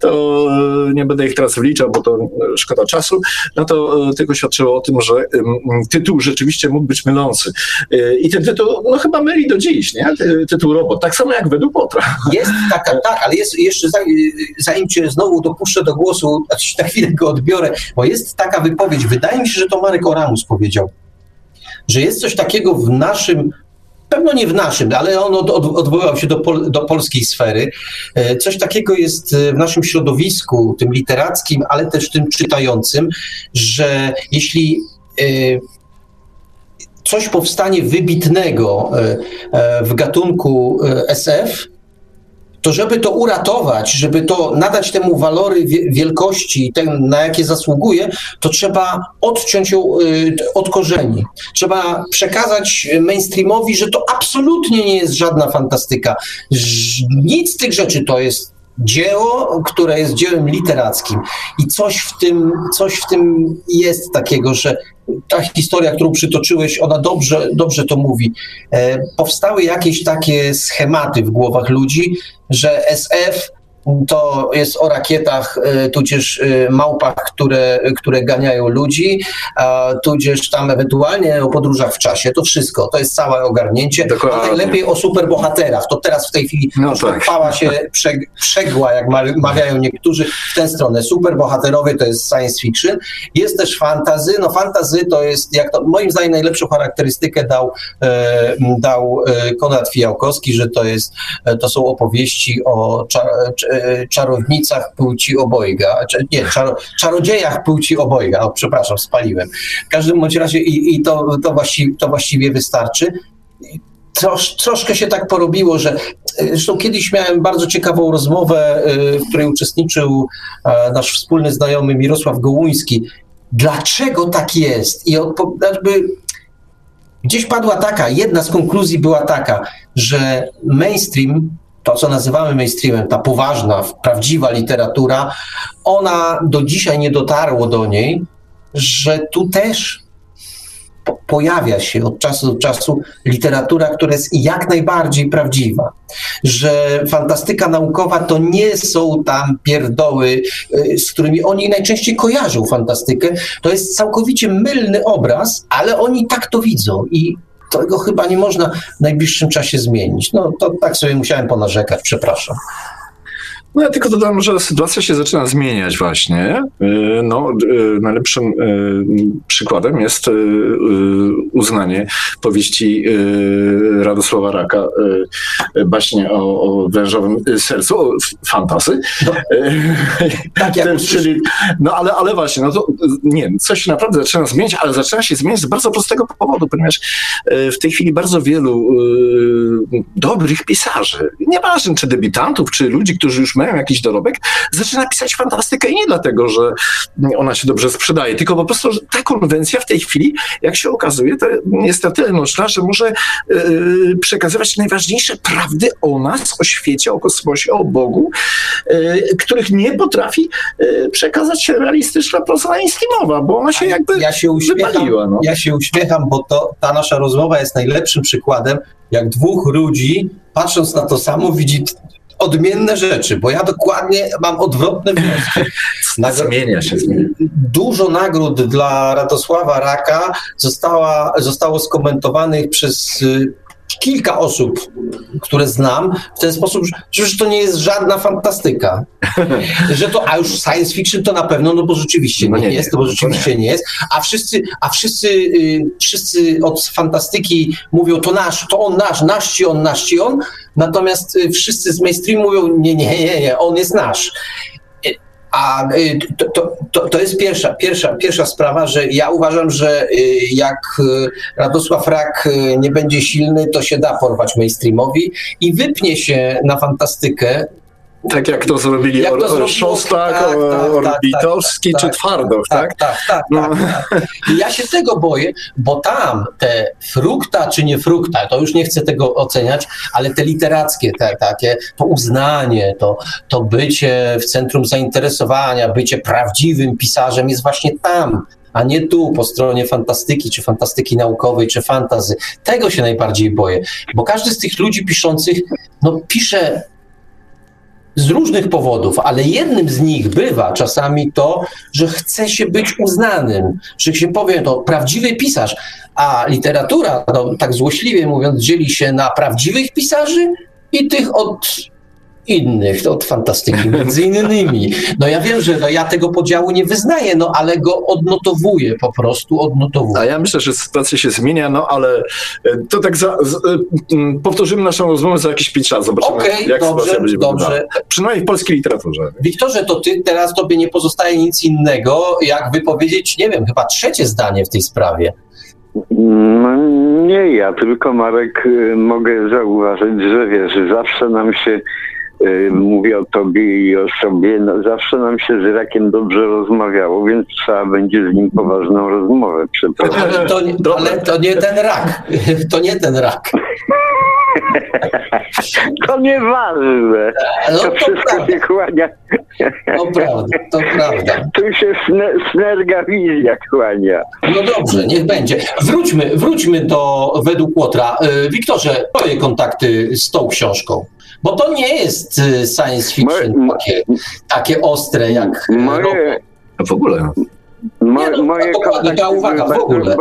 to e, nie będę ich teraz wliczał, bo to e, szkoda czasu, no to e, tylko świadczyło o tym, że tytuł rzeczywiście mógł być mylący. I ten tytuł, no chyba myli do dziś, nie? Tytuł robot, tak samo jak według Potra. Jest taka, tak, ale jest jeszcze, zanim cię znowu dopuszczę do głosu, na chwilę go odbiorę, bo jest taka wypowiedź, wydaje mi się, że to Marek Oramus powiedział, że jest coś takiego w naszym pewno nie w naszym, ale on od, od, odwołał się do, pol, do polskiej sfery. E, coś takiego jest e, w naszym środowisku, tym literackim, ale też tym czytającym, że jeśli e, coś powstanie wybitnego w gatunku SF, to żeby to uratować, żeby to nadać temu walory wielkości, ten, na jakie zasługuje, to trzeba odciąć ją y, od korzeni. Trzeba przekazać mainstreamowi, że to absolutnie nie jest żadna fantastyka. Nic z tych rzeczy to jest dzieło, które jest dziełem literackim. I coś w tym, coś w tym jest takiego, że ta historia, którą przytoczyłeś, ona dobrze, dobrze to mówi. E, powstały jakieś takie schematy w głowach ludzi, że SF to jest o rakietach, y, tudzież y, małpach, które, które ganiają ludzi, tudzież tam ewentualnie o podróżach w czasie. To wszystko, to jest całe ogarnięcie. Dokładnie. A najlepiej o superbohaterach. To teraz w tej chwili no tak. chwała się przegła, jak mawiają niektórzy, w tę stronę. Superbohaterowie to jest science fiction. Jest też fantazy. No fantazy to jest, jak to, moim zdaniem najlepszą charakterystykę dał, e, dał e, Konrad Fijałkowski, że to jest, e, to są opowieści o E, czarownicach płci obojga, nie, czar, czarodziejach płci obojga, o, przepraszam, spaliłem. W każdym bądź razie i, i to, to, właściwie, to właściwie wystarczy. Trosz, troszkę się tak porobiło, że e, zresztą kiedyś miałem bardzo ciekawą rozmowę, e, w której uczestniczył nasz wspólny znajomy Mirosław Gołuński. Dlaczego tak jest? I jakby gdzieś padła taka, jedna z konkluzji była taka, że mainstream to, co nazywamy mainstreamem, ta poważna, prawdziwa literatura, ona do dzisiaj nie dotarło do niej, że tu też po pojawia się od czasu do czasu literatura, która jest jak najbardziej prawdziwa. Że fantastyka naukowa to nie są tam pierdoły, y, z którymi oni najczęściej kojarzą fantastykę. To jest całkowicie mylny obraz, ale oni tak to widzą i tego chyba nie można w najbliższym czasie zmienić. No to tak sobie musiałem ponarzekać, przepraszam. No ja tylko dodam, że sytuacja się zaczyna zmieniać właśnie. Y, no, y, najlepszym y, przykładem jest uznanie powieści Radosława Raka, baśnie o, o wężowym sercu, o fantasy. No, tak jak Czyli, no ale, ale właśnie, no to nie, coś się naprawdę zaczyna zmieniać, ale zaczyna się zmieniać z bardzo prostego powodu, ponieważ w tej chwili bardzo wielu dobrych pisarzy, nieważne czy debiutantów, czy ludzi, którzy już mają jakiś dorobek, zaczyna pisać fantastykę i nie dlatego, że ona się dobrze sprzedaje, tylko po prostu, że ta konwencja w tej chwili, jak się okazuje, to jest na tyle nośna, że może yy, przekazywać najważniejsze prawdy o nas, o świecie, o kosmosie, o Bogu, yy, których nie potrafi yy, przekazać realistyczna proza mainstreamowa, bo ona się jakby ja się uśmiecham, wypaliła. No. Ja się uśmiecham, bo to, ta nasza rozmowa jest najlepszym przykładem, jak dwóch ludzi, patrząc na to samo, widzi odmienne rzeczy, bo ja dokładnie mam odwrotne wnioski. Nagro... Zmienia się. Zmienia. Dużo nagród dla Radosława Raka została, zostało skomentowanych przez y, kilka osób, które znam, w ten sposób, że to nie jest żadna fantastyka. że to, a już science fiction to na pewno, no bo rzeczywiście no nie, nie, jest, to bo rzeczywiście nie. nie jest. A wszyscy, a wszyscy, yy, wszyscy od fantastyki mówią, to nasz, to on nasz, nasz ci on, nasz ci on. Natomiast yy, wszyscy z mainstream mówią, nie, nie, nie, nie, on jest nasz. A y, to, to, to, jest pierwsza, pierwsza, pierwsza sprawa, że ja uważam, że y, jak y, Radosław Rak nie będzie silny, to się da porwać mainstreamowi i wypnie się na fantastykę tak jak to zrobili jak to or, Szostak, tak, tak, tak, Orbitowski tak, czy tak, Twardow, tak? Tak, tak, no. tak, I ja się tego boję, bo tam te frukta czy nie frukta, to już nie chcę tego oceniać, ale te literackie, te, takie, to uznanie, to, to bycie w centrum zainteresowania, bycie prawdziwym pisarzem jest właśnie tam, a nie tu po stronie fantastyki, czy fantastyki naukowej, czy fantazy. Tego się najbardziej boję, bo każdy z tych ludzi piszących, no pisze z różnych powodów, ale jednym z nich bywa czasami to, że chce się być uznanym, że się powie, to prawdziwy pisarz, a literatura, no, tak złośliwie mówiąc, dzieli się na prawdziwych pisarzy i tych od innych, od fantastyki, między innymi. No ja wiem, że no ja tego podziału nie wyznaję, no ale go odnotowuję, po prostu odnotowuję. A ja myślę, że sytuacja się zmienia, no ale e, to tak za, z, e, powtórzymy naszą rozmowę za jakieś pięć lat, zobaczymy okay, jak dobrze, sytuacja będzie dobrze. wyglądała. Przynajmniej w polskiej literaturze. Wiktorze, to ty teraz tobie nie pozostaje nic innego, jak wypowiedzieć, nie wiem, chyba trzecie zdanie w tej sprawie. No nie ja, tylko Marek y, mogę zauważyć, że wiesz, zawsze nam się mówię o tobie i o sobie, no, zawsze nam się z Rakiem dobrze rozmawiało, więc trzeba będzie z nim poważną rozmowę przeprowadzić. Ale to, nie, ale to nie ten rak. To nie ten rak. To nieważne. No, to, to wszystko prawda. się kłania. To prawda, to prawda. Tu się snerga wizja kłania. No dobrze, niech będzie. Wróćmy, wróćmy do według Łotra. Y, Wiktorze, twoje kontakty z tą książką. Bo to nie jest y, science fiction takie, takie ostre jak y, moje, w ogóle. Mo, nie, no, moje kontakty uwaga, w ogóle.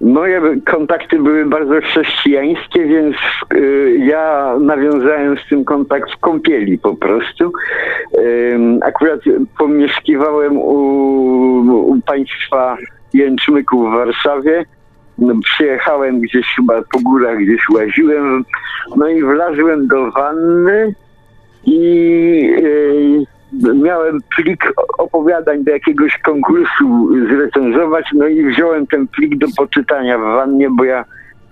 Moje kontakty były bardzo chrześcijańskie, więc y, ja nawiązałem z tym kontakt w kąpieli po prostu. Y, akurat pomieszkiwałem u, u państwa Jęczmyków w Warszawie no, przyjechałem gdzieś chyba po górach, gdzieś łaziłem, no i wlazłem do wanny i e, miałem plik opowiadań do jakiegoś konkursu zrecenzować, no i wziąłem ten plik do poczytania w wannie, bo ja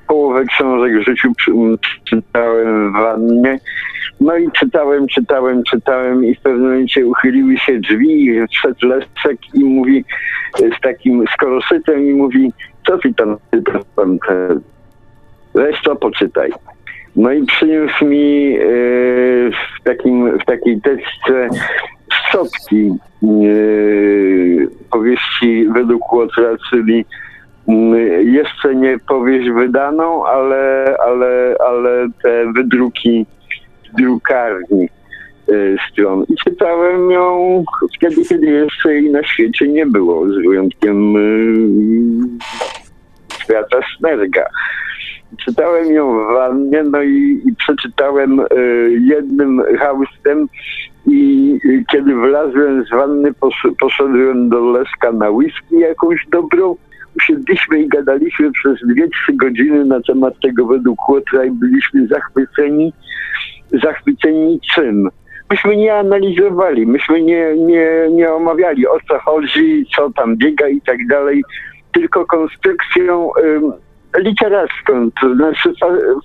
połowę książek w życiu czytałem w wannie. No i czytałem, czytałem, czytałem i w pewnym momencie uchyliły się drzwi i wszedł Leszek i mówi z takim skorosytem i mówi co ty tam czytam? Weź to, poczytaj. No i przyniósł mi yy, w, takim, w takiej teczce szczotki yy, powieści według Łotra, czyli yy, jeszcze nie powieść wydaną, ale, ale, ale te wydruki z drukarni stron. I czytałem ją wtedy, kiedy jeszcze jej na świecie nie było, z wyjątkiem świata Snerga. Czytałem ją w wannie, no i, i przeczytałem y, jednym haustem i y, kiedy wlazłem z wanny, posz, poszedłem do Leszka na whisky jakąś dobrą. Usiedliśmy i gadaliśmy przez dwie, trzy godziny na temat tego według Łotra i byliśmy zachwyceni. Zachwyceni czym? myśmy nie analizowali, myśmy nie, nie, nie omawiali o co chodzi, co tam biega i tak dalej tylko konstrukcją literacką, to znaczy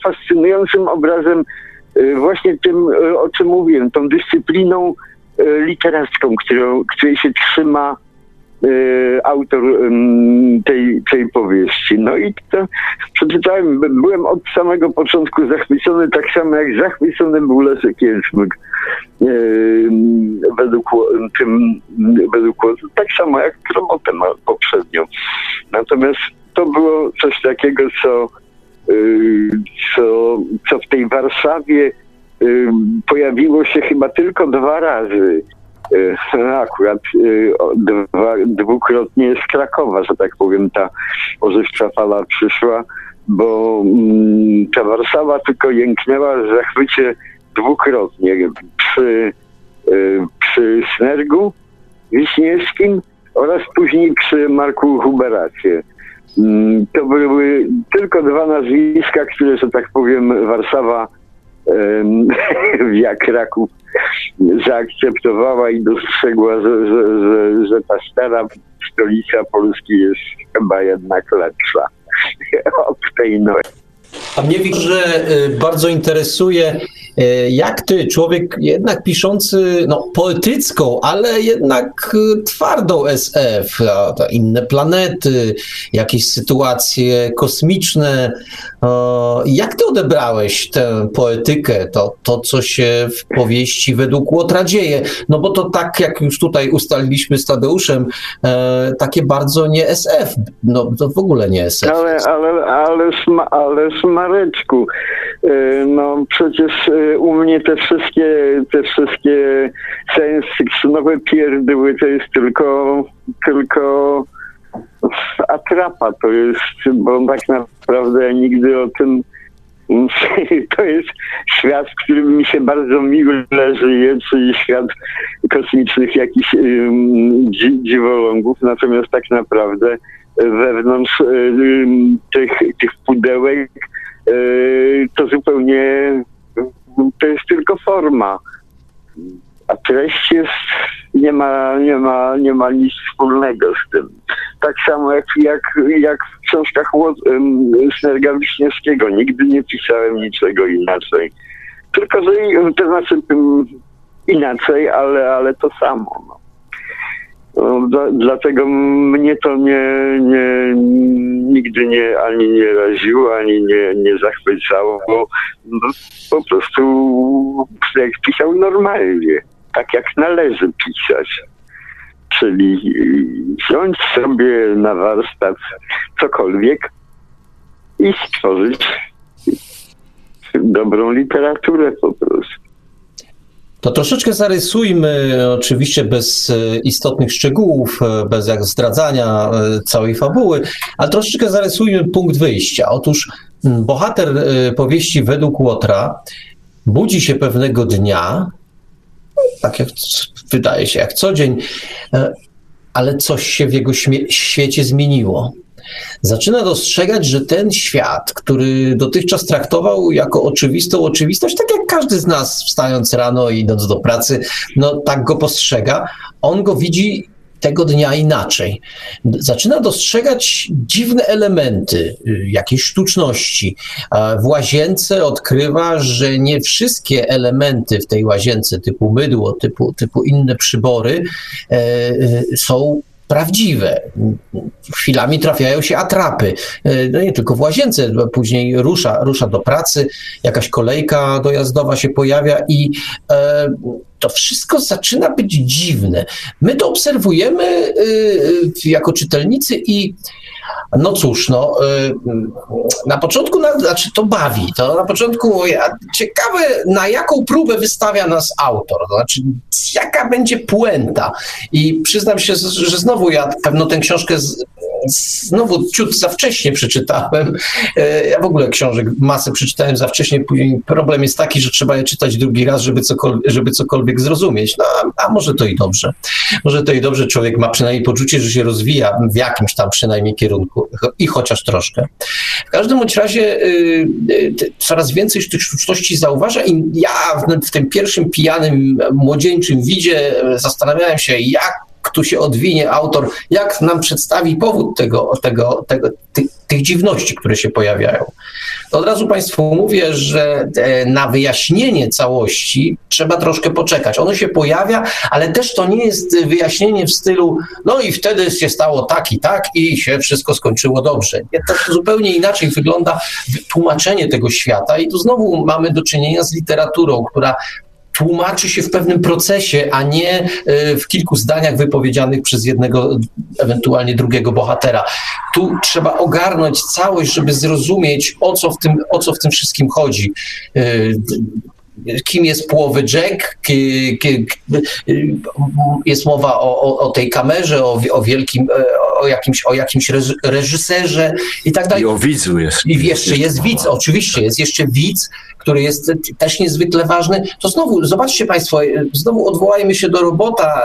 fascynującym obrazem właśnie tym, o czym mówiłem, tą dyscypliną literacką, którą, której się trzyma autor tej, tej powieści. No i to przeczytałem, byłem od samego początku zachwycony, tak samo jak zachwycony był Leszek Jęczmyk według tym, według tak samo jak Kromotem poprzednio. Natomiast to było coś takiego, co, co, co w tej Warszawie pojawiło się chyba tylko dwa razy. Akurat dwa, dwukrotnie z Krakowa, że tak powiem, ta ożywcza fala przyszła, bo ta Warszawa tylko jęknęła w zachwycie dwukrotnie przy, przy Snergu Wiśniewskim oraz później przy Marku Huberacie. To były tylko dwa nazwiska, które, że tak powiem, Warszawa jak Kraków zaakceptowała i dostrzegła, że, że, że, że ta stara stolica Polski jest chyba jednak lepsza od tej nowej. A mnie że bardzo interesuje, jak ty, człowiek jednak piszący no, poetycką, ale jednak twardą SF, inne planety, jakieś sytuacje kosmiczne, jak ty odebrałeś tę poetykę, to, to co się w powieści według Łotra dzieje? No bo to tak, jak już tutaj ustaliliśmy z Tadeuszem, takie bardzo nie SF, no to w ogóle nie SF. Ale, ale, ale, ale Mareczku, no przecież u mnie te wszystkie, te wszystkie science fictionowe pierdyły to jest tylko, tylko atrapa, to jest, bo tak naprawdę nigdy o tym to jest świat, w którym mi się bardzo miło żyje, czyli świat kosmicznych jakichś um, dziwolągów, natomiast tak naprawdę wewnątrz um, tych, tych pudełek to zupełnie to jest tylko forma. A treść jest, nie ma, nie ma, nie ma nic wspólnego z tym. Tak samo jak, jak, jak w książkach Snerga Wiśniewskiego. Nigdy nie pisałem niczego inaczej. Tylko, że to znaczy inaczej, ale, ale to samo. No. No, dlatego mnie to nie, nie, nigdy nie, ani nie raziło, ani nie, nie zachwycało, bo po prostu jak pisał normalnie, tak jak należy pisać. Czyli wziąć sobie na warsztat cokolwiek i stworzyć dobrą literaturę po prostu. To troszeczkę zarysujmy, oczywiście bez e, istotnych szczegółów, e, bez jak zdradzania e, całej fabuły, ale troszeczkę zarysujmy punkt wyjścia. Otóż bohater powieści według Łotra budzi się pewnego dnia, tak jak wydaje się, jak co dzień, ale coś się w jego świecie zmieniło. Zaczyna dostrzegać, że ten świat, który dotychczas traktował jako oczywistą oczywistość, tak jak każdy z nas wstając rano i idąc do pracy, no tak go postrzega, on go widzi tego dnia inaczej. Zaczyna dostrzegać dziwne elementy, y, jakieś sztuczności. W łazience odkrywa, że nie wszystkie elementy w tej łazience, typu mydło, typu, typu inne przybory, e, e, są prawdziwe. Chwilami trafiają się atrapy. E, no nie tylko w łazience, później rusza, rusza do pracy, jakaś kolejka dojazdowa się pojawia i e, to wszystko zaczyna być dziwne. My to obserwujemy e, jako czytelnicy i no cóż, no, na początku, na, znaczy to bawi, to na początku ja, ciekawe, na jaką próbę wystawia nas autor, to znaczy jaka będzie puenta. I przyznam się, że znowu ja pewno tę książkę z, znowu ciut za wcześnie przeczytałem. E, ja w ogóle książek masę przeczytałem za wcześnie, później problem jest taki, że trzeba je czytać drugi raz, żeby cokolwiek, żeby cokolwiek zrozumieć. No, a, może to i dobrze. Może to i dobrze, człowiek ma przynajmniej poczucie, że się rozwija w jakimś tam przynajmniej kierunku i chociaż troszkę. W każdym bądź razie y, y, coraz więcej tych sztuczności zauważa i ja w, w tym pierwszym pijanym, młodzieńczym widzie zastanawiałem się, jak tu się odwinie autor, jak nam przedstawi powód tego, tego, tego, tych, tych dziwności, które się pojawiają. Od razu Państwu mówię, że e, na wyjaśnienie całości trzeba troszkę poczekać. Ono się pojawia, ale też to nie jest wyjaśnienie w stylu, no i wtedy się stało tak i tak i się wszystko skończyło dobrze. To zupełnie inaczej wygląda tłumaczenie tego świata i tu znowu mamy do czynienia z literaturą, która tłumaczy się w pewnym procesie, a nie e, w kilku zdaniach wypowiedzianych przez jednego, ewentualnie drugiego bohatera. Tu trzeba ogarnąć całość, żeby zrozumieć, o co w tym, o co w tym wszystkim chodzi e, kim jest połowy Jack, jest mowa o, o, o, tej kamerze, o, o wielkim, e, o jakimś, o jakimś reżyserze i tak dalej. I o widzu jest. I jeszcze jest widz, oczywiście, jest jeszcze widz, który jest też niezwykle ważny. To znowu, zobaczcie Państwo, znowu odwołajmy się do robota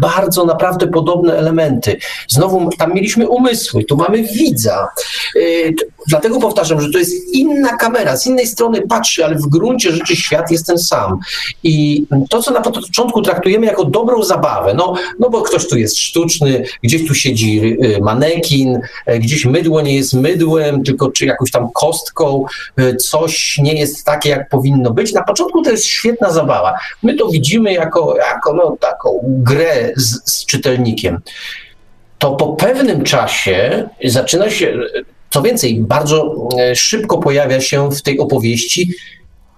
bardzo naprawdę podobne elementy. Znowu tam mieliśmy umysły, tu mamy widza. Yy, dlatego powtarzam, że to jest inna kamera, z innej strony patrzy, ale w gruncie rzeczy świat jest ten sam. I to, co na początku traktujemy jako dobrą zabawę, no, no bo ktoś tu jest sztuczny, gdzieś tu siedzi yy, manekin, yy, gdzieś mydło nie jest mydłem, tylko czy jakąś tam kostką, coś nie jest takie, jak powinno być. Na początku to jest świetna zabawa. My to widzimy jako, jako no, taką grę z, z czytelnikiem, to po pewnym czasie zaczyna się, co więcej, bardzo e, szybko pojawia się w tej opowieści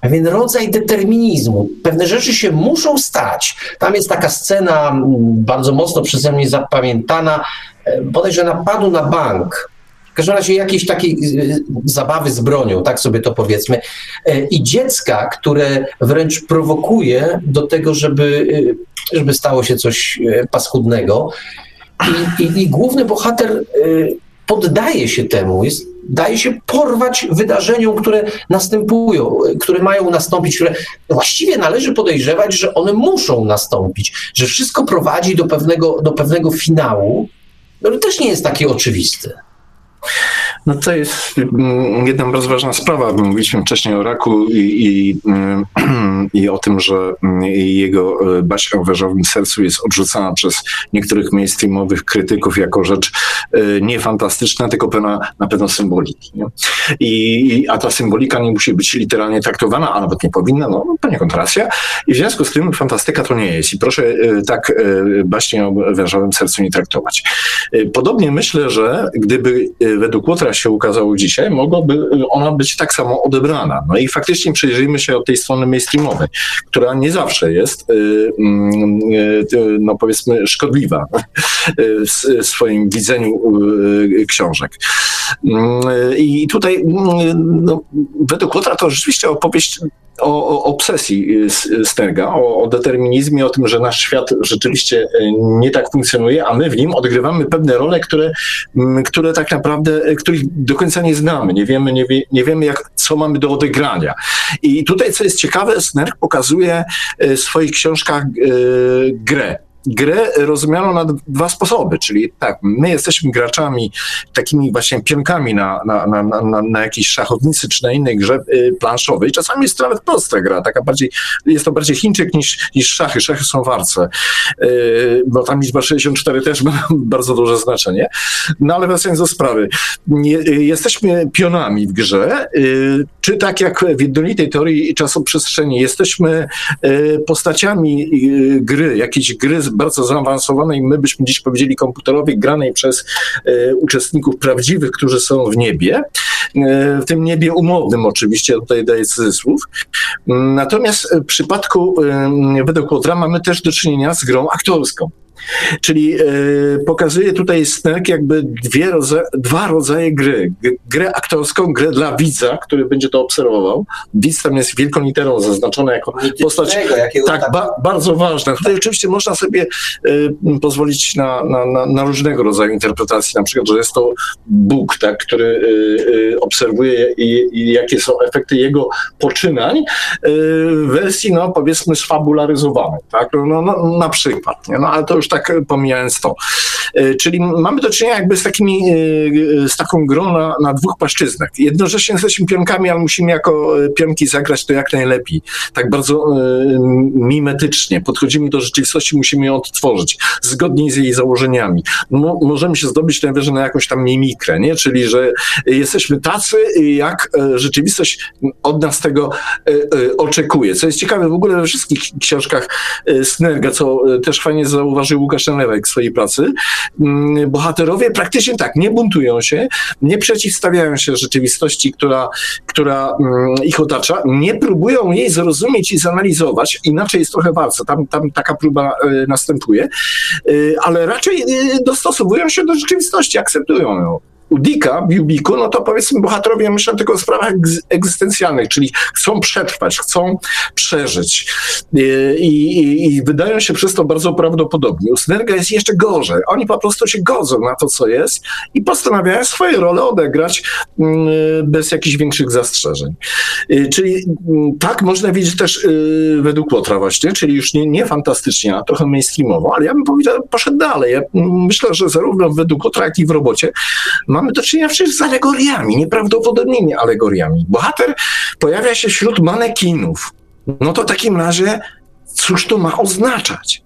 pewien rodzaj determinizmu. Pewne rzeczy się muszą stać. Tam jest taka scena bardzo mocno przeze mnie zapamiętana, e, bodajże napadu na bank każdym razie jakiejś takiej y, zabawy z bronią, tak sobie to powiedzmy. E, I dziecka, które wręcz prowokuje do tego, żeby, y, żeby stało się coś paskudnego. I, i, i główny bohater poddaje się temu, jest, daje się porwać wydarzeniom, które następują, które mają nastąpić, które właściwie należy podejrzewać, że one muszą nastąpić, że wszystko prowadzi do pewnego, do pewnego finału, który też nie jest taki oczywisty. No to jest mm, jedna bardzo ważna sprawa. Mówiliśmy wcześniej o raku i, i, i o tym, że mm, jego e, baśń o wężowym sercu jest odrzucana przez niektórych mainstreamowych krytyków jako rzecz e, nie fantastyczna, tylko pełna na pewno symboliki. Nie? I, a ta symbolika nie musi być literalnie traktowana, a nawet nie powinna, no poniekąd racja. I w związku z tym fantastyka to nie jest. I proszę e, tak baśnie o wężowym sercu nie traktować. Podobnie myślę, że gdyby według Łotra się ukazało dzisiaj, mogłaby ona być tak samo odebrana. No i faktycznie przejrzyjmy się od tej strony mainstreamowej, która nie zawsze jest, y, mm, y, no powiedzmy, szkodliwa w swoim widzeniu y, książek. Mm, I tutaj mm, no, według Łotra to rzeczywiście opowieść o, o obsesji Sterga, o, o, determinizmie, o tym, że nasz świat rzeczywiście nie tak funkcjonuje, a my w nim odgrywamy pewne role, które, które tak naprawdę, których do końca nie znamy, nie wiemy, nie, wie, nie wiemy jak, co mamy do odegrania. I tutaj, co jest ciekawe, Snerk pokazuje w swoich książkach grę grę rozumiano na dwa sposoby, czyli tak, my jesteśmy graczami, takimi właśnie pionkami na, na, na, na, na jakiejś szachownicy czy na innej grze y, planszowej. Czasami jest to nawet prosta gra, taka bardziej, jest to bardziej Chińczyk niż, niż szachy. Szachy są warce, y, bo tam liczba 64 też ma bardzo duże znaczenie. No ale wracając do sprawy, y, jesteśmy pionami w grze, czy tak jak w jednolitej teorii czasoprzestrzeni, jesteśmy postaciami gry, jakiejś gry bardzo zaawansowanej, my byśmy dziś powiedzieli komputerowej, granej przez e, uczestników prawdziwych, którzy są w niebie. E, w tym niebie umownym oczywiście, tutaj daję cudzysłów. Natomiast w przypadku e, według Łotra mamy też do czynienia z grą aktorską. Czyli e, pokazuje tutaj Snelk jakby dwie dwa rodzaje gry. Grę aktorską, grę dla widza, który będzie to obserwował. Widz tam jest wielką literą zaznaczona jako postać tak, ba, bardzo ważna. Tutaj oczywiście można sobie e, pozwolić na, na, na, na, różnego rodzaju interpretacji, na przykład, że jest to Bóg, tak, który e, obserwuje i, i, jakie są efekty jego poczynań w wersji, no powiedzmy, sfabularyzowanej, tak, no, no, na przykład, nie? no ale to już już tak pomijając to. Czyli mamy do czynienia jakby z takimi, z taką grą na, na dwóch płaszczyznach. Jednocześnie jesteśmy pionkami, ale musimy jako pionki zagrać to jak najlepiej. Tak bardzo mimetycznie. Podchodzimy do rzeczywistości, musimy ją odtworzyć, zgodnie z jej założeniami. Mo możemy się zdobyć najwyżej na jakąś tam mimikrę, nie? Czyli, że jesteśmy tacy, jak rzeczywistość od nas tego oczekuje. Co jest ciekawe w ogóle we wszystkich książkach Snerga, co też fajnie zauważył Łukasz Nowek w swojej pracy, mm, bohaterowie praktycznie tak, nie buntują się, nie przeciwstawiają się rzeczywistości, która, która mm, ich otacza, nie próbują jej zrozumieć i zanalizować, inaczej jest trochę walce, tam, tam taka próba e, następuje, e, ale raczej e, dostosowują się do rzeczywistości, akceptują ją u Dicka, w Jubiku, no to powiedzmy bohaterowie myślą tylko o sprawach egzystencjalnych, czyli chcą przetrwać, chcą przeżyć I, i, i wydają się przez to bardzo prawdopodobni. U Snerga jest jeszcze gorzej. Oni po prostu się godzą na to, co jest i postanawiają swoje role odegrać mm, bez jakichś większych zastrzeżeń. Y, czyli mm, tak można widzieć też y, według Łotra właśnie, czyli już nie, nie fantastycznie, a trochę mainstreamowo, ale ja bym powiedział, poszedł dalej. Ja mm, myślę, że zarówno według Łotra, jak i w robocie mamy do czynienia przecież z alegoriami, nieprawdopodobnymi alegoriami. Bohater pojawia się wśród manekinów. No to w takim razie, cóż to ma oznaczać?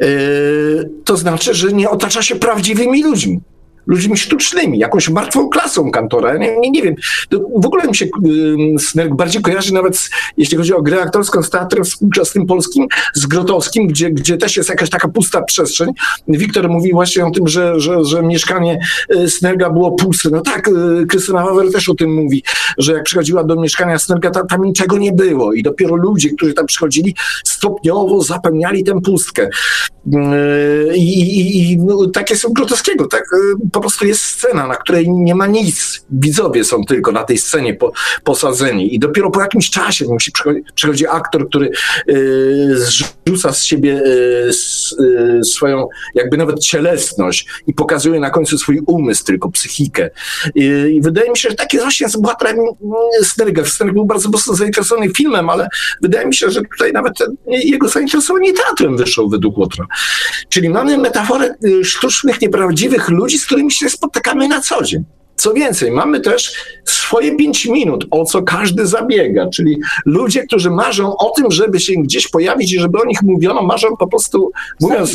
Yy, to znaczy, że nie otacza się prawdziwymi ludźmi ludźmi sztucznymi, jakąś martwą klasą kantora. Nie, nie, nie wiem. To w ogóle mi się Snerk bardziej kojarzy nawet, z, jeśli chodzi o grę aktorską z teatrem współczesnym polskim, z Grotowskim, gdzie, gdzie też jest jakaś taka pusta przestrzeń. Wiktor mówi właśnie o tym, że, że, że mieszkanie y, Snerga było puste. No tak, y, Krystyna Wawer też o tym mówi, że jak przychodziła do mieszkania Snerga, tam, tam niczego nie było i dopiero ludzie, którzy tam przychodzili, stopniowo zapełniali tę pustkę. Y, I, no, takie są Grotowskiego, tak? Po prostu jest scena, na której nie ma nic. Widzowie są tylko na tej scenie po, posadzeni i dopiero po jakimś czasie musi przychodzi, przychodzi aktor, który y, zrzuca z siebie y, y, swoją jakby nawet cielesność i pokazuje na końcu swój umysł, tylko psychikę. I wydaje mi się, że takie właśnie z bohaterem Snerga. Snerg był bardzo mocno zainteresowany filmem, ale wydaje mi się, że tutaj nawet jego zainteresowanie teatrem wyszło według Łotra. Czyli mamy metaforę sztucznych, nieprawdziwych ludzi, z którymi którymi się spotykamy na co dzień. Co więcej, mamy też swoje pięć minut, o co każdy zabiega, czyli ludzie, którzy marzą o tym, żeby się gdzieś pojawić i żeby o nich mówiono, marzą po prostu, mówiąc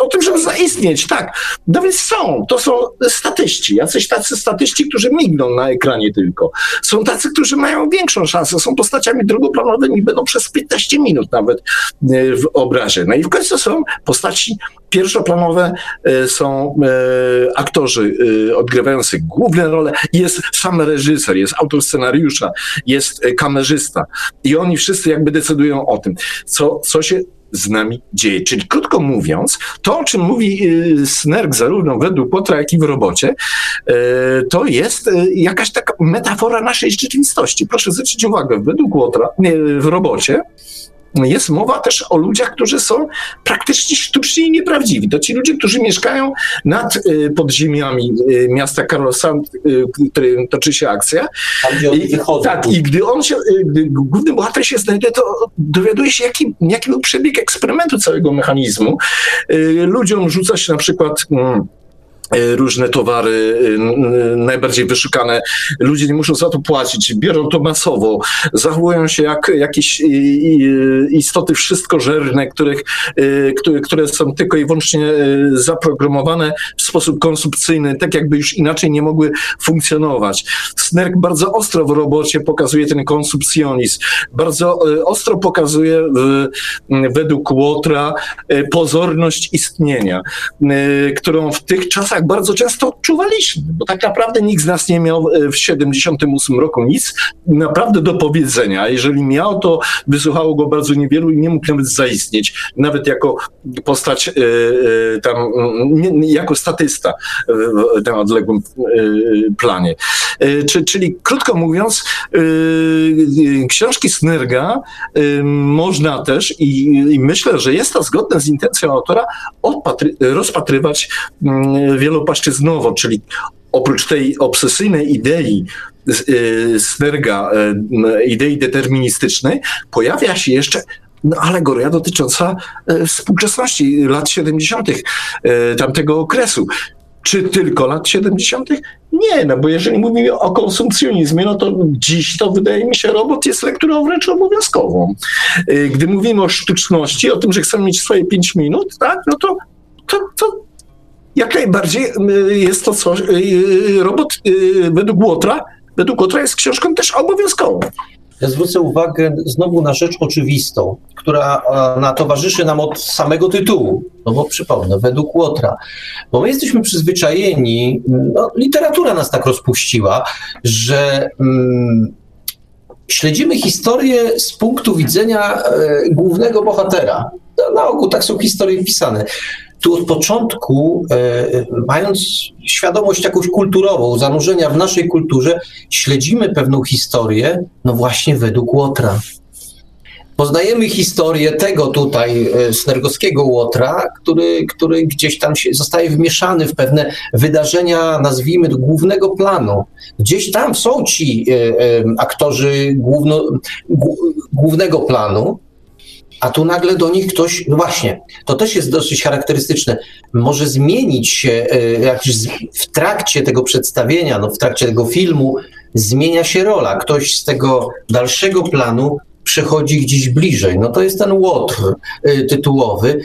o tym, żeby zaistnieć, tak. No więc są, to są statyści, jacyś tacy statyści, którzy migną na ekranie tylko. Są tacy, którzy mają większą szansę, są postaciami drugoplanowymi, będą przez 15 minut nawet e, w obrazie. No i w końcu są postaci pierwszoplanowe, e, są e, aktorzy odgrywający główne role. Jest sam reżyser, jest autor scenariusza, jest e, kamerzysta i oni wszyscy jakby decydują o tym, co, co się z nami dzieje. Czyli krótko mówiąc, to o czym mówi e, Snerk zarówno według Potra, jak i w robocie, e, to jest jakaś taka metafora naszej rzeczywistości. Proszę zwrócić uwagę, według Łotra, w robocie jest mowa też o ludziach, którzy są praktycznie sztucznie i nieprawdziwi. To ci ludzie, którzy mieszkają nad y, podziemiami y, miasta Karlsand, y, w którym toczy się akcja. Wychodzą. Tak, i gdy on się, gdy główny bohater się znajduje, to dowiaduje się, jaki, jaki był przebieg eksperymentu całego mechanizmu. Ludziom rzuca się na przykład... Mm, różne towary e, najbardziej wyszukane. Ludzie nie muszą za to płacić, biorą to masowo, zachowują się jak jakieś istoty wszystkożerne, których, e, które, które są tylko i wyłącznie zaprogramowane w sposób konsumpcyjny, tak jakby już inaczej nie mogły funkcjonować. Snerk bardzo ostro w robocie pokazuje ten konsumpcjonizm, bardzo ostro pokazuje w, według Łotra pozorność istnienia, którą w tych czasach tak bardzo często odczuwaliśmy, bo tak naprawdę nikt z nas nie miał e, w 78 roku nic naprawdę do powiedzenia. Jeżeli miał, to wysłuchało go bardzo niewielu i nie mógł nawet zaistnieć, nawet jako postać e, e, tam, jako statysta w tym odległym planie. Czyli krótko mówiąc, książki Snerga można też i, myślę, że jest to zgodne z intencją autora rozpatrywać wiele wielopłaszczyznowo, czyli oprócz tej obsesyjnej idei y, Snerga, y, idei deterministycznej, pojawia się jeszcze no, alegoria dotycząca e, współczesności lat 70. E, tamtego okresu. Czy tylko lat 70.? Nie, no bo jeżeli mówimy o konsumpcjonizmie, no to dziś to wydaje mi się, robot jest lekturą wręcz obowiązkową. Gdy mówimy o sztuczności, o tym, że chcemy mieć swoje 5 minut, tak, no to, to, to jak najbardziej jest to coś, robot według Łotra, według Łotra jest książką też obowiązkową. Ja zwrócę uwagę znowu na rzecz oczywistą, która na towarzyszy nam od samego tytułu. No bo przypomnę, według Łotra. Bo my jesteśmy przyzwyczajeni, no, literatura nas tak rozpuściła, że mm, śledzimy historię z punktu widzenia e, głównego bohatera. Na ogół tak są historie pisane tu od początku, e, mając świadomość jakąś kulturową, zanurzenia w naszej kulturze, śledzimy pewną historię, no właśnie według Łotra. Poznajemy historię tego tutaj e, snergowskiego Łotra, który, który gdzieś tam się zostaje wmieszany w pewne wydarzenia, nazwijmy to, głównego planu. Gdzieś tam są ci e, aktorzy główno, głównego planu, a tu nagle do nich ktoś, no właśnie, to też jest dosyć charakterystyczne, może zmienić się e, jakiś w trakcie tego przedstawienia, no w trakcie tego filmu, zmienia się rola. Ktoś z tego dalszego planu przechodzi gdzieś bliżej. No to jest ten łotr e, tytułowy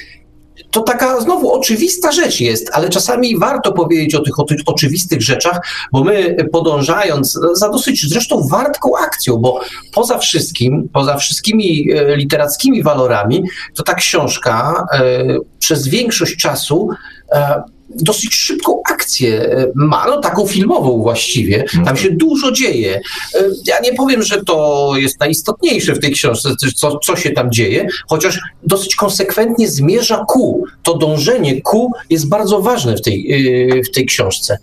to taka znowu oczywista rzecz jest, ale czasami warto powiedzieć o tych, o tych oczywistych rzeczach, bo my podążając za dosyć zresztą wartką akcją, bo poza wszystkim, poza wszystkimi e, literackimi walorami, to ta książka e, przez większość czasu e, dosyć szybką akcję e, ma, no taką filmową właściwie. Tam mhm. się dużo dzieje. E, ja nie powiem, że to jest najistotniejsze w tej książce, co, co się tam dzieje, chociaż dosyć konsekwentnie zmierza ku. To dążenie ku jest bardzo ważne w tej, e, w tej książce.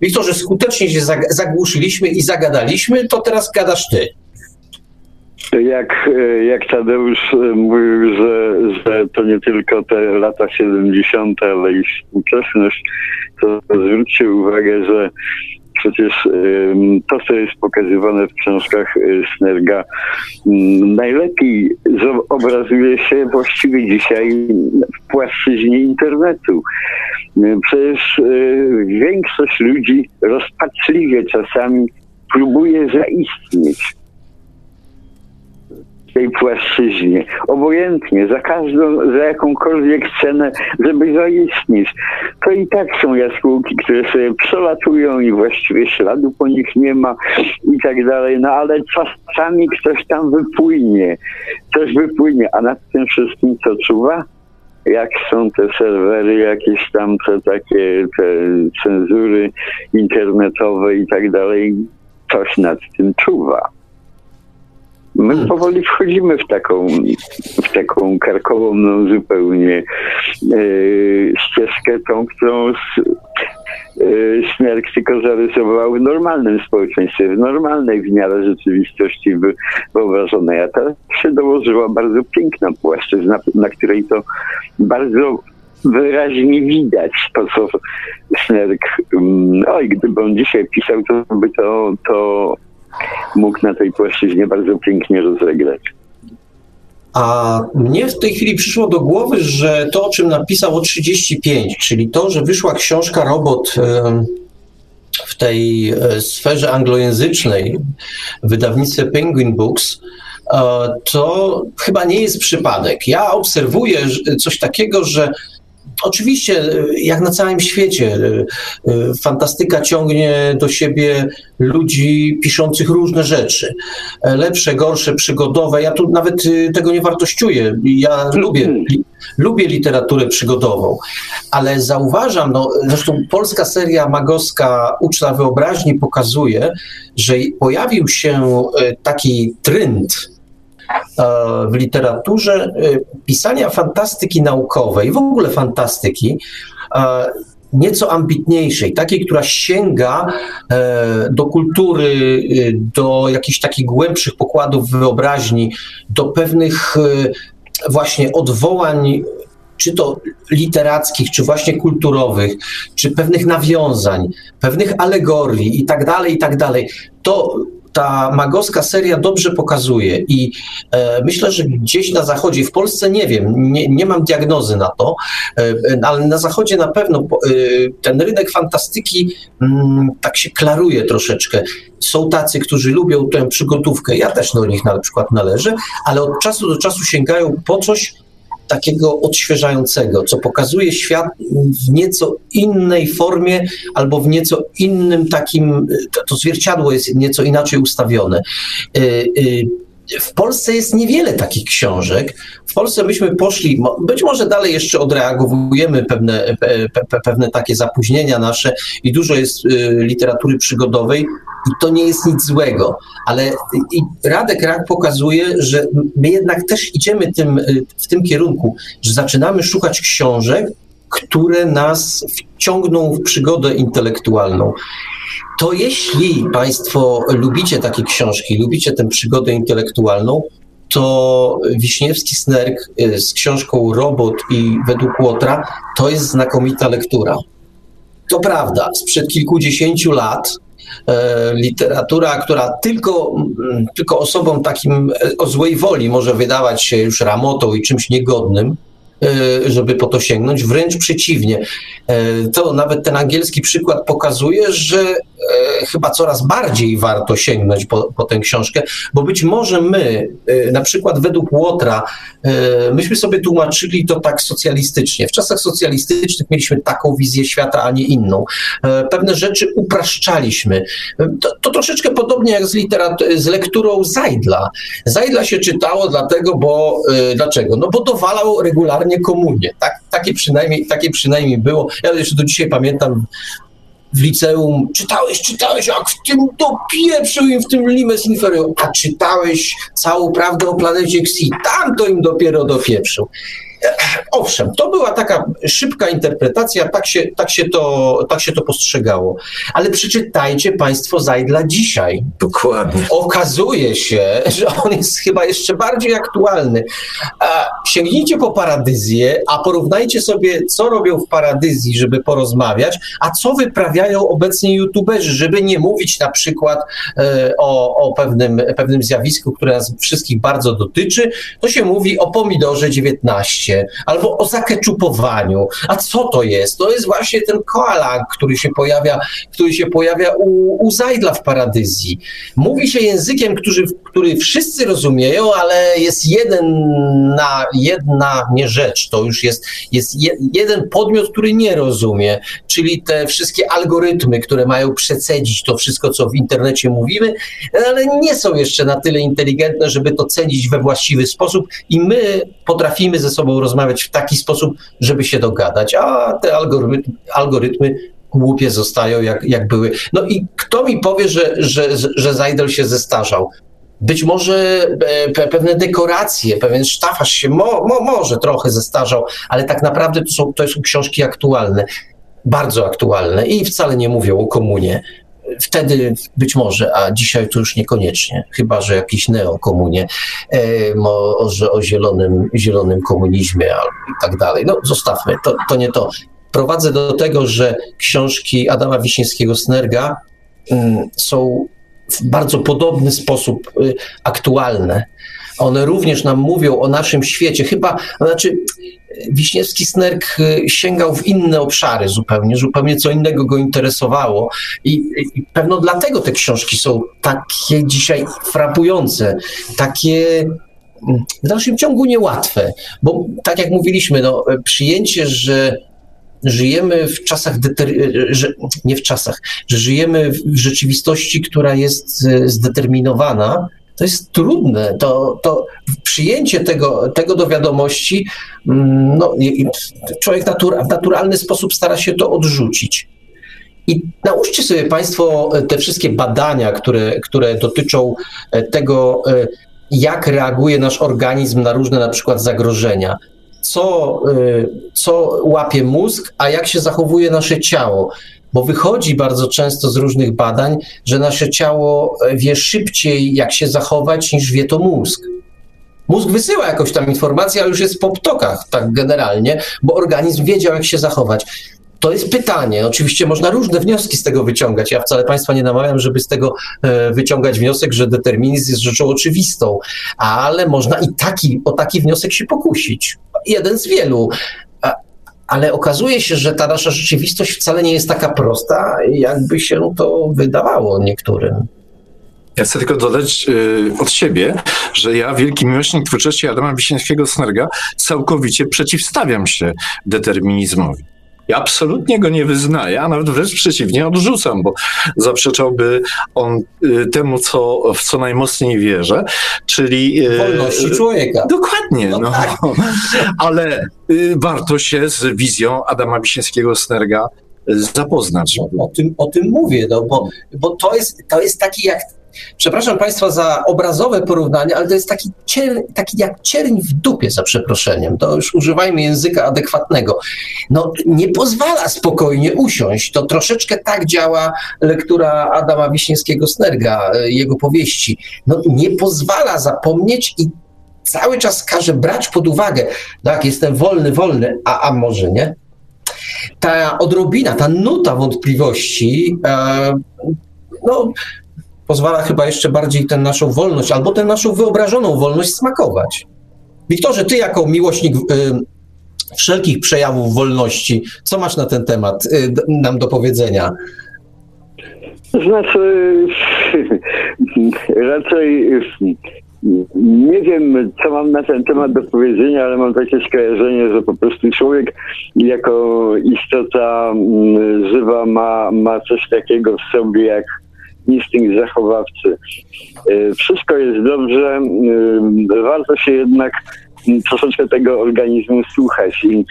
Wiktorze, skutecznie się zagłuszyliśmy i zagadaliśmy, to teraz gadasz ty. Jak, jak Tadeusz mówił, że, że to nie tylko te lata 70., ale i współczesność, to zwróćcie uwagę, że przecież to, co jest pokazywane w książkach y, Snerga, najlepiej obrazuje się właściwie dzisiaj w płaszczyźnie internetu. Przecież y, większość ludzi rozpaczliwie czasami próbuje zaistnieć tej płaszczyźnie. Obojętnie, za każdą, za jakąkolwiek cenę, żeby zaistnieć. To i tak są jaskółki, które sobie przelatują i właściwie śladu po nich nie ma i tak dalej. No ale czasami ktoś tam wypłynie. Coś wypłynie, a nad tym wszystkim co czuwa? jak są te serwery, jakieś tam te takie te cenzury internetowe i tak dalej, coś nad tym czuwa. My hmm. powoli wchodzimy w taką, w taką karkową no, zupełnie e, ścieżkę, tą, którą Smerk tylko zarysował w normalnym społeczeństwie, w normalnej w miarę rzeczywistości wyobrażonej. A ta się dołożyła bardzo piękna płaszczyzna, na której to bardzo wyraźnie widać to, co Snerk, mm, oj, gdyby on dzisiaj pisał, to by to, to mógł na tej płaszczyźnie bardzo pięknie rozegrać. A mnie w tej chwili przyszło do głowy, że to, o czym napisał o 35, czyli to, że wyszła książka Robot w tej e, sferze anglojęzycznej, wydawnictwie Penguin Books, e, to chyba nie jest przypadek. Ja obserwuję coś takiego, że Oczywiście, jak na całym świecie, e, e, fantastyka ciągnie do siebie ludzi piszących różne rzeczy. E, lepsze, gorsze, przygodowe. Ja tu nawet tego nie wartościuję. Ja lubię, li, lubię literaturę przygodową, ale zauważam, no, zresztą polska seria magowska Uczta Wyobraźni pokazuje, że pojawił się taki trend w literaturze e, pisania fantastyki naukowej, w ogóle fantastyki, nieco ambitniejszej, takiej, która sięga e, do kultury, e, do jakichś takich głębszych pokładów wyobraźni, do pewnych właśnie odwołań czy to literackich, czy właśnie kulturowych, czy pewnych nawiązań, pewnych alegorii i tak dalej, i tak dalej. To ta magowska seria dobrze pokazuje i e, myślę, że gdzieś na zachodzie, w Polsce nie wiem, nie, nie mam diagnozy na to, e, ale na zachodzie na pewno e, ten rynek fantastyki mm, tak się klaruje troszeczkę. Są tacy, którzy lubią tę przygotówkę, ja też do nich na przykład należę, ale od czasu do czasu sięgają po coś, takiego odświeżającego, co pokazuje świat w nieco innej formie albo w nieco innym takim, to zwierciadło jest nieco inaczej ustawione. W Polsce jest niewiele takich książek. W Polsce myśmy poszli, być może dalej jeszcze odreagowujemy pewne, pe, pewne takie zapóźnienia nasze i dużo jest y, literatury przygodowej i to nie jest nic złego, ale Radek Rak pokazuje, że my jednak też idziemy tym, y, w tym kierunku, że zaczynamy szukać książek, które nas wciągną w przygodę intelektualną to jeśli Państwo lubicie takie książki, lubicie tę przygodę intelektualną, to Wiśniewski Snerk y, z książką Robot i według Łotra to jest znakomita lektura. To prawda, sprzed kilkudziesięciu lat e, literatura, która tylko, tylko osobom takim e, o złej woli może wydawać się już ramotą i czymś niegodnym, żeby po to sięgnąć, wręcz przeciwnie. E, to nawet ten angielski przykład pokazuje, że e, chyba coraz bardziej warto sięgnąć po, po tę książkę, bo być może my, na przykład według Łotra, myśmy sobie tłumaczyli to tak socjalistycznie. W czasach socjalistycznych mieliśmy taką wizję świata, a nie inną. Pewne rzeczy upraszczaliśmy. To, to troszeczkę podobnie jak z, literat- z lekturą Zajdla. Zajdla się czytało dlatego, bo dlaczego? No bo dowalał regularnie regularnie komunię. Tak, takie, przynajmniej, takie przynajmniej było. Ja jeszcze do dzisiaj pamiętam w liceum, czytałeś, czytałeś, jak w tym dopieprzył im w tym Limes Inferior, a czytałeś całą prawdę o planecie Xi, tam to im dopiero dopieprzył. Owszem, to była taka szybka interpretacja, tak się, tak się, to, tak się to postrzegało. Ale przeczytajcie Państwo Zajdla dzisiaj. Dokładnie. Okazuje się, że on jest chyba jeszcze bardziej aktualny. Sięgnijcie po Paradyzję, a porównajcie sobie, co robią w Paradyzji, żeby porozmawiać, a co wyprawiają obecnie youtuberzy, żeby nie mówić na przykład e, o, o pewnym, pewnym zjawisku, które nas wszystkich bardzo dotyczy. To się mówi o pomidorze 19 albo o zakeczupowaniu. A co to jest? To jest właśnie ten koala, który się pojawia, który się pojawia u, u Zajdla w Paradyzji. Mówi się językiem, który, który wszyscy rozumieją, ale jest jeden na jedna nie rzecz. To już jest, jest je, jeden podmiot, który nie rozumie, czyli te wszystkie algorytmy, które mają przecedzić to wszystko, co w internecie mówimy, ale nie są jeszcze na tyle inteligentne, żeby to cenić we właściwy sposób i my potrafimy ze sobą rozmawiać w taki sposób, żeby się dogadać, a te algorytmy, algorytmy głupie zostają, jak, jak były. No i kto mi powie, że, że, że Zajdel się zestarzał? Być może e, pewne dekoracje, pewien sztafasz się mo, mo, może trochę zestarzał, ale tak naprawdę to są, to są książki aktualne, bardzo aktualne i wcale nie mówią o komunie. Wtedy być może, a dzisiaj to już niekoniecznie, chyba że jakiś neokomunie, e, może o zielonym, zielonym komunizmie i tak dalej. No zostawmy, to, to nie to. Prowadzę do tego, że książki Adama Wiśniewskiego-Snerga mm, są w bardzo podobny sposób y, aktualne. One również nam mówią o naszym świecie. Chyba, znaczy, Wiśniewski Snerk y, sięgał w inne obszary zupełnie, zupełnie co innego go interesowało i, i pewno dlatego te książki są takie dzisiaj frapujące, takie mm, w dalszym ciągu niełatwe, bo tak jak mówiliśmy, no, przyjęcie, że żyjemy w czasach, że, nie w czasach, że żyjemy w rzeczywistości, która jest y, zdeterminowana, to jest trudne. To, to przyjęcie tego, tego do wiadomości, mm, no, człowiek natura, w naturalny sposób stara się to odrzucić. I nauczcie sobie Państwo te wszystkie badania, które, które dotyczą e, tego, e, jak reaguje nasz organizm na różne na przykład zagrożenia. Co, e, co łapie mózg, a jak się zachowuje nasze ciało bo wychodzi bardzo często z różnych badań, że nasze ciało e, wie szybciej, jak się zachować, niż wie to mózg. Mózg wysyła jakąś tam informację, ale już jest po ptokach, tak generalnie, bo organizm wiedział, jak się zachować. to jest pytanie. Oczywiście można różne wnioski z tego wyciągać. Ja wcale Państwa nie namawiam, żeby z tego e, wyciągać wniosek, że determinizm jest rzeczą oczywistą, ale można i taki, o taki wniosek się pokusić. Jeden z wielu. Ale okazuje się, że ta nasza rzeczywistość wcale nie jest taka prosta, jakby się to wydawało niektórym. Ja chcę tylko dodać y, od siebie, że ja, wielki miłośnik twórczości Adama Wiśniewskiego-Snerga, całkowicie przeciwstawiam się determinizmowi. Ja absolutnie go nie wyznaję, a nawet wręcz przeciwnie, odrzucam, bo zaprzeczałby on y, temu, co, w co najmocniej wierzę, czyli... Y, Wolności człowieka. Dokładnie, no. no. Tak. Ale y, warto się z wizją Adama Wiśniewskiego-Snerga zapoznać. No, o, tym, o tym mówię, no, bo, bo to, jest, to jest taki jak Przepraszam Państwa za obrazowe porównanie, ale to jest taki, cier, taki jak cierń w dupie, za przeproszeniem. To już używajmy języka adekwatnego. No, nie pozwala spokojnie usiąść. To troszeczkę tak działa lektura Adama Wiśniewskiego-Snerga, e, jego powieści. No, nie pozwala zapomnieć i cały czas każe brać pod uwagę, tak, jestem wolny, wolny, a, a może nie? Ta odrobina, ta nuta wątpliwości, e, no, pozwala chyba jeszcze bardziej tę naszą wolność, albo tę naszą wyobrażoną wolność smakować. Wiktorze, ty jako miłośnik y, wszelkich przejawów wolności, co masz na ten temat y, nam do powiedzenia? Znaczy, raczej nie wiem, co mam na ten temat do powiedzenia, ale mam takie skojarzenie, że po prostu człowiek jako istota mm, żywa ma, ma coś takiego w sobie jak instynkt zachowawcy. E, wszystko jest dobrze, e, warto się jednak troszeczkę tego organizmu słuchać. I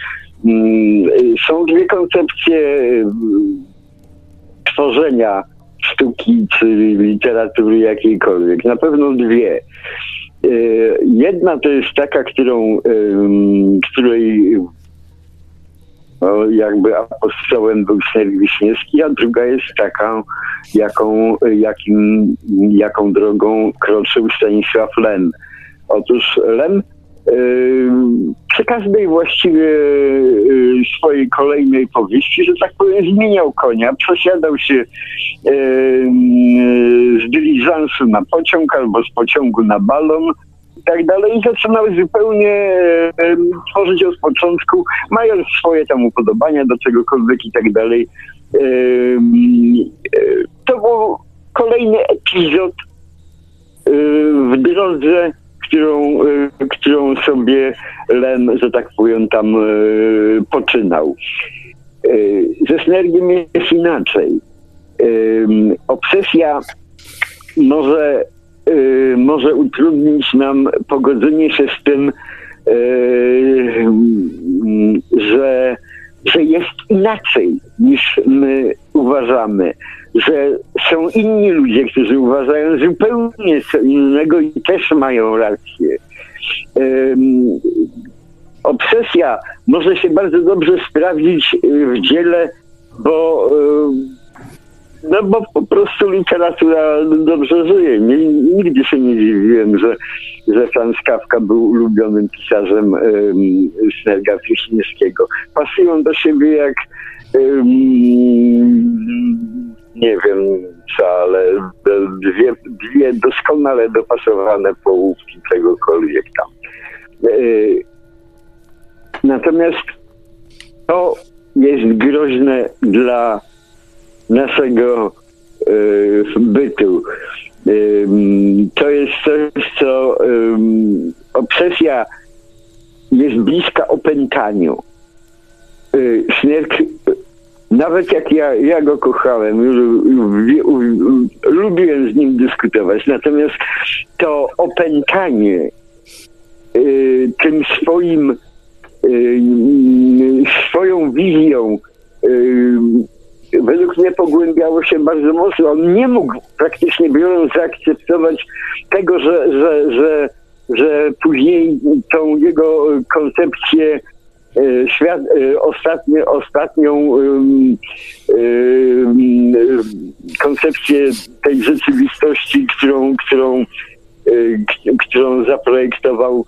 mm, są dwie koncepcje e, tworzenia sztuki czy literatury jakiejkolwiek. Na pewno dwie. Jedna to jest taka, którą, której no, jakby apostołem był Snerk Wiśniewski, a druga jest taka, jaką, jakim, jaką drogą kroczył Stanisław Lem. Otóż Lem yy, przy każdej właściwie yy, swojej kolejnej powieści, że tak powiem, zmieniał konia, przesiadał się yy, z dyliżansu na pociąg albo z pociągu na balon, tak dalej i zaczynały zupełnie e, tworzyć od początku, mając swoje tam upodobania do czegokolwiek i tak dalej. E, to był kolejny epizod e, w drodze, którą, którą sobie Lem, że tak powiem, tam poczynał. Ze Snergiem jest inaczej. Obsesja może Y, może utrudnić nam pogodzenie się z tym, y, że, że jest inaczej niż my uważamy, że są inni ludzie, którzy uważają zupełnie co innego i też mają rację. Obsesja może się bardzo dobrze sprawdzić w dziele, bo no bo po prostu literatura dobrze żyje. Nie, nigdy się nie dziwiłem, że, że Franz Kafka był ulubionym pisarzem um, Snerga. Pasują do siebie jak um, nie wiem co, ale dwie, dwie doskonale dopasowane połówki czegokolwiek tam. E, natomiast to jest groźne dla naszego y, bytu. Y, to jest coś, co y, obsesja jest bliska opętaniu. Śmierć, nawet jak ja, ja go kochałem, lubiłem z nim dyskutować, natomiast to opętanie tym swoim, swoją wizją według mnie pogłębiało się bardzo mocno. On nie mógł praktycznie biorąc zaakceptować tego, że, że, że, że później tą jego koncepcję e, świat, e, ostatnią koncepcję tej rzeczywistości, którą, którą, e, którą zaprojektował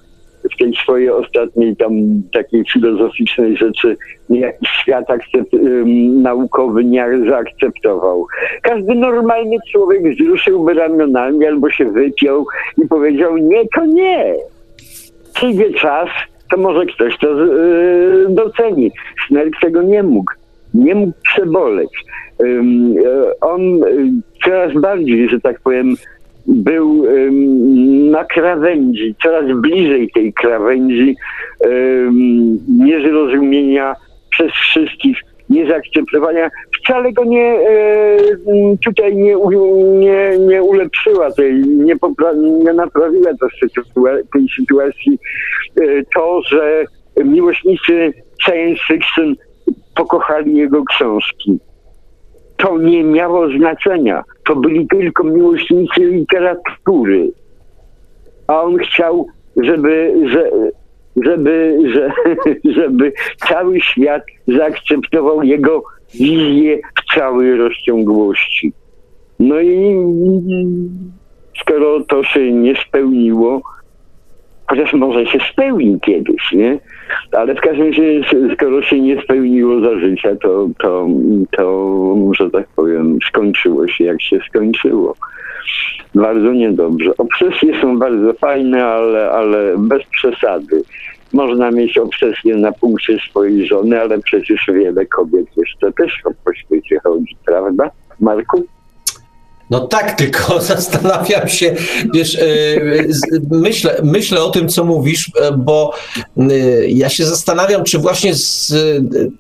w tej swojej ostatniej tam takiej filozoficznej rzeczy jakiś świat akcept, ym, naukowy nie zaakceptował. Każdy normalny człowiek wzruszyłby ramionami albo się wypiął i powiedział nie, to nie. Przyjdzie czas, to może ktoś to yy, doceni. Snerk tego nie mógł. Nie mógł przeboleć. Yy, on yy, coraz bardziej, że tak powiem, był na krawędzi, coraz bliżej tej krawędzi niezrozumienia przez wszystkich, niezaakceptowania. Wcale go nie, tutaj nie, nie, nie ulepszyła tej, nie, popra- nie naprawiła tej sytuacji e, to, że miłośnicy science fiction pokochali jego książki to nie miało znaczenia. To byli tylko miłośnicy literatury. A on chciał, żeby, że, żeby, że, żeby cały świat zaakceptował jego wizję w całej rozciągłości. No i skoro to się nie spełniło, chociaż może się spełni kiedyś, nie? Ale w każdym razie, skoro się nie spełniło za życia, to, to, to że tak powiem, skończyło się jak się skończyło. Bardzo niedobrze. Obsesje są bardzo fajne, ale, ale bez przesady. Można mieć obsesję na punkcie swojej żony, ale przecież wiele kobiet jeszcze też po świecie chodzi, prawda, Marku? No tak, tylko zastanawiam się, wiesz, e, myślę, myślę o tym, co mówisz, e, bo e, ja się zastanawiam, czy właśnie z,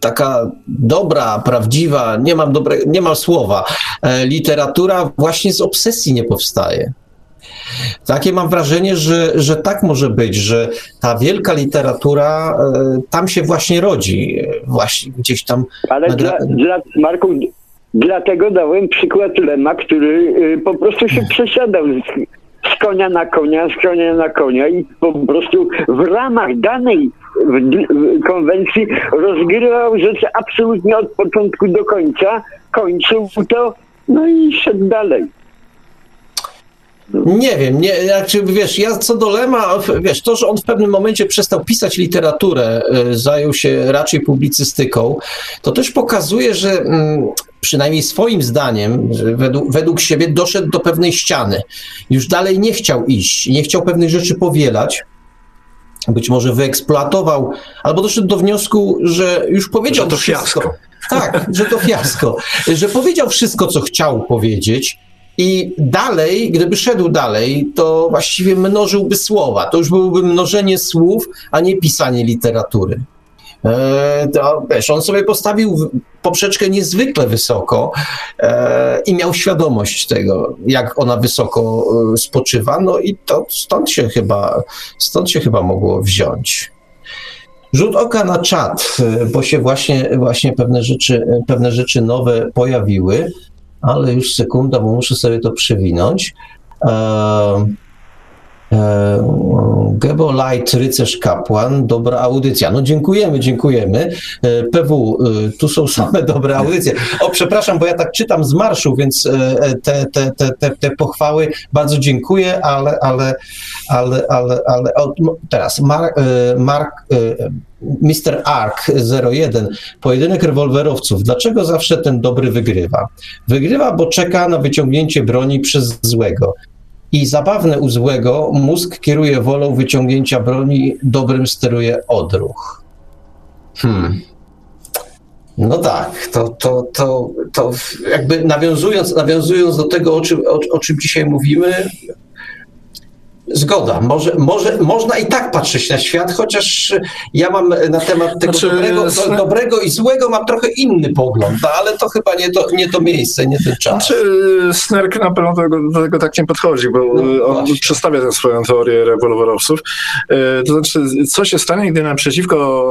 taka dobra, prawdziwa, nie mam, dobre, nie mam słowa, literatura właśnie z obsesji nie powstaje. Takie mam wrażenie, że, że tak może być, że ta wielka literatura tam się właśnie rodzi, właśnie gdzieś tam. Ale dla, dla Marku, Dlatego dałem przykład Lema, który y, po prostu się przesiadał z, z konia na konia, z konia na konia i po prostu w ramach danej konwencji rozgrywał rzeczy absolutnie od początku do końca, kończył to, no i szedł dalej. Nie wiem, nie, znaczy, wiesz, ja co do Lema, wiesz, to, że on w pewnym momencie przestał pisać literaturę, y, zajął się raczej publicystyką, to też pokazuje, że mm, przynajmniej swoim zdaniem, według, według siebie doszedł do pewnej ściany. Już dalej nie chciał iść, nie chciał pewnych rzeczy powielać. Być może wyeksploatował, albo doszedł do wniosku, że już powiedział że to wszystko. Fiasko. Tak, że to fiasko. że powiedział wszystko, co chciał powiedzieć. I dalej, gdyby szedł dalej, to właściwie mnożyłby słowa. To już byłoby mnożenie słów, a nie pisanie literatury. E, to wiesz, on sobie postawił poprzeczkę niezwykle wysoko e, i miał świadomość tego, jak ona wysoko e, spoczywa, no i to stąd się chyba, stąd się chyba mogło wziąć. Rzut oka na czat, bo się właśnie, właśnie pewne, rzeczy, pewne rzeczy nowe pojawiły, ale już sekunda, bo muszę sobie to przewinąć. E, Gebo Light, rycerz kapłan, dobra audycja. No dziękujemy, dziękujemy. E, PW, e, tu są same dobre audycje. O, przepraszam, bo ja tak czytam z marszu, więc te, te, te, te, te pochwały bardzo dziękuję, ale, ale, ale, ale, ale o, teraz Mark, Mark Mr. Ark 01, pojedynek rewolwerowców. Dlaczego zawsze ten dobry wygrywa? Wygrywa, bo czeka na wyciągnięcie broni przez złego. I zabawne u złego, mózg kieruje wolą wyciągnięcia broni, dobrym steruje odruch. Hmm. No tak, to, to, to, to jakby nawiązując, nawiązując do tego, o czym, o, o czym dzisiaj mówimy, Zgoda. Może, może, można i tak patrzeć na świat, chociaż ja mam na temat tego znaczy, dobrego, do, dobrego i złego mam trochę inny pogląd, no, ale to chyba nie to, nie to miejsce, nie ten czas. Znaczy, Snerk na pewno do tego, do tego tak nie podchodzi, bo no, on właśnie. przedstawia tę swoją teorię rewolwerowców. E, to znaczy, co się stanie, gdy naprzeciwko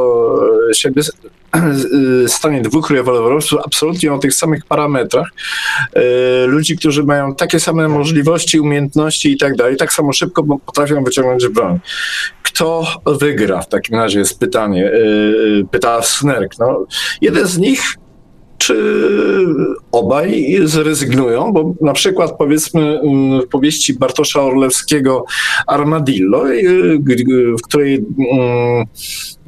siebie stanie dwóch rewolwerowców absolutnie o tych samych parametrach. E, ludzi, którzy mają takie same możliwości, umiejętności i tak dalej, tak samo szybko potrafią wyciągnąć broń. Kto wygra w takim razie jest pytanie, yy, pyta Snerk. No, jeden z nich czy obaj zrezygnują, bo na przykład powiedzmy w powieści Bartosza Orlewskiego Armadillo, w której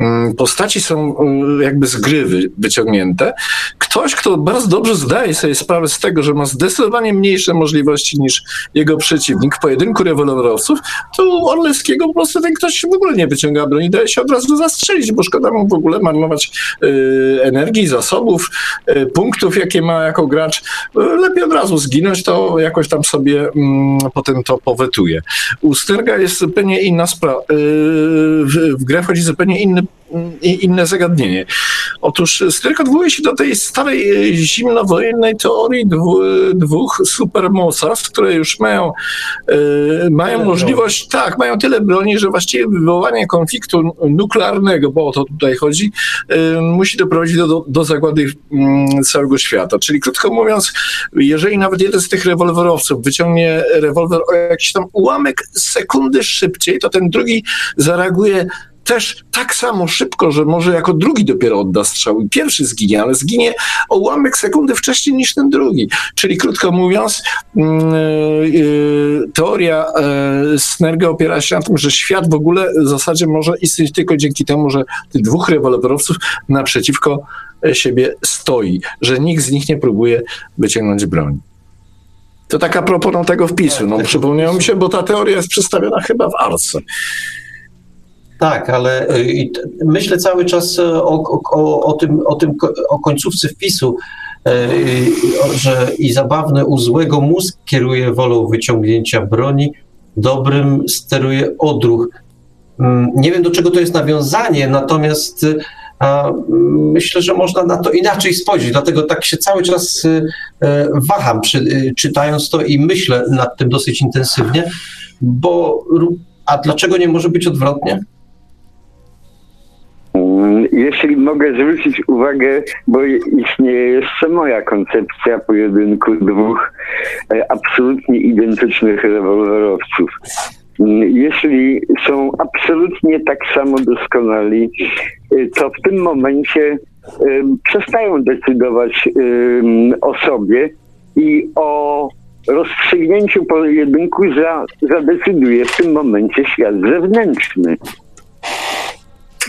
Mm, postaci są mm, jakby z gry wyciągnięte. Ktoś, kto bardzo dobrze zdaje sobie sprawę z tego, że ma zdecydowanie mniejsze możliwości niż jego przeciwnik w pojedynku rewolwerowców, to Orlewskiego po prostu ten ktoś w ogóle nie wyciąga broni, daje się od razu zastrzelić, bo szkoda mu w ogóle marnować y, energii, zasobów, y, punktów, jakie ma jako gracz. Lepiej od razu zginąć, to jakoś tam sobie y, potem to powetuje. U jest zupełnie inna sprawa. Y, w, w grę wchodzi zupełnie inny inne zagadnienie. Otóż Stryk odwołuje się do tej starej e, zimnowojennej teorii dwóch supermocarstw, które już mają, e, mają możliwość, tak, mają tyle broni, że właściwie wywołanie konfliktu nuklearnego, bo o to tutaj chodzi, e, musi doprowadzić do, do zagłady mm, całego świata. Czyli krótko mówiąc, jeżeli nawet jeden z tych rewolwerowców wyciągnie rewolwer o jakiś tam ułamek sekundy szybciej, to ten drugi zareaguje też tak samo szybko, że może jako drugi dopiero odda strzał i pierwszy zginie, ale zginie o ułamek sekundy wcześniej niż ten drugi. Czyli krótko mówiąc, yy, teoria yy, Snerga opiera się na tym, że świat w ogóle w zasadzie może istnieć tylko dzięki temu, że tych dwóch rewolwerowców naprzeciwko siebie stoi, że nikt z nich nie próbuje wyciągnąć broni. To taka propos tego wpisu. No, przypomniało mi się, bo ta teoria jest przedstawiona chyba w Arce. Tak, ale y, myślę cały czas o, o, o, tym, o tym, o końcówce wpisu, y, że i zabawne u złego mózg kieruje wolą wyciągnięcia broni, dobrym steruje odruch. Mm, nie wiem, do czego to jest nawiązanie, natomiast myślę, że można na to inaczej spojrzeć. Dlatego tak się cały czas waham, czytając to i myślę nad tym dosyć intensywnie, bo a dlaczego nie może być odwrotnie? Jeśli mogę zwrócić uwagę, bo istnieje jeszcze moja koncepcja pojedynku dwóch e, absolutnie identycznych rewolwerowców. Jeśli są absolutnie tak samo doskonali, e, to w tym momencie e, przestają decydować o sobie i o rozstrzygnięciu pojedynku za, zadecyduje w tym momencie świat zewnętrzny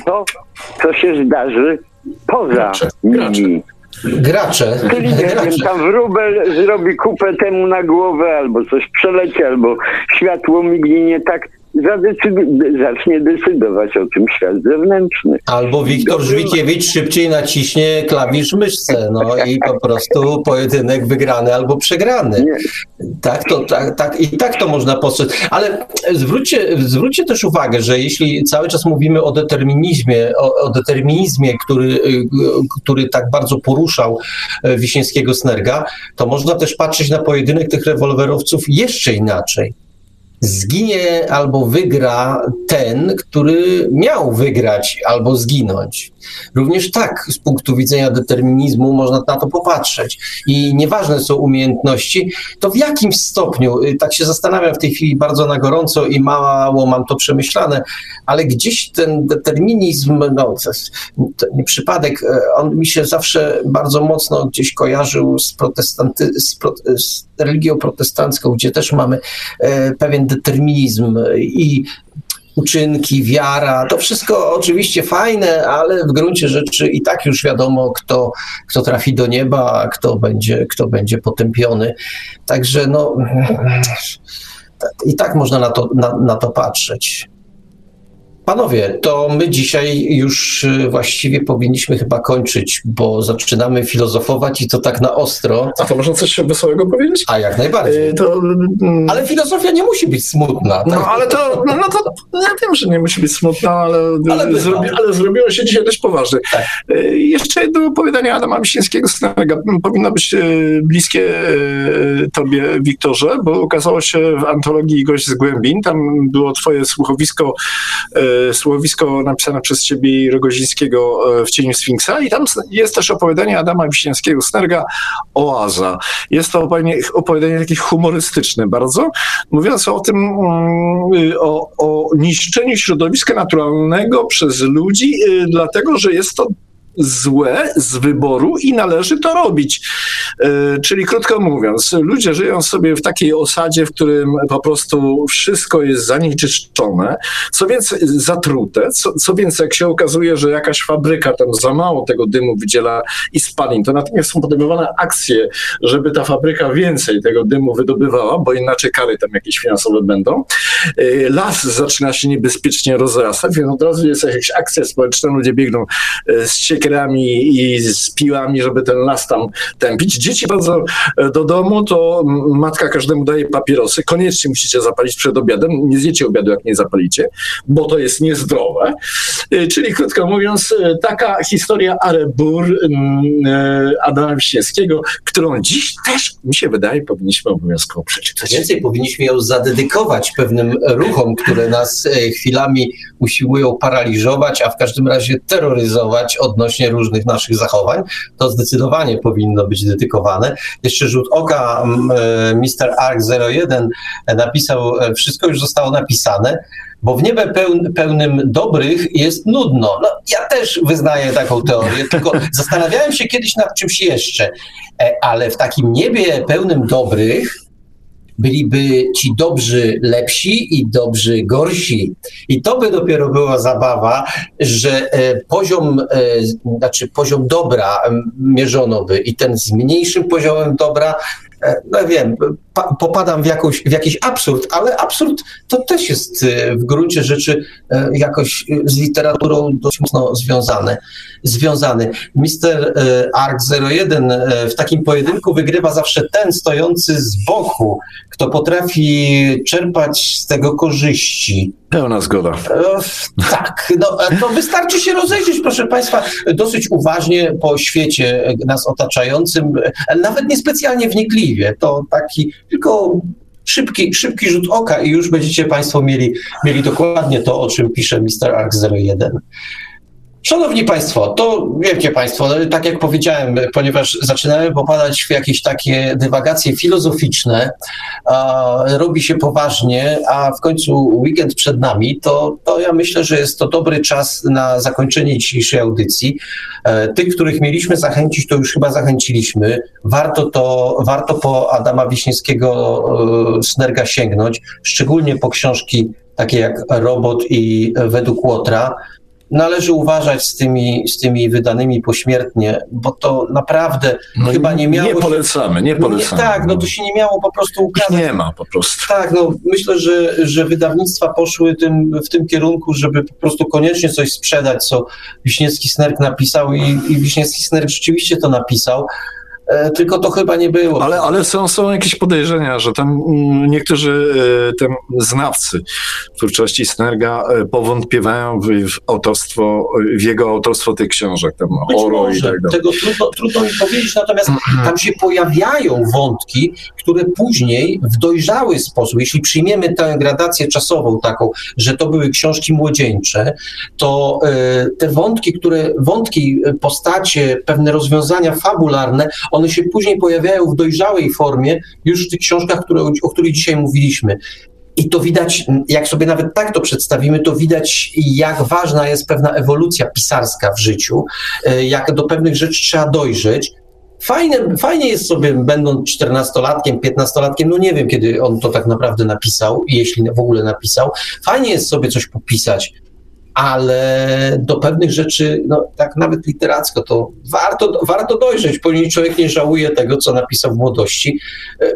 to, co się zdarzy poza gracze, nimi. Gracze. Czyli nie gracze. wiem, tam wróbel zrobi kupę temu na głowę, albo coś przeleci, albo światło mignie nie tak zacznie decydować o tym świat zewnętrzny. Albo Wiktor Żwikiewicz szybciej naciśnie klawisz myszce, no i po prostu pojedynek wygrany albo przegrany. Nie. Tak, to, tak, tak, I tak to można postrzec. Ale zwróćcie, zwróćcie też uwagę, że jeśli cały czas mówimy o determinizmie, o, o determinizmie, który, który tak bardzo poruszał e, Wiśniewskiego Snerga, to można też patrzeć na pojedynek tych rewolwerowców jeszcze inaczej zginie albo wygra ten, który miał wygrać albo zginąć. Również tak z punktu widzenia determinizmu można na to popatrzeć. I nieważne są umiejętności, to w jakim stopniu, y, tak się zastanawiam w tej chwili bardzo na gorąco i mało mam to przemyślane, ale gdzieś ten determinizm, no to nie przypadek, y, on mi się zawsze bardzo mocno gdzieś kojarzył z, protestanty, z, pro, z religią protestancką, gdzie też mamy e, pewien determinizm i uczynki, wiara, to wszystko oczywiście fajne, ale w gruncie rzeczy i tak już wiadomo, kto, kto trafi do nieba, a kto będzie, kto będzie potępiony. Także no, i tak można na to, na, na to patrzeć. Panowie, to my dzisiaj już y, właściwie powinniśmy chyba kończyć, bo zaczynamy filozofować i to tak na ostro. A to można coś wesołego powiedzieć? A jak najbardziej. Yy, to, mm, ale filozofia nie musi być smutna. Tak? No ale to, no, no to ja wiem, że nie musi być smutna, ale, ale, zrobi, ale zrobiło się dzisiaj dość poważnie. Tak. Yy, jeszcze jedno opowiadanie Adama Wiśniewskiego Starego powinno być yy, bliskie yy, tobie, Wiktorze, bo okazało się w antologii Gość z Głębin, tam było twoje słuchowisko yy, słowisko napisane przez ciebie Rogozińskiego e, w cieniu Sfinksa i tam jest też opowiadanie Adama Wiśniewskiego Snerga Oaza. Jest to opowiadanie, opowiadanie takie humorystyczne bardzo, mówiące o tym, mm, o, o niszczeniu środowiska naturalnego przez ludzi, y, dlatego, że jest to złe z wyboru i należy to robić. E, czyli krótko mówiąc, ludzie żyją sobie w takiej osadzie, w którym po prostu wszystko jest zanieczyszczone, co więcej zatrute, co, co więcej jak się okazuje, że jakaś fabryka tam za mało tego dymu wydziela i spalin, to natychmiast są podejmowane akcje, żeby ta fabryka więcej tego dymu wydobywała, bo inaczej kary tam jakieś finansowe będą. E, las zaczyna się niebezpiecznie rozrastać, więc od razu jest jakaś akcja społeczna, ludzie biegną e, z siekierami i z piłami, żeby ten las tam tępić. Dzieci bardzo e, do domu, to matka każdemu daje papierosy. Koniecznie musicie zapalić przed obiadem. Nie zjecie obiadu, jak nie zapalicie, bo to jest niezdrowe. E, czyli krótko mówiąc, taka historia Arebur Adama Wiśniewskiego, którą dziś też, mi się wydaje, powinniśmy obowiązkowo przeczytać. Więcej powinniśmy ją zadedykować pewnym ruchom, które nas chwilami usiłują paraliżować, a w każdym razie terroryzować odnośnie różnych naszych zachowań, to zdecydowanie powinno być dedykowane. Jeszcze rzut oka, Mr. Ark 01 napisał, e, wszystko już zostało napisane, bo w niebie pełn, pełnym dobrych jest nudno. No, ja też wyznaję taką teorię, tylko zastanawiałem się kiedyś nad czymś jeszcze, e, ale w takim niebie pełnym dobrych byliby ci dobrzy lepsi i dobrzy gorsi. I to by dopiero była zabawa, że e, poziom, e, znaczy poziom dobra mierzono by i ten z mniejszym poziomem dobra E, no wiem, popadam w, jakąś, w jakiś absurd, ale absurd to też jest e, w gruncie rzeczy e, jakoś z literaturą dość mocno związane. związany. Mister Ark 01 w takim pojedynku wygrywa zawsze ten stojący z boku, kto potrafi czerpać z tego korzyści. Pełna zgoda. Tak, no, to wystarczy się rozejrzeć, proszę Państwa, dosyć uważnie po świecie nas otaczającym, nawet niespecjalnie wnikliwie. To taki tylko szybki, szybki rzut oka i już będziecie Państwo mieli, mieli dokładnie to, o czym pisze Mr. Ark 01. Szanowni Państwo, to wiecie Państwo, tak jak powiedziałem, ponieważ zaczynamy popadać w jakieś takie dywagacje filozoficzne, robi się poważnie, a w końcu weekend przed nami, to, to ja myślę, że jest to dobry czas na zakończenie dzisiejszej audycji. E, tych, których mieliśmy zachęcić, to już chyba zachęciliśmy. Warto to, warto po Adama Wiśniewskiego e, Snerga sięgnąć, szczególnie po książki takie jak Robot i Według Łotra należy uważać z tymi, z tymi wydanymi pośmiertnie, bo to naprawdę no chyba nie miało. Nie polecamy, nie polecamy. Nie, tak, no to się nie miało po prostu ukazać. Nie ma po prostu. Tak, no myślę, że, że wydawnictwa poszły tym, w tym kierunku, żeby po prostu koniecznie coś sprzedać, co Wiśniewski Snerk napisał i, i Wiśniewski Snerk rzeczywiście to napisał. E, tylko to chyba nie było. Ale, ale są, są jakieś podejrzenia, że tam mm, niektórzy e, tam znawcy twórczości Snerga e, powątpiewają w, w autorstwo, w jego autorstwo tych książek, tam Być Oro może. i tak dalej. Tego trudno, trudno mi powiedzieć, natomiast tam się pojawiają wątki, które później w dojrzały sposób, jeśli przyjmiemy tę gradację czasową taką, że to były książki młodzieńcze, to te wątki, które, wątki, postacie, pewne rozwiązania fabularne, one się później pojawiają w dojrzałej formie już w tych książkach, które, o których dzisiaj mówiliśmy. I to widać, jak sobie nawet tak to przedstawimy, to widać, jak ważna jest pewna ewolucja pisarska w życiu, e, jak do pewnych rzeczy trzeba dojrzeć. Fajne, fajnie jest sobie, będąc czternastolatkiem, piętnastolatkiem, no nie wiem, kiedy on to tak naprawdę napisał, jeśli w ogóle napisał. Fajnie jest sobie coś popisać, ale do pewnych rzeczy, no tak nawet literacko, to warto, warto dojrzeć, ponieważ człowiek nie żałuje tego, co napisał w młodości. E,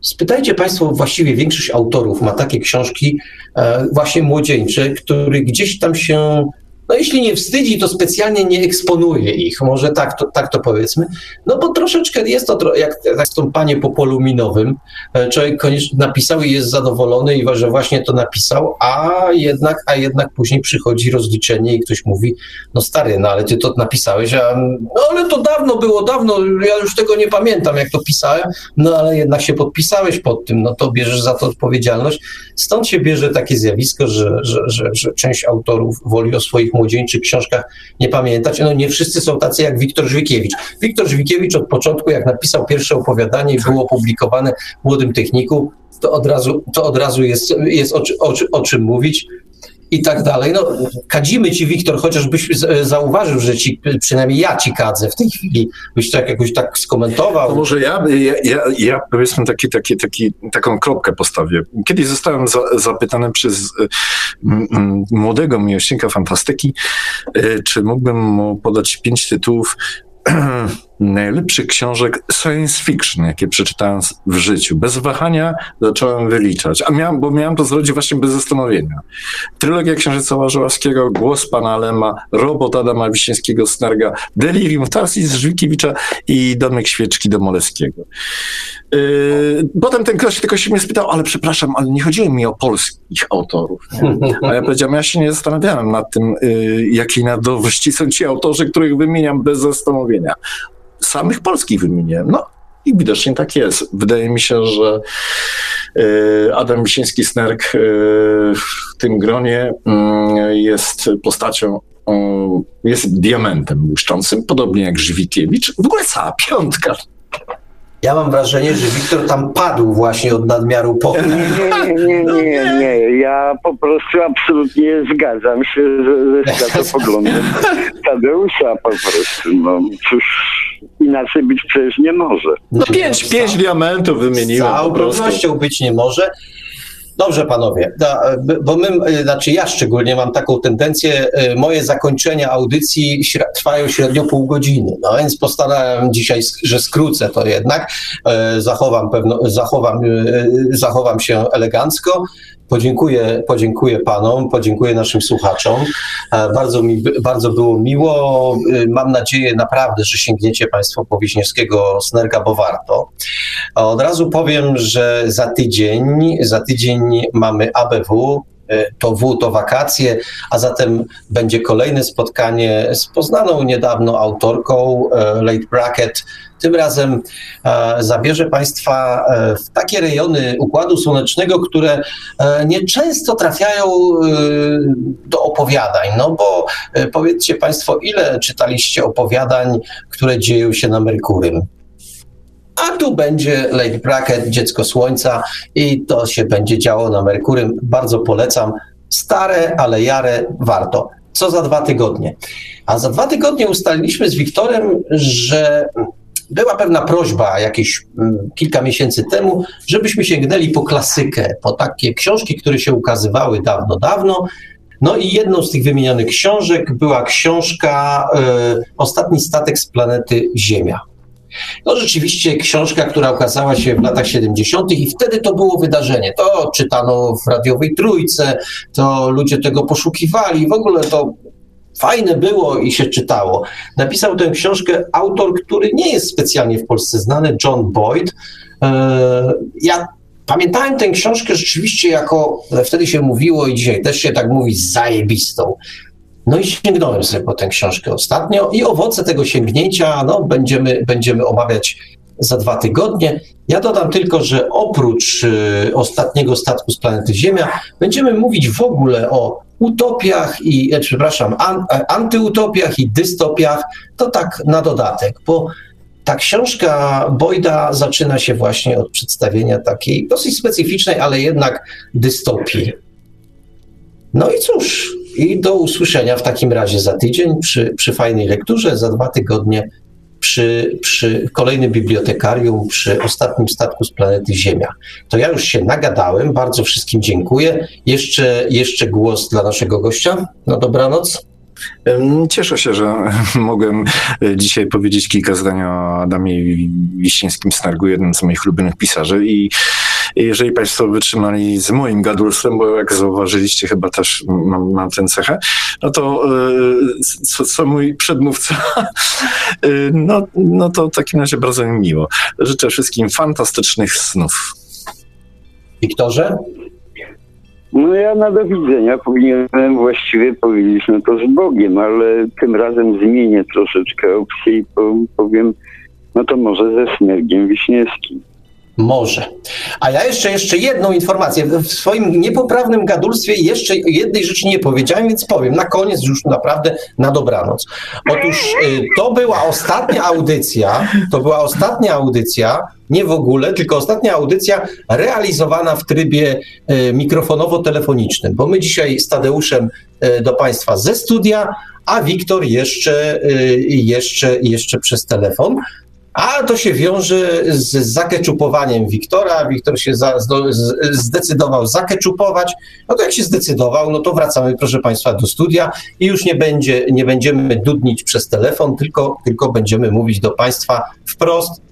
spytajcie Państwo, właściwie większość autorów ma takie książki e, właśnie młodzieńcze, które gdzieś tam się no jeśli nie wstydzi, to specjalnie nie eksponuje ich, może tak to, tak to powiedzmy, no bo troszeczkę jest to jak, jak stąpanie po polu minowym, e, człowiek koniecznie napisał i jest zadowolony i że właśnie to napisał, a jednak, a jednak później przychodzi rozliczenie i ktoś mówi, no stary, no ale ty to napisałeś, a no ale to dawno było, dawno, ja już tego nie pamiętam, jak to pisałem, no ale jednak się podpisałeś pod tym, no to bierzesz za to odpowiedzialność. Stąd się bierze takie zjawisko, że, że, że, że część autorów woli o swoich młodzieńczych książkach nie pamiętać. No nie wszyscy są tacy jak Wiktor Żwikiewicz. Wiktor Żwikiewicz od początku, jak napisał pierwsze opowiadanie było opublikowane w Młodym Techniku, to od razu, to od razu jest, jest o, o, o czym mówić. I tak dalej. No, kadzimy ci, Wiktor, chociażbyś zauważył, że ci, przynajmniej ja ci kadzę w tej chwili, byś tak jakoś tak skomentował. No może ja, ja, ja, ja powiedzmy taki, taki, taki, taką kropkę postawię. Kiedyś zostałem za, zapytany przez m, młodego miłośnika fantastyki, y, czy mógłbym mu podać pięć tytułów najlepszych książek science fiction, jakie przeczytałem w życiu. Bez wahania zacząłem wyliczać, a miałem, bo miałem to zrobić właśnie bez zastanowienia. Trylogia Księżyca Łażowskiego, Głos Pana Lema, Robot Adama Wiśniewskiego Snerga, Delirium Tarsis Żwikiewicza i Domek Świeczki Domolewskiego. Yy, potem ten ktoś tylko się mnie spytał, ale przepraszam, ale nie chodziło mi o polskich autorów. Nie? A ja powiedziałem, ja się nie zastanawiałem nad tym, yy, jakiej nadowości są ci autorzy, których wymieniam bez zastanowienia samych polskich wymieniłem. No i widocznie tak jest. Wydaje mi się, że y, Adam Wisiński-Snerk y, w tym gronie y, jest postacią, jest diamentem błyszczącym, podobnie jak Żwikiewicz. W ogóle cała piątka. Ja mam wrażenie, że Wiktor tam padł właśnie od nadmiaru po. Nie, nie, nie, nie, nie. Ja po prostu absolutnie zgadzam się ze, ze światopoglądem Tadeusza po prostu. No cóż, inaczej być przecież nie może. No pięć, pięć diamentów wymieniłem. Z całą pewnością być nie może. Dobrze, panowie, bo my, y, znaczy ja szczególnie mam taką tendencję, y, moje zakończenia audycji trwają średnio pół godziny, no więc postanowiłem dzisiaj, że skrócę to jednak, y, zachowam, pewno, zachowam, zachowam się elegancko. Podziękuję, podziękuję panom, podziękuję naszym słuchaczom. E, bardzo, mi, bardzo było miło. E, mam nadzieję naprawdę, że sięgniecie państwo po Wiśniewskiego Snerga, bo warto. Od razu powiem, że za tydzień, za tydzień mamy ABW, E, to W to wakacje, a zatem będzie kolejne spotkanie z poznaną niedawno autorką Late Bracket. Tym razem e, zabierze Państwa w takie rejony Układu Słonecznego, które nieczęsto trafiają do opowiadań. No bo powiedzcie Państwo, ile czytaliście opowiadań, które dzieją się na Merkurym? a tu będzie Lady Bracket, Dziecko Słońca i to się będzie działo na Merkurym. Bardzo polecam. Stare, ale jare, warto. Co za dwa tygodnie? A za dwa tygodnie ustaliliśmy z Wiktorem, że była pewna prośba jakieś mm, kilka miesięcy temu, żebyśmy sięgnęli po klasykę, po takie książki, które się ukazywały dawno, dawno. No i jedną z tych wymienionych książek była książka y, Ostatni statek z planety Ziemia. No rzeczywiście książka, która ukazała się w latach 70. i wtedy to było wydarzenie. To czytano w radiowej trójce, to ludzie tego poszukiwali, w ogóle to fajne było i się czytało. Napisał tę książkę autor, który nie jest specjalnie w Polsce znany, John Boyd. E, ja pamiętałem tę książkę rzeczywiście jako, wtedy się mówiło i dzisiaj też się tak mówi, zajebistą. No i sięgnąłem sobie po tę książkę ostatnio i owoce tego sięgnięcia no, będziemy, będziemy omawiać za dwa tygodnie. Ja dodam tylko, że oprócz y, ostatniego statku z planety Ziemia będziemy mówić w ogóle o utopiach i, e, przepraszam, an, e, antyutopiach i dystopiach. To tak na dodatek, bo ta książka Boyda zaczyna się właśnie od przedstawienia takiej dosyć specyficznej, ale jednak dystopii. No i cóż, i do usłyszenia w takim razie za tydzień przy, przy fajnej lekturze, za dwa tygodnie przy, przy kolejnym bibliotekarium, przy ostatnim statku z planety Ziemia. To ja już się nagadałem, bardzo wszystkim dziękuję. Jeszcze, jeszcze głos dla naszego gościa. No dobranoc. Cieszę się, że mogłem e, dzisiaj powiedzieć kilka zdań o Adamie Wiśniewskim Snargu, jednym z moich ulubionych pisarzy i jeżeli Państwo wytrzymali z moim gadulstwem, bo jak zauważyliście, chyba też mam, mam tę cechę, no to e, co, co mój przedmówca, e, no, no to w takim razie bardzo mi miło. Życzę wszystkim fantastycznych snów. Wiktorze? No ja na do widzenia powinienem właściwie powiedzieć, no to z Bogiem, ale tym razem zmienię troszeczkę opcję i powiem, no to może ze Snergiem Wiśniewskim. Może. A ja jeszcze, jeszcze jedną informację. W swoim niepoprawnym gadulstwie jeszcze jednej rzeczy nie powiedziałem, więc powiem na koniec już naprawdę na dobranoc. Otóż y, to była ostatnia audycja, to była ostatnia audycja, nie w ogóle, tylko ostatnia audycja realizowana w trybie y, mikrofonowo-telefonicznym, bo my dzisiaj z Tadeuszem y, do Państwa ze studia, a Wiktor jeszcze, jeszcze, jeszcze przez telefon. A to się wiąże z zakeczupowaniem Wiktora. Wiktor się za, zdecydował zakeczupować. No to jak się zdecydował, no to wracamy, proszę Państwa, do studia i już nie, będzie, nie będziemy dudnić przez telefon, tylko, tylko będziemy mówić do Państwa wprost,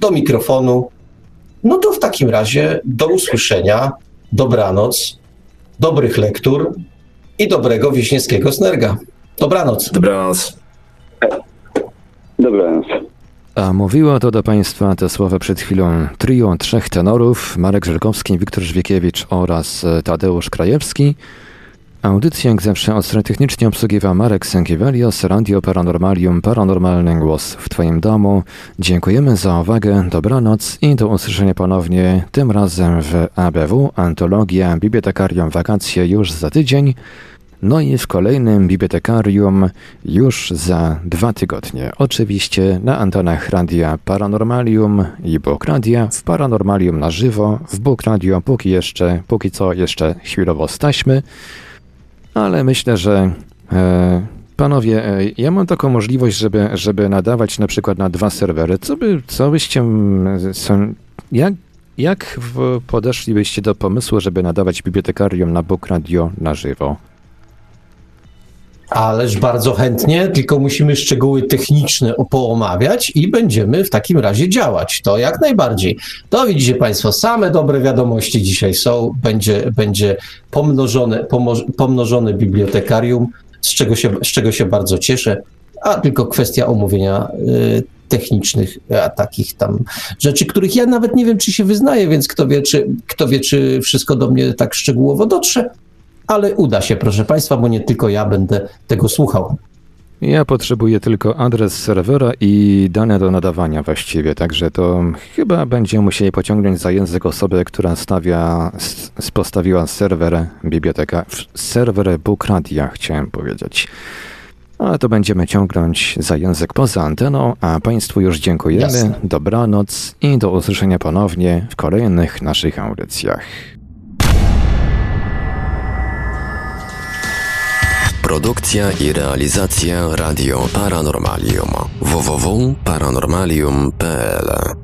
do mikrofonu. No to w takim razie do usłyszenia, dobranoc, dobrych lektur i dobrego wieśniewskiego snerga. Dobranoc. Dobranoc. Dobranoc. A mówiło to do Państwa te słowa przed chwilą trio trzech tenorów, Marek Żelkowski, Wiktor Żwiekiewicz oraz e, Tadeusz Krajewski. Audycję jak zawsze od technicznie obsługiwał Marek Sękiewelios, Radio Paranormalium, Paranormalny Głos w Twoim domu. Dziękujemy za uwagę, dobranoc i do usłyszenia ponownie, tym razem w ABW, Antologia Bibliotekarium Wakacje już za tydzień. No i w kolejnym bibliotekarium już za dwa tygodnie. Oczywiście na antenach radia Paranormalium i Bóg Radia, w Paranormalium na żywo, w Bóg Radio póki jeszcze, póki co jeszcze chwilowo staśmy, ale myślę, że e, panowie, e, ja mam taką możliwość, żeby, żeby nadawać na przykład na dwa serwery. Co by, co byście, jak, jak podeszlibyście do pomysłu, żeby nadawać bibliotekarium na Bóg Radio na żywo? Ależ bardzo chętnie, tylko musimy szczegóły techniczne poomawiać i będziemy w takim razie działać. To jak najbardziej. To widzicie Państwo, same dobre wiadomości dzisiaj są. Będzie, będzie pomnożone, pomnożone bibliotekarium, z czego, się, z czego się bardzo cieszę. A tylko kwestia omówienia y, technicznych, a takich tam rzeczy, których ja nawet nie wiem, czy się wyznaję, więc kto wie, czy, kto wie, czy wszystko do mnie tak szczegółowo dotrze ale uda się, proszę Państwa, bo nie tylko ja będę tego słuchał. Ja potrzebuję tylko adres serwera i dane do nadawania właściwie, także to chyba będziemy musieli pociągnąć za język osobę, która stawia, postawiła serwer biblioteka, serwer Book Radia, chciałem powiedzieć. Ale to będziemy ciągnąć za język poza anteną, a Państwu już dziękujemy. Jasne. Dobranoc i do usłyszenia ponownie w kolejnych naszych audycjach. Produkcja i realizacja Radio Paranormalium. www.paranormalium.pl